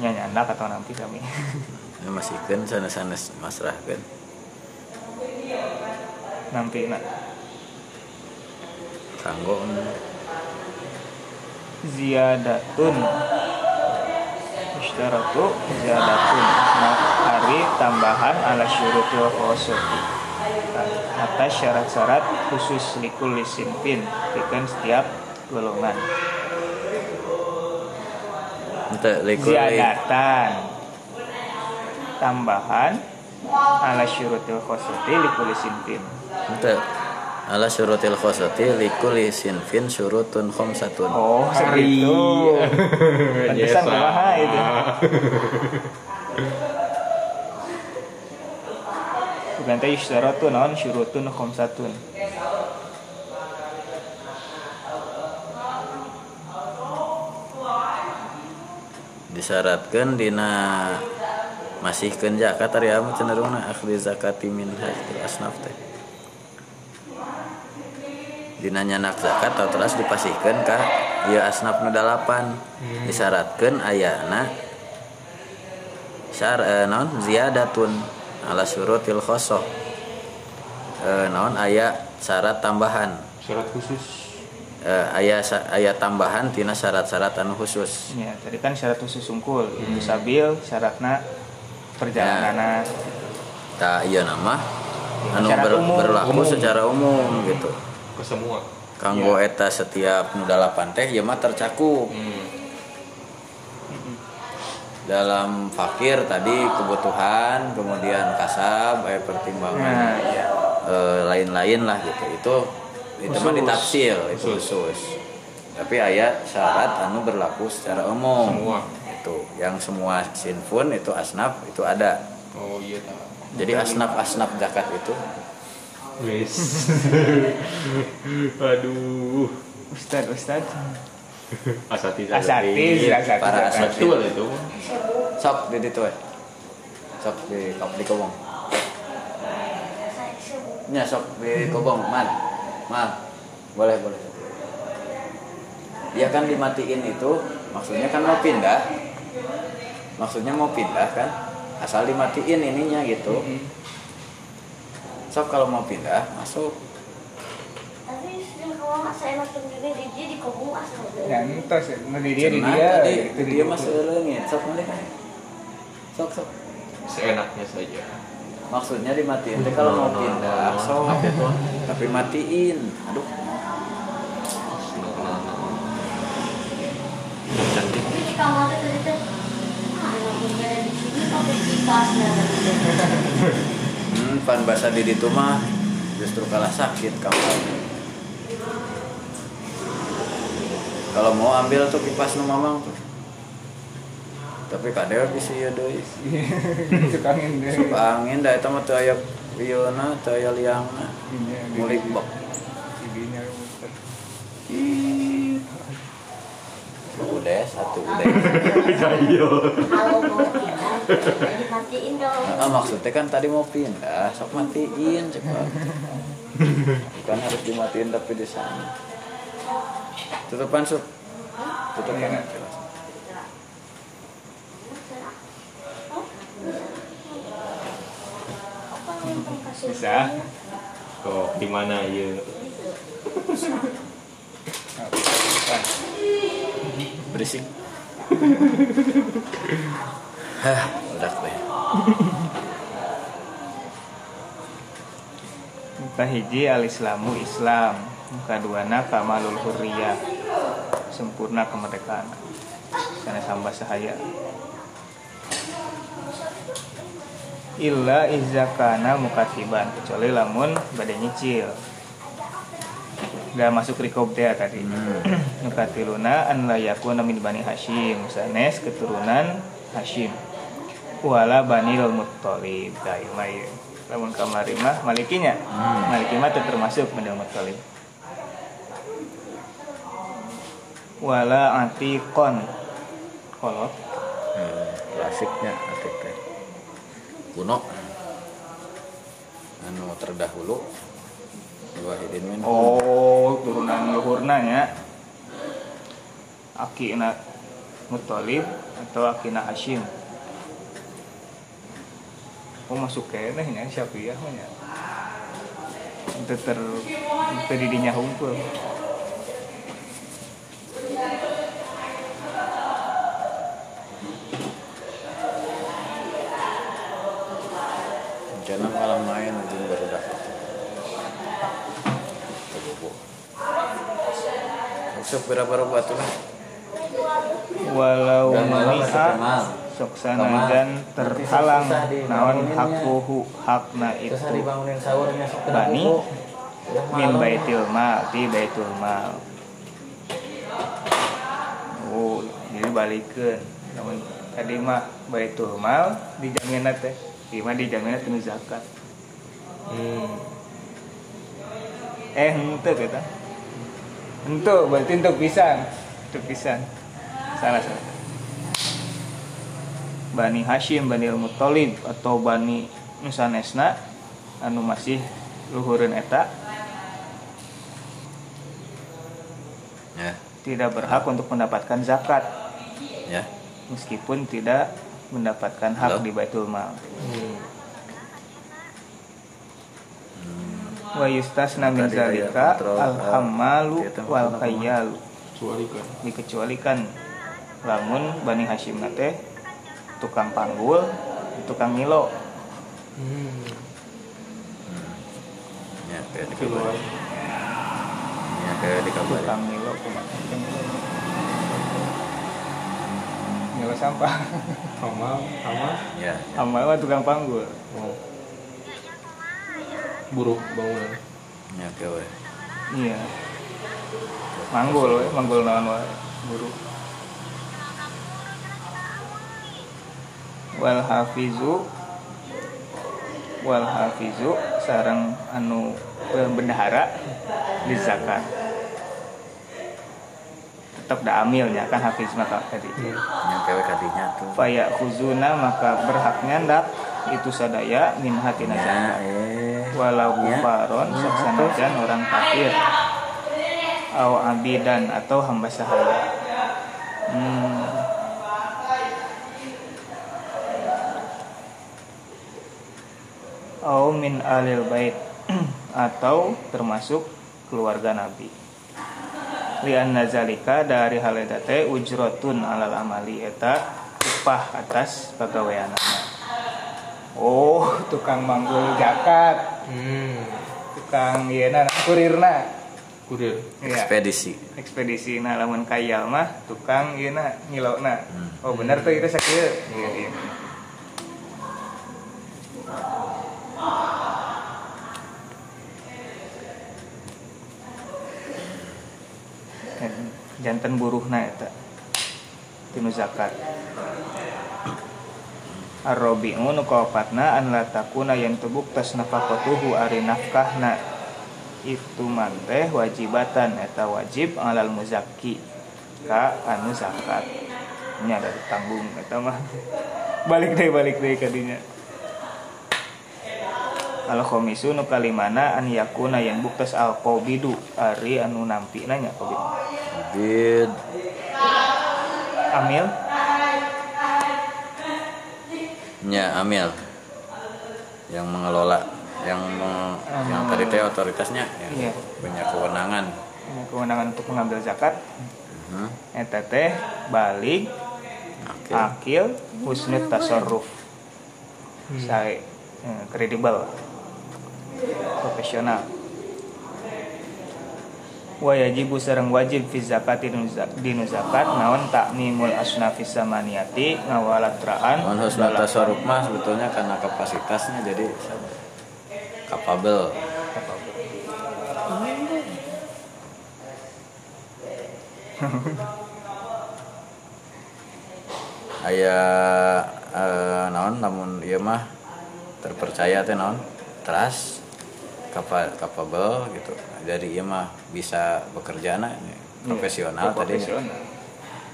Nya nyandak atau nampi kami. Masihkeun sanes-sanes masrahkeun. Nampi na kanggo ziyadatun Ishtaratu ziyadatun nah, hari tambahan ala syurutil khosoti atas syarat-syarat khusus likul lisinpin bikin setiap golongan. Ziyadatan. Tambahan ala syurutil khosoti likul lisinpin. Ente ala syurutil khosati likul sinfin syurutun khamsatun oh segitu pantesan kumaha itu. Bukan teh isyaratun naon syurutun khamsatun disyaratkeun dina masihkeun zakat ari amu cenderungna akhdi zakati min hadil asnaf teh dina nyanak zakat atau terus dipasihkeun ka ieu asnaf nu dalapan. Disyaratkeun ayana syar eh, naon? Ziyadatun ala syurutil khosoh eh, naon? Aya syarat tambahan. Syarat khusus. eh, aya sa- aya tambahan tina syarat-syarat anu khusus. Ya tadi kan syarat khusus sungkul. Itu sabil syaratna perjalanan tak iya nama anu Secara ber- umum. berlaku Umum. secara umum gitu Ke semua. kanggo eta setiap nu dalapan teh ya mah tercakup. Hmm. dalam fakir tadi kebutuhan kemudian kasab eh pertimbangan nah ya eh, lain-lain lah gitu. Itu itu mah ditafsir itu khusus tapi ayat syarat anu berlaku secara umum. Semua. itu yang semua sinfun itu asnaf itu ada. Oh iya. jadi asnaf asnaf zakat itu Wes. Aduh. ustad ustad. Asati asati asati Para. Betul itu. sok di ditu we sok di kop di kobong. Nya sok di kobong man man boleh boleh. Dia kan dimatiin itu maksudnya kan mau pindah. Maksudnya mau pindah kan asal dimatiin ininya gitu sok kalau mau pindah masuk. Tapi sering kalau masuk juga di dia di kobong asal ya entos nu di dia di dia tadi itu dia masuk leungit sok boleh kan sok sok Seenaknya saja. maksudnya dimatiin teh kalau mau pindah. sok itu? tapi matiin. Aduh. Cantik. Tapi di kamar itu itu ah di sini pakai kipas hmm, pan bahasa di ditu mah justru kalah sakit kamu kalau mau ambil tuh kipas nu mamang tuh. Tapi kadeo bisa ya doi. Suka angin deh Sup angin dah itu mah teu aya pieuna teu aya liangna. Mulik bok Giginya muter. Udah satu udah kalau mau pindah jadi matiin dong Ah, maksudnya kan tadi mau pindah, sok matiin cepat. Bukan harus dimatiin tapi di sana. Tutupan sup. tutup jelas bisa kok di mana ya. Berisik. Hah udah deh muka hiji al islamu islam. Muka duana kamalul hurriyah sempurna kemerdekaan. Karena sambah sahaya. Illa izakana mukatiban kecuali lamun badai nyicil Udah masuk rikob teh tadi. Nukatiluna an la yakuna min bani Hashim. Sanes keturunan Hashim. Wala bani al muttalib. Kayu mayu Lamun kamari mah malikinya Maliki mah teu termasuk bani al muttalib. Wala atiqon. Kolot. Hmm, klasiknya atik teh kuno. Anu terdahulu Wahidin min Oh turunan luhurna nya Akina Muttalib atau Akina Hashim. Oh masuk kene nya Syafi'iyah mah nya Itu ter itu didinya hunkul jangan malam main aja baru dah Usap berapa rupa tuh? Walau kemal. Sok dan terhalang. Naon hakuhu hakna itu. terus hari bangunin sahurnya sok kena Bani Min baitil mal Di baitul mal. Oh jadi balikin. Namun tadi mah baitul mal Dijamin teh. Di mah dijamin teh zakat. Hmm. Eh ente kita Ente berarti untuk pisan. Untuk pisan. Salah salah. Bani Hashim, Bani Al-Muttalib Atau Bani Nusanesna Anu masih luhureun eta. Ya. Tidak berhak untuk mendapatkan zakat. Ya. Meskipun tidak mendapatkan hak Halo? di Baitul Mal. Hmm. Wa yustasna min zalika al-hammalu uh, kita wal khayyalu. Kecuali kan dikecualikan. Lamun Bani Hashim nate tukang panggul tukang ngilo. Hmm. ya kayak di keluar ya kayak di kabar tukang ngilo ngilo sampah. Amal amal ya amal mah tukang panggul. Oh. Buruh bangunan ya kayak iya. Manggul we manggul naon wae buru wal hafizu wal hafizu sareng anu bendahara di zakat tetap da amilnya kan hafiz maka tadi. Ya kayak kadinya tuh. Faya khuzuna maka berhaknya ndak itu sadaya min hatina ya eh. Walau kufaron Ya, saksanajan orang kafir. Aw abidan atau hamba sahaya. Hmm. aw min alil bait atau termasuk keluarga nabi. Lian nazalika dari hal eta teh ujrotun alal amali eta upah atas pegawaian Oh, tukang manggul jakat, hmm. tukang ieu na kurirna. kurir Iya. ekspedisi Ekspedisi na lamun kayal mah tukang ieu na ngilona. Hmm. Oh, bener tuh itu sakieu. Iya, iya. Dan jantan buruhna eta. Tinu zakat. Ar-Rabi'u nu kaopatna an la takuna yang tubuk tas nafaqatuhu ari nafkahna. Itu manteh wajibatan eta wajib alal muzakki ka anu zakat. Nya ada tanggung eta mah. Balik deh balik deh kadinya al khomisu nu kalimana an yakuna yang buktas al qabidu ari anu nampi nanya qabid bid amil nya amil yang mengelola yang meng- yang tadi teh otoritasnya yang Iya. punya kewenangan Ini kewenangan untuk mengambil zakat Mhm. eta teh balik Oke. akil husnul tasarruf saya eh, kredibel profesional wa yajibu sareng wajib fi zakati dinu zakat. Naon takmimul asnafis samaniyati? Ngawalatraan Mohon husnul tasarruf mah sebetulnya karena kapasitasnya jadi capable aya eh, naon? Namun ieu mah terpercaya teh naon? Trust capable gitu. Dari ieu mah bisa bekerja na ini, profesional tadi profesional.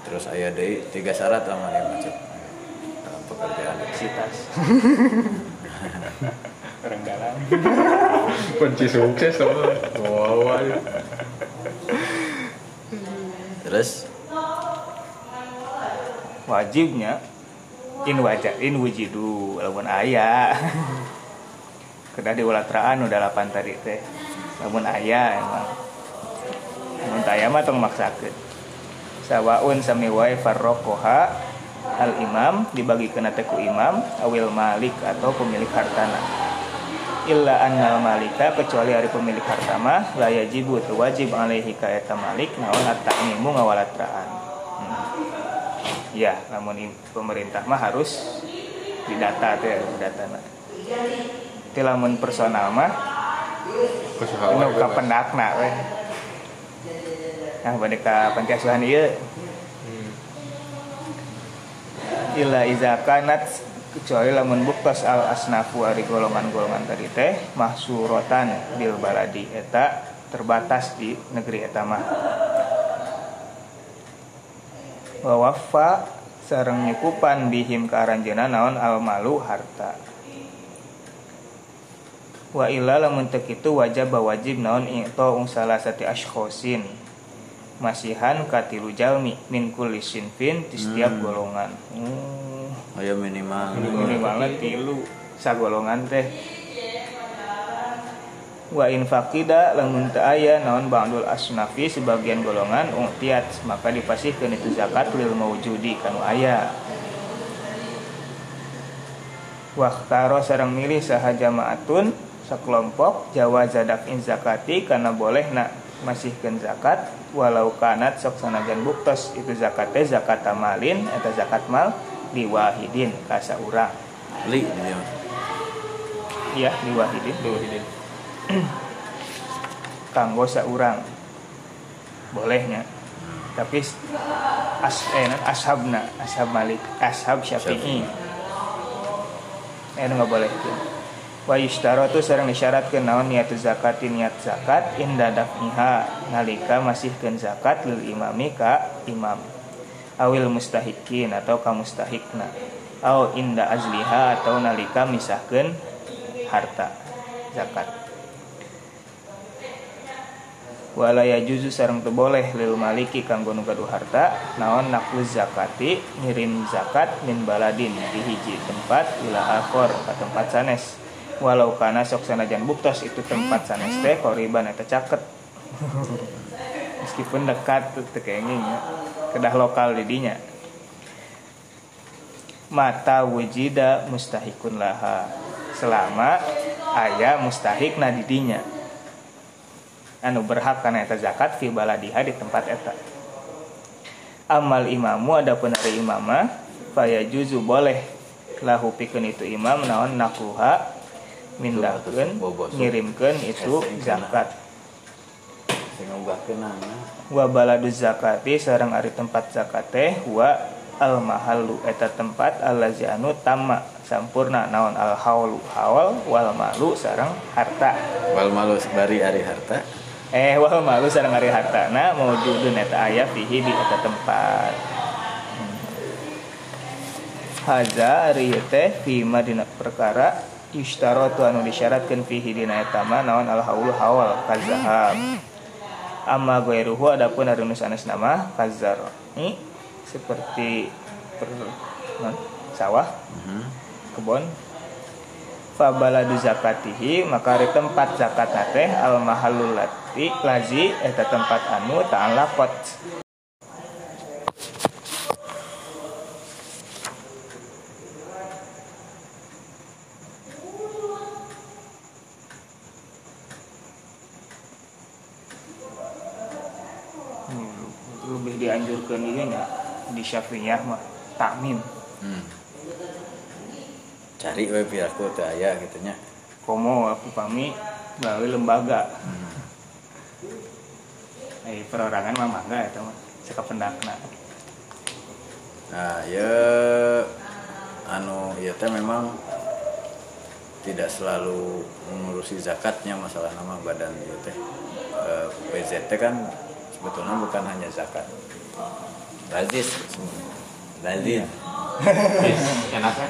Terus aya deui tiga syarat lamun ieu macet dalam pekerjaan. Sitas orang dalam. Kunci sukses sama wow terus? Wajibnya in wajib in wujidu walaupun ayah kedah diulatraan udah 8 tadi teh. Namun ayah emang. Namun ayah mah tong maksakeun. Sawaun sami wae farrokoha al imam dibagi kena teku imam awil malik atau pemilik hartana. Illa annal malika kecuali hari pemilik harta mah la yajibu wajib alaihi ka eta malik naon at-ta'mimu ngawalatraan hmm. ya namun pemerintah mah harus didata teh datana Ti lamun personal mah anu ka pendakna we nah bade ka panti asuhan ieu illa iza kanat kecuali lamun buktos al asnafu ari golongan-golongan tadi teh mahsuratan bil baladi. Eta terbatas di negeri eta mah. Wa waffa sareng nyukupan bihim ka aranjeuna naon al malu harta wa illa lamun teu kitu wajib wajib naon i'ta ung salah sati ashkhosin masihan katilu jalmi min kulli sinfin di setiap golongan. Hmm, aya minimal. Minimalnya tilu. Sagolongan teh. Wa in faqida lamun teu aya naon ba'dul asnafi sebagian golongan utiat maka dipasihkeun itu zakat lil maujudi kanu aya. Waktaro sarang milih saha jamaatun sakelompok jawa zadafin zakati karena boleh nak masihkan zakat walau kanat sok sanajan buktos. Itu zakatnya zakat tamalin atau zakat mal diwahidin kasa urang. Li iya diwahidin kanggo saurang bolehnya. Tapi as eh, ashabna ashab malik ashab syafi'i. Eh nggak boleh tuh wa yushtaratu sareng disyaratkeun naon? Niat zakatin niat zakat inda dafniha. Nalika masihkeun zakat lil imami ka imam. Awil mustahikin atau ka mustahikna. Au inda azliha atau nalika misahkeun harta zakat. Wala yajuzu sareng teu boleh lil maliki kanggo nu gaduh harta. Naon? Nakuz zakati ngirim zakat min baladin di hiji tempat ila akhor ka tempat sanes walau kana sok sanajan buktos itu tempat sanes teh koriban eta caket. Meskipun dekat teu teu kenging ya. kedah lokal di dinya. Mata wujida mustahikun laha. Selama aya mustahik na didinya anu berhak karena eta zakat fi baladiha di tempat eta. Amal imamu adapun dari imama faya juzu boleh. Lahu pikeun itu imam naon nakruha mindahkeun ngirimkeun itu zakat. ngobahkeun nana wa baladu zakati sareng ari tempat zakat teh wa al mahallu eta tempat allazi anu tamma sampurna naon al haulu haul wal malu sareng harta. Wal malu bari ari harta. Eh wal malu sareng ari hartana maujudun eta aya fihi di eta tempat. Haza ari teh fi madina perkara yushtaratu anu disyaratkeun fihi dina eta mah naon al haulu hawal kazahab amma ghairuhu adapun ari nu sanesna mah kazar ni seperti per, non, sawah Mhm. kebon. Fabaladu zakatihi maka di tempat zakat teh al mahallulati lazi eta tempat anu ta'an lapot Hmm, lebih dianjurkan ini ya di syafi'iyah mah takmim Hmm. Cari we pihakku teu aya gitu nya. komo aku pami melalui lembaga Hmm. eh perorangan mah mangga eta mah sakapendakna Nah, ya anu ya teh memang tidak selalu mengurusi zakatnya masalah nama badan itu teh. Eh, PZT kan sebetulnya bukan hanya zakat. Lazis. Lazis. enaknya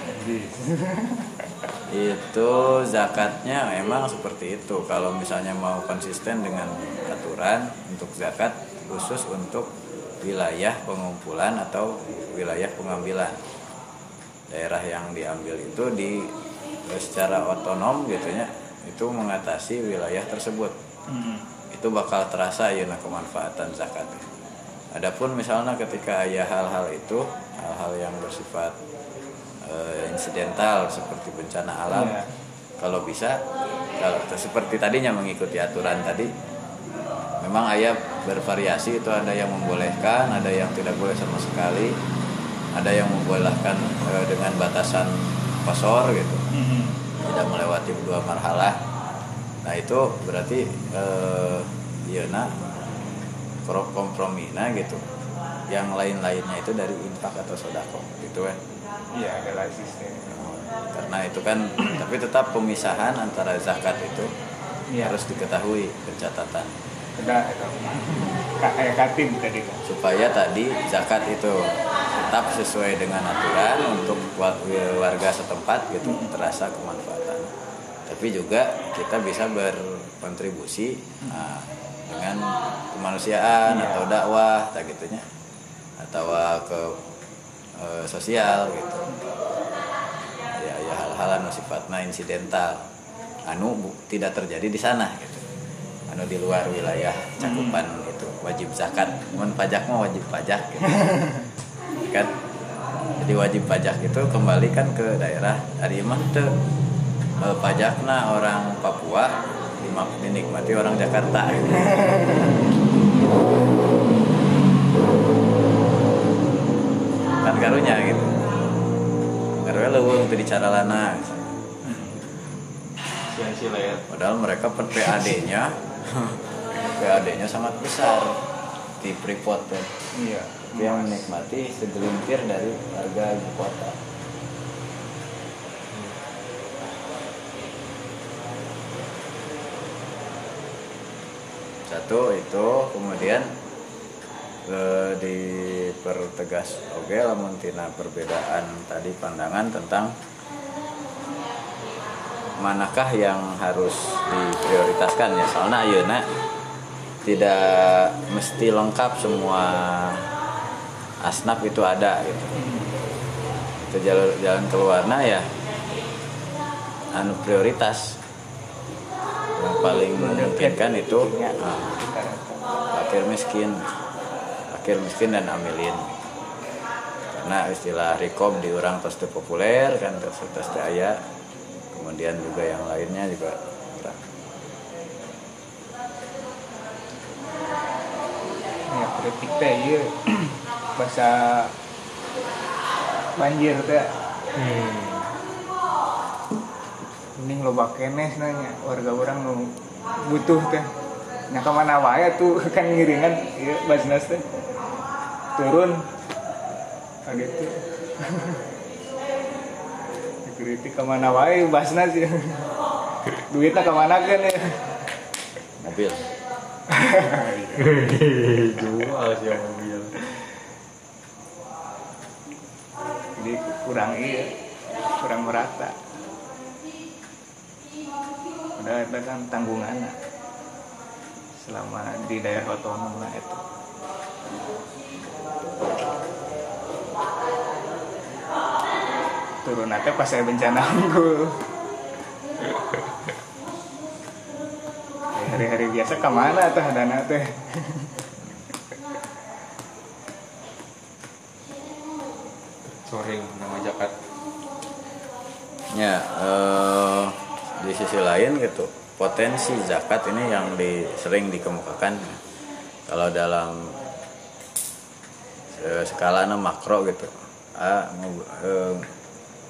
itu zakatnya memang seperti itu kalau misalnya mau konsisten dengan aturan untuk zakat khusus untuk wilayah pengumpulan atau wilayah pengambilan daerah yang diambil itu di secara otonom gitu ya itu mengatasi wilayah tersebut Hmm. itu bakal terasa ya kemanfaatan zakat adapun misalnya ketika ya hal-hal itu hal-hal yang bersifat eh, insidental seperti bencana alam Iya. kalau bisa kalau seperti tadinya mengikuti aturan tadi memang ayah bervariasi itu ada yang membolehkan ada yang tidak boleh sama sekali ada yang membolehkan eh, dengan batasan kosor gitu Hmm. tidak melewati dua marhalah nah itu berarti eh, iya nak kompromi nah gitu. Yang lain-lainnya itu dari infak atau sodako gitu kan iya ada lazis teh. karena itu kan tapi tetap pemisahan antara zakat itu Iya. harus diketahui pencatatan. Kayak katib tadi kan supaya tadi zakat itu tetap sesuai dengan aturan untuk wa- warga setempat gitu terasa kemanfaatan. Tapi juga kita bisa berkontribusi nah, dengan kemanusiaan Iya. atau dakwah tak gitunya. Atau ke eh, sosial gitu. Ya ya hal-hal anu sifatnya insidental. Anu bu- tidak terjadi di sana gitu. Anu di luar wilayah cakupan itu wajib zakat. Mun pajak mah wajib pajak gitu. kan? Jadi wajib pajak itu kembali kan ke daerah hari mah eh, pajakna orang Papua dimak- dinikmati orang Jakarta. Kan karunya gitu. Karunya leuweung teu dicara lana ya. Padahal mereka per PAD-nya PAD-nya sangat besar. Di Freeport iya. Dia menikmati segelintir dari warga ibu kota. Satu itu kemudian eh, dipertegas. Oke lamun tina perbedaan tadi pandangan tentang manakah yang harus diprioritaskan ya. Soalnya ayeuna tidak mesti lengkap semua asnaf itu ada gitu. Itu jalan jalan keluarnya ya anu prioritas paling memungkinkan itu fakir miskin fakir miskin dan amilin. Karena istilah rekom di orang teu populer kan tos tos teu aya. Kemudian juga yang lainnya juga kurang. ya kritik teh iya bahasa banjir teh mending loba kenes nanya. Warga orang nu butuh teh. Nya ka mana wae tuh? Kan ngiringan ieu basnas teh. Turun. Kaget tuh. Kritik ke mana wae basnas ya. Duitnya ke mana kan ya? Mobil. Jual sih mobil. Jadi kurang iya. Kurang merata ada ada tanggungan selama di daerah otonom lah itu. Turun aja pas saya bencana ya, hari-hari biasa ke mana tuh dana teh sore nama jakat ya uh, eh, di sisi lain gitu, potensi zakat ini yang di, sering dikemukakan kalau dalam eh, skala makro gitu. Ah, eh,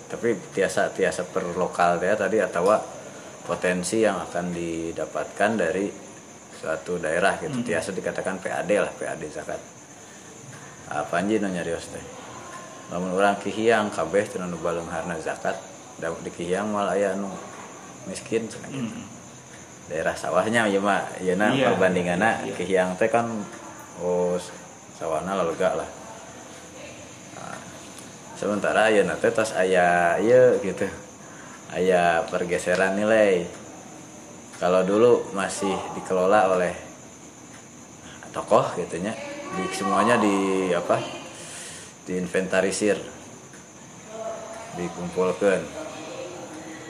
tapi tiasa tiasa per lokal ya tadi atau potensi yang akan didapatkan dari suatu daerah gitu. Tiasa dikatakan PAD lah, PAD zakat. Apa anjing nu nyarios teh? lamun orang kihiyang kabeh teu nu baleungharna zakat da di kihiyang mal aya nu miskin gitu. daerah sawahnya ya mah ieu na Iya. perbandinganna kihiyang teh kan oh sawahna lega lah. Nah, sementara ya teh tos aya ieu gitu. Aya pergeseran nilai. Kalau dulu masih dikelola oleh tokoh gitunya. Di semuanya di apa diinventarisir. Dikumpulkan.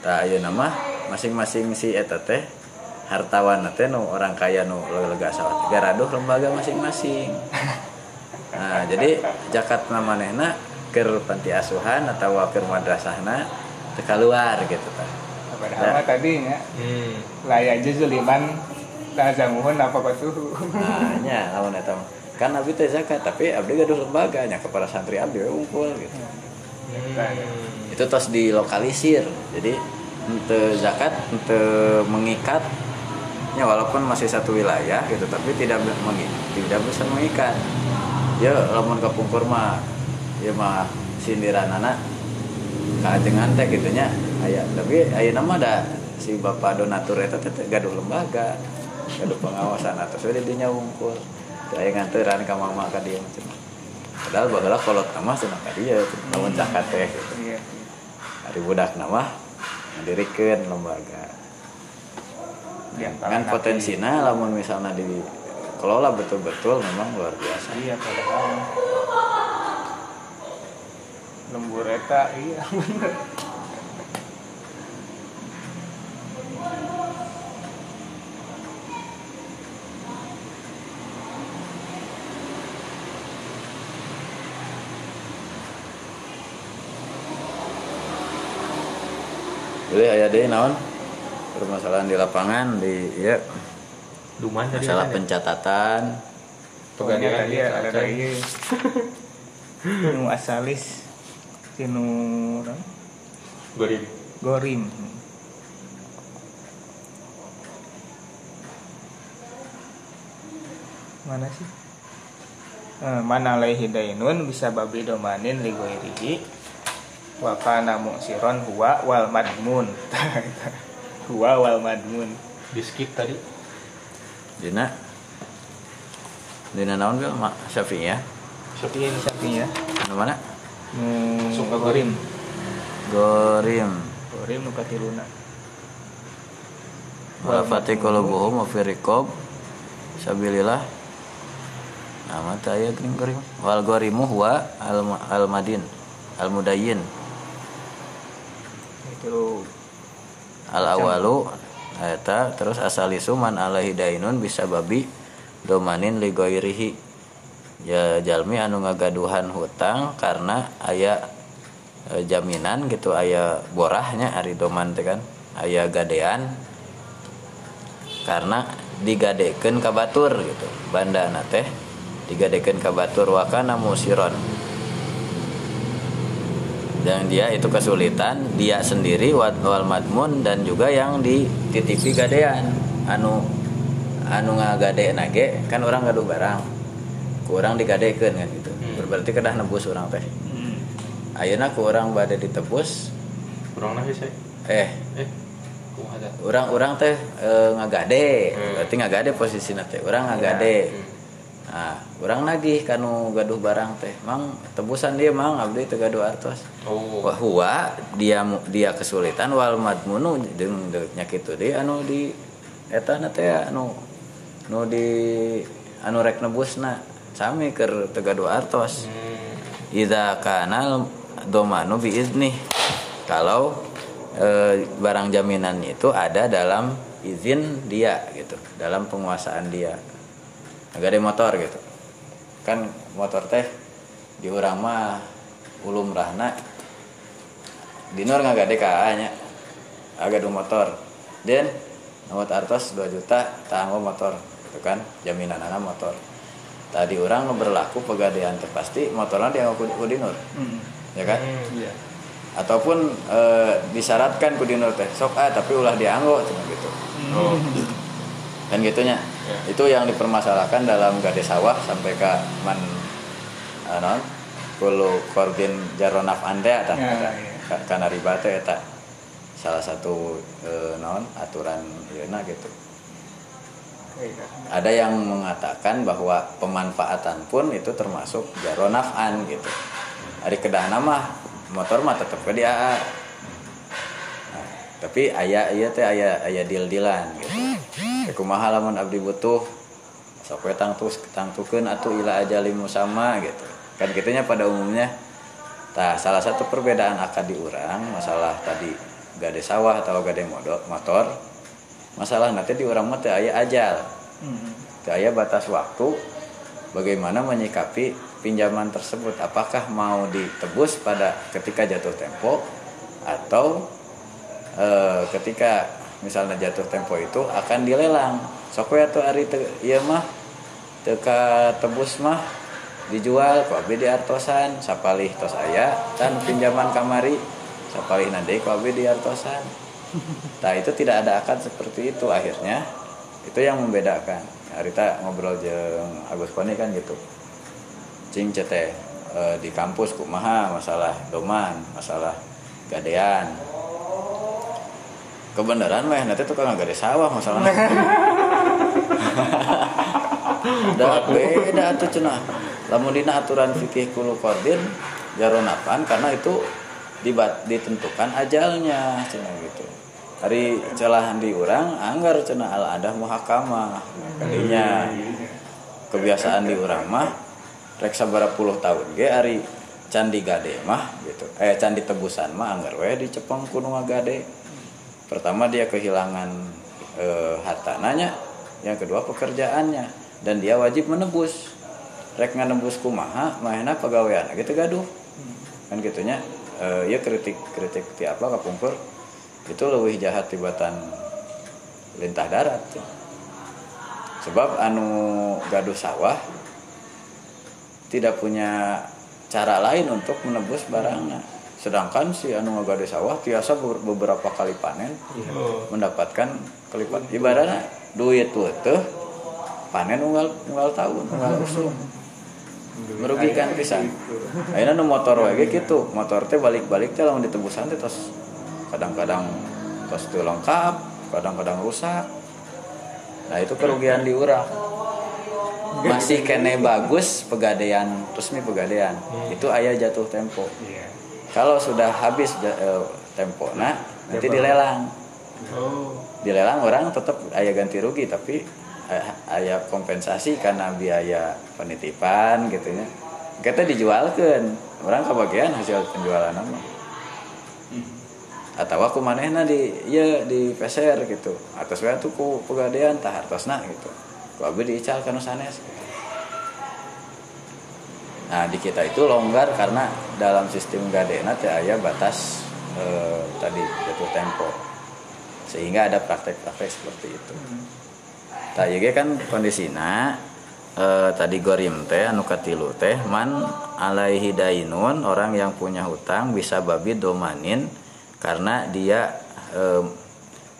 Tak ayo nama masing-masing si eta teh hartawan teh nu orang kaya nu lega sawat garaduh lembaga masing-masing. Nah jadi jakat namanehna keur panti asuhan atau keur madrasahna teu keluar gitu kan padahal mah tadinya Hmm. layak aja zuliman tazamuhun apa batuh nah nya lamun eta mah. kan abdi teh zakat tapi abdi gaduh lembaga nya kepada santri abdi unggul gitu. Hmm. itu terus dilokalisir. Jadi untuk zakat untuk mengikat ya walaupun masih satu wilayah gitu tapi tidak tidak bisa mengikat. Ya lamun kapungkur mah ya mah sindiran anak kajengan teh gitunya aya. Tapi aya nama ada si bapak donatur eta teh gaduh lembaga gaduh pengawasan atas we dinya wungkul teu aya nganteran ka mama ka dieu macam padahal bageula kolot nama cenah ka dieu lamun zakat teh gitu. Iya hari budak nama mendirikan lembaga. Yang kan potensinya lamun misalnya dikelola betul-betul memang luar biasa. Iya padahal. Lembur eta iya. bener jadi aya deh naon? Permasalahan di lapangan di ya masalah kan ya? pencatatan. Pokoknya tadi dia, ada lagi. Nu asalis tinu? Goril. gorim. Mana sih? Eh, mana alaihi dainun bisa babi domanin li ghairihi wa kana mu'siron huwa wal madmun. Huwa wal madmun. Di skip tadi. dina? Dina naon bil? Mak syafi'i ya? Syafi'i ini Syafi'i ya. Mana? Langsung ke gorim. Gorim. Gorim nu katiluna walafati qulubuhum wa fi riqab. Sabilillah. Nama teh aya geuning gorim? Wal gorimu huwa al al madin al mudayyin itu. Al awalu eta terus asal isuman alaihi dainun bisa babi domanin li ghairihi ya jalmi anu ngagaduhan hutang karena aya e, jaminan gitu aya borahnya ari doman teh kan aya gadean karena digadekeun ka batur gitu. Bandana teh digadekeun ka batur wa kana musiron dan dia itu kesulitan dia sendiri wal madmun dan juga yang dititipi gadean. Anu anu ngagade nage kan orang gaduh barang. Kurang digadekeun kan gitu. Hmm. berarti kedah nebus orang teh. Ayeuna ku urang bade ditebus. Kurang lagi saya. eh. Eh. Orang-orang teh e, ngagade Hmm. berarti ngagade posisinya teh. Orang ngagade nah orang nagih kanu gaduh barang teh. Mang tebusan dia mang abdi teu gaduh artos. Oh. Wah, dia dia kesulitan wal madmunu jeung nya kitu deui anu di eta teh anu nu di anu rek nebusna. Sami keur teu gaduh artos. Hmm. idza kana domanu bi izni kalau e, barang jaminannya itu ada dalam izin dia gitu. Dalam penguasaan dia agak ada motor gitu. Kan motor teh di urang mah ulum rahna. Dinur nggak gade nya. Agak ada motor. Dan nomor artos 2 juta tanggung motor. Itu kan jaminan anak motor. Tadi orang berlaku pegadaian terpasti motornya dia ku, ku dinur hmm. ya kan? Hmm. yeah. ataupun e, disyaratkan ku dinur teh. Sok ah tapi ulah dianggo cuma gitu. Oh. Kan gitunya. Yeah. itu yang dipermasalahkan dalam gade sawah sampai ke man uh, non kulu korbin jaronaf ande atau yeah, yeah. karena riba teh salah satu e, non aturan ya gitu. Ada yang mengatakan bahwa pemanfaatan pun itu termasuk jaronafan gitu. Hari kedah nama motor mah tetap ke dia nah, tapi ayah iya teh ayah ayah deal dealan gitu kumaha lamun abdi butuh sok we tang tus tang tukeun atuh ila ajalimu sama gitu. Kan gitunya pada umumnya nah salah satu perbedaan akad diurang masalah tadi gade sawah atau gade motor masalah nanti di orang mati ayah ajal. Hmm. ayah batas waktu bagaimana menyikapi pinjaman tersebut? Apakah mau ditebus pada ketika jatuh tempo atau e, ketika misalnya jatuh tempo itu akan dilelang sok atau hari te, iya mah teka tebus mah dijual kok di artosan sapalih tos ayah dan pinjaman kamari sapalih nanti kok di artosan Nah itu tidak ada akad seperti itu akhirnya itu yang membedakan. Arita ngobrol jeng Agus Koni kan gitu. Cing cete e, di kampus kumaha masalah doman, masalah gadean. Kebenaran mah nanti tuh kan gade sawah masalah. Udah beda tuh cenah. Lamun dina aturan fikih kulu qardin jaronapan karena itu dibat, ditentukan ajalnya cenah gitu hari celahan di orang anggar cina al ada muhakama kalinya kebiasaan di orang mah reksa berapa puluh tahun ge hari candi gade mah gitu eh candi tebusan mah anggar we di Cepeng kuno gade pertama dia kehilangan eh, hartananya yang kedua pekerjaannya dan dia wajib menebus. Rek nganebus kumaha mahena pegawaian gitu gaduh. Kan gitunya eh, ya kritik kritik tiapa kapungkur. Itu lebih jahat tibatan lintah darat. Sebab anu gaduh sawah tidak punya cara lain untuk menebus barangnya sedangkan si anu gaduh sawah biasa beberapa kali panen iya. mendapatkan kelipat. Ibaratnya duit tuh panen unggal unggal tahun. Unggal usum merugikan pisan. Akhirnya nu motor wae gitu motor teh balik-balik teh lamun ditebusan teh terus kadang-kadang pas itu lengkap kadang-kadang rusak. Nah itu kerugian diurang masih kene bagus pegadaian resmi pegadaian. Hmm. itu ayah jatuh tempo. Yeah. Kalau sudah habis uh, tempo nah nanti dilelang. Oh. dilelang orang tetap ayah ganti rugi tapi ayah kompensasi karena biaya penitipan gitu ya. Kita dijualkan orang kebagian hasil penjualan nama. Atau aku manehna di ya di peser gitu. Atas saya tuh ku pegadaian tah hartosna gitu. Ku abdi diical kana sanes gitu. Nah di kita itu longgar karena dalam sistem gadena teh aya batas eh, tadi jatuh tempo sehingga ada praktek-praktek seperti itu hmm. kan kondisinya eh, tadi gorim teh anu katilu teh man alaihi dainun orang yang punya hutang bisa babi domanin karena dia e,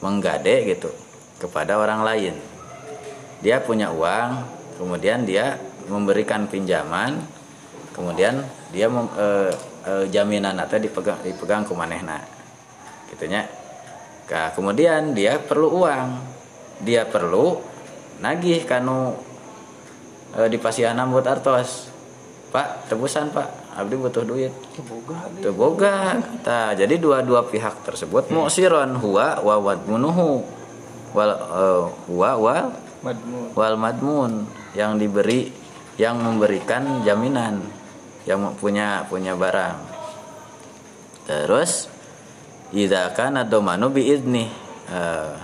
menggade gitu kepada orang lain. Dia punya uang, kemudian dia memberikan pinjaman, kemudian dia mem, e, e, jaminan atau dipegang dipegang ke manehna. Gitunya. Nah, kemudian dia perlu uang. Dia perlu nagih kanu e, di pasianam buat artos. Pak, tebusan, Pak abdi butuh duit boga nah, jadi dua-dua pihak tersebut hmm. mu'siron huwa wa wadmunuhu wal uh, huwa wal madmun. wal madmun yang diberi yang memberikan jaminan yang punya punya barang. Terus idza kana domanu bi idni Eh,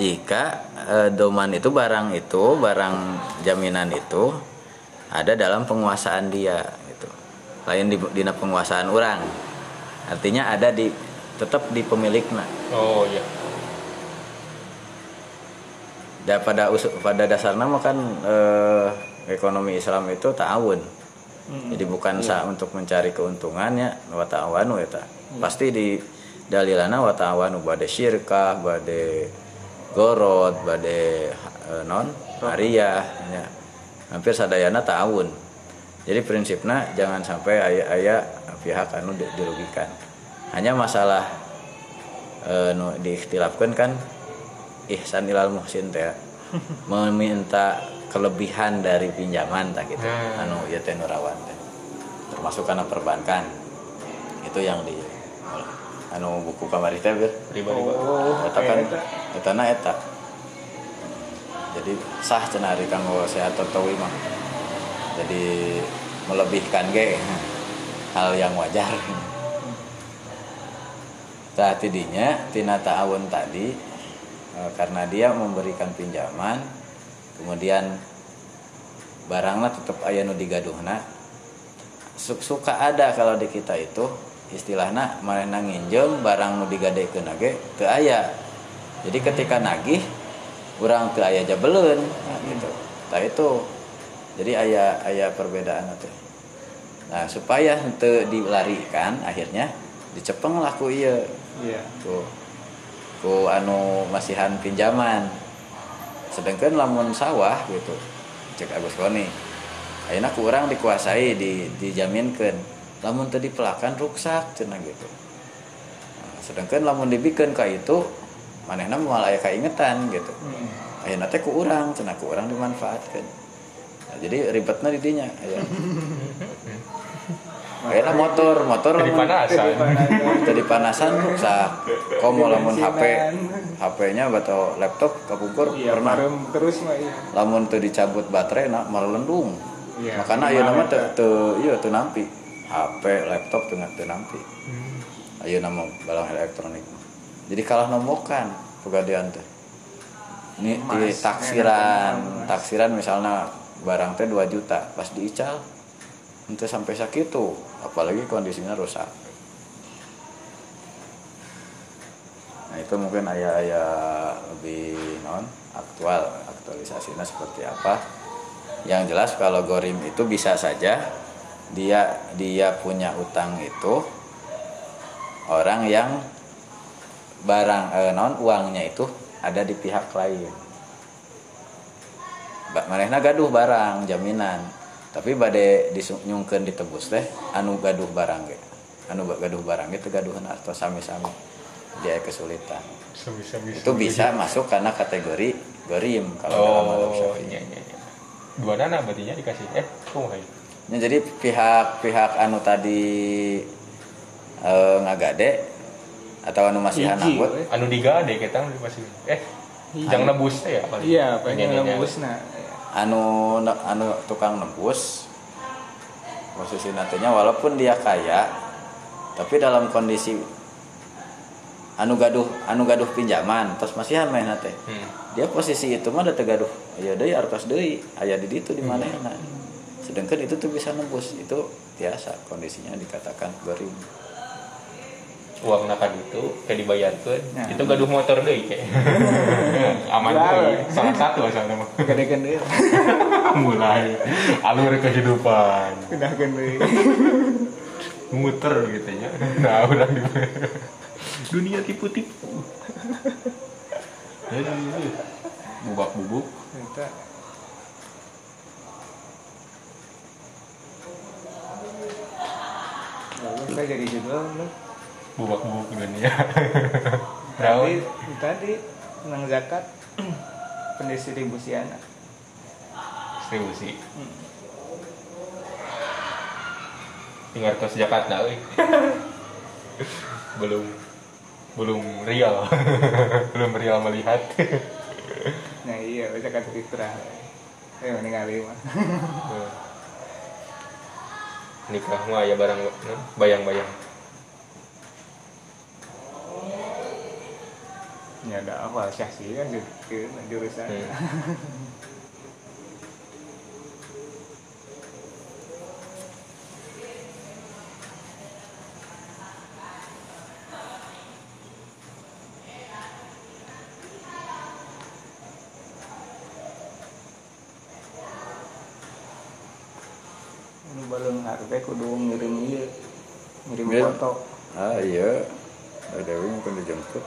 jika eh, doman itu barang itu barang jaminan itu ada dalam penguasaan dia gitu. Lain di dina penguasaan orang. Artinya ada di tetap di pemiliknya. Oh iya. Dan pada pada dasarnya kan eh, ekonomi Islam itu ta'awun jadi bukan sa untuk mencari keuntungannya wa ta'awanu eta pasti di dalilana wa ta'awanu bade syirkah bade gorod bade eh, non hariyah ya. hampir sadayana ta'awun. Jadi prinsipnya jangan sampai ayah-ayah pihak anu di- dirugikan. Hanya masalah eh, nu diikhtilafkan kan ihsan ilal muhsin teh meminta kelebihan dari pinjaman tak gitu. Hmm. anu ieu teh nu rawan teh. Termasuk karena perbankan. Itu yang di anu buku kamari teh Bir. riba-riba Oh, eta kan eta. eta na eta. Jadi sah cenah ari kanggo sehat totowi mah. Jadi melebihkan ge hal yang wajar. Saat tidinya tina ta'awun tadi eh, karena dia memberikan pinjaman kemudian barangnya tetap aya nu digaduhna. Su- suka ada kalau di kita itu istilahnya mana nginjem barang nu digadekeun ge teu aya. Jadi ketika nagih orang teu aya jabeleun nah, gitu. Tah itu. Jadi aya aya perbedaan teh nah supaya teu dilarikan akhirnya dicepeng lah ku ieu. Iya. ku ku anu masihan pinjaman sedangkan lamun sawah gitu cek Agus Koni ayeuna ku urang dikuasai di dijaminkan lamun tadi pelakan ruksak cenah gitu. Nah, sedangkan lamun dibikeun ka itu manehna moal aya kaingetan gitu. Ayeuna teh ku urang cenah ku urang dimanfaatkeun. Nah, jadi ribetna di dinya aya Ayeuna motor, motor jadi panasan. Jadi panasan. Rusak komo lamun HP HP-nya atau laptop kepungkur Iya, pernah. terus mah iya. lamun tuh dicabut baterai nak melendung Iya. makanya ayeuna mah teu teu iya teu nampi. HP laptop teu teu nampi. Ayeuna mah barang elektronik. Jadi kalah nombokan pegadean teh. Ini di taksiran. taksiran misalnya barang teh 2 juta pas diical itu sampai sakitu apalagi kondisinya rusak. Nah itu mungkin ayah-ayah lebih non aktual aktualisasinya seperti apa. Yang jelas kalau gorim itu bisa saja dia dia punya utang itu orang yang barang eh, non uangnya itu ada di pihak lain Ba- manehna gaduh barang jaminan tapi bade disunyungkeun ditebus teh anu gaduh barang ge anu gaduh barang itu gaduhan atau sami-sami dia kesulitan Sami-sami itu bisa masuk karena kategori gorim kalau dalam oh Syafi'i. iya iya iya dua nana berarti dikasih eh kok hai Ya, jadi pihak-pihak anu tadi eh, ngagade atau anu masih we. anu digade kita masih eh jangan nebus ya paling Iya, pengen ini. nembusna. Anu anu tukang nembus posisi nantinya walaupun dia kaya tapi dalam kondisi anu gaduh anu gaduh pinjaman terus masih main teh Hmm. dia posisi itu mah udah tegaduh ya deui artos deui aya di ditu di mana sedangkan itu tuh bisa nembus itu biasa kondisinya dikatakan gorim uang nakan itu kayak dibayarkan Nah. itu gaduh motor deh kayak. Aman tuh salah satu asalnya mah. Gadekeun deui. mulai alur kehidupan. Pindahkeun deui. muter gitu ya. Nah udah di dunia tipu-tipu. Ya bubak bubuk Eta. Lalu saya jadi judul lu. bubak bubuk dunia Tadi tadi tentang zakat pendistribusian. distribusi tinggal kos Jakarta euy. belum belum real belum real melihat Nah iya, zakat fitrah. Eh ningali mah. nikah mah ya barang bayang-bayang ya ada awal syahsi kan jurusan Hmm. ini belum harga kudu ngirim iya ngirim Iya. foto ah iya ada dewi mungkin dijemput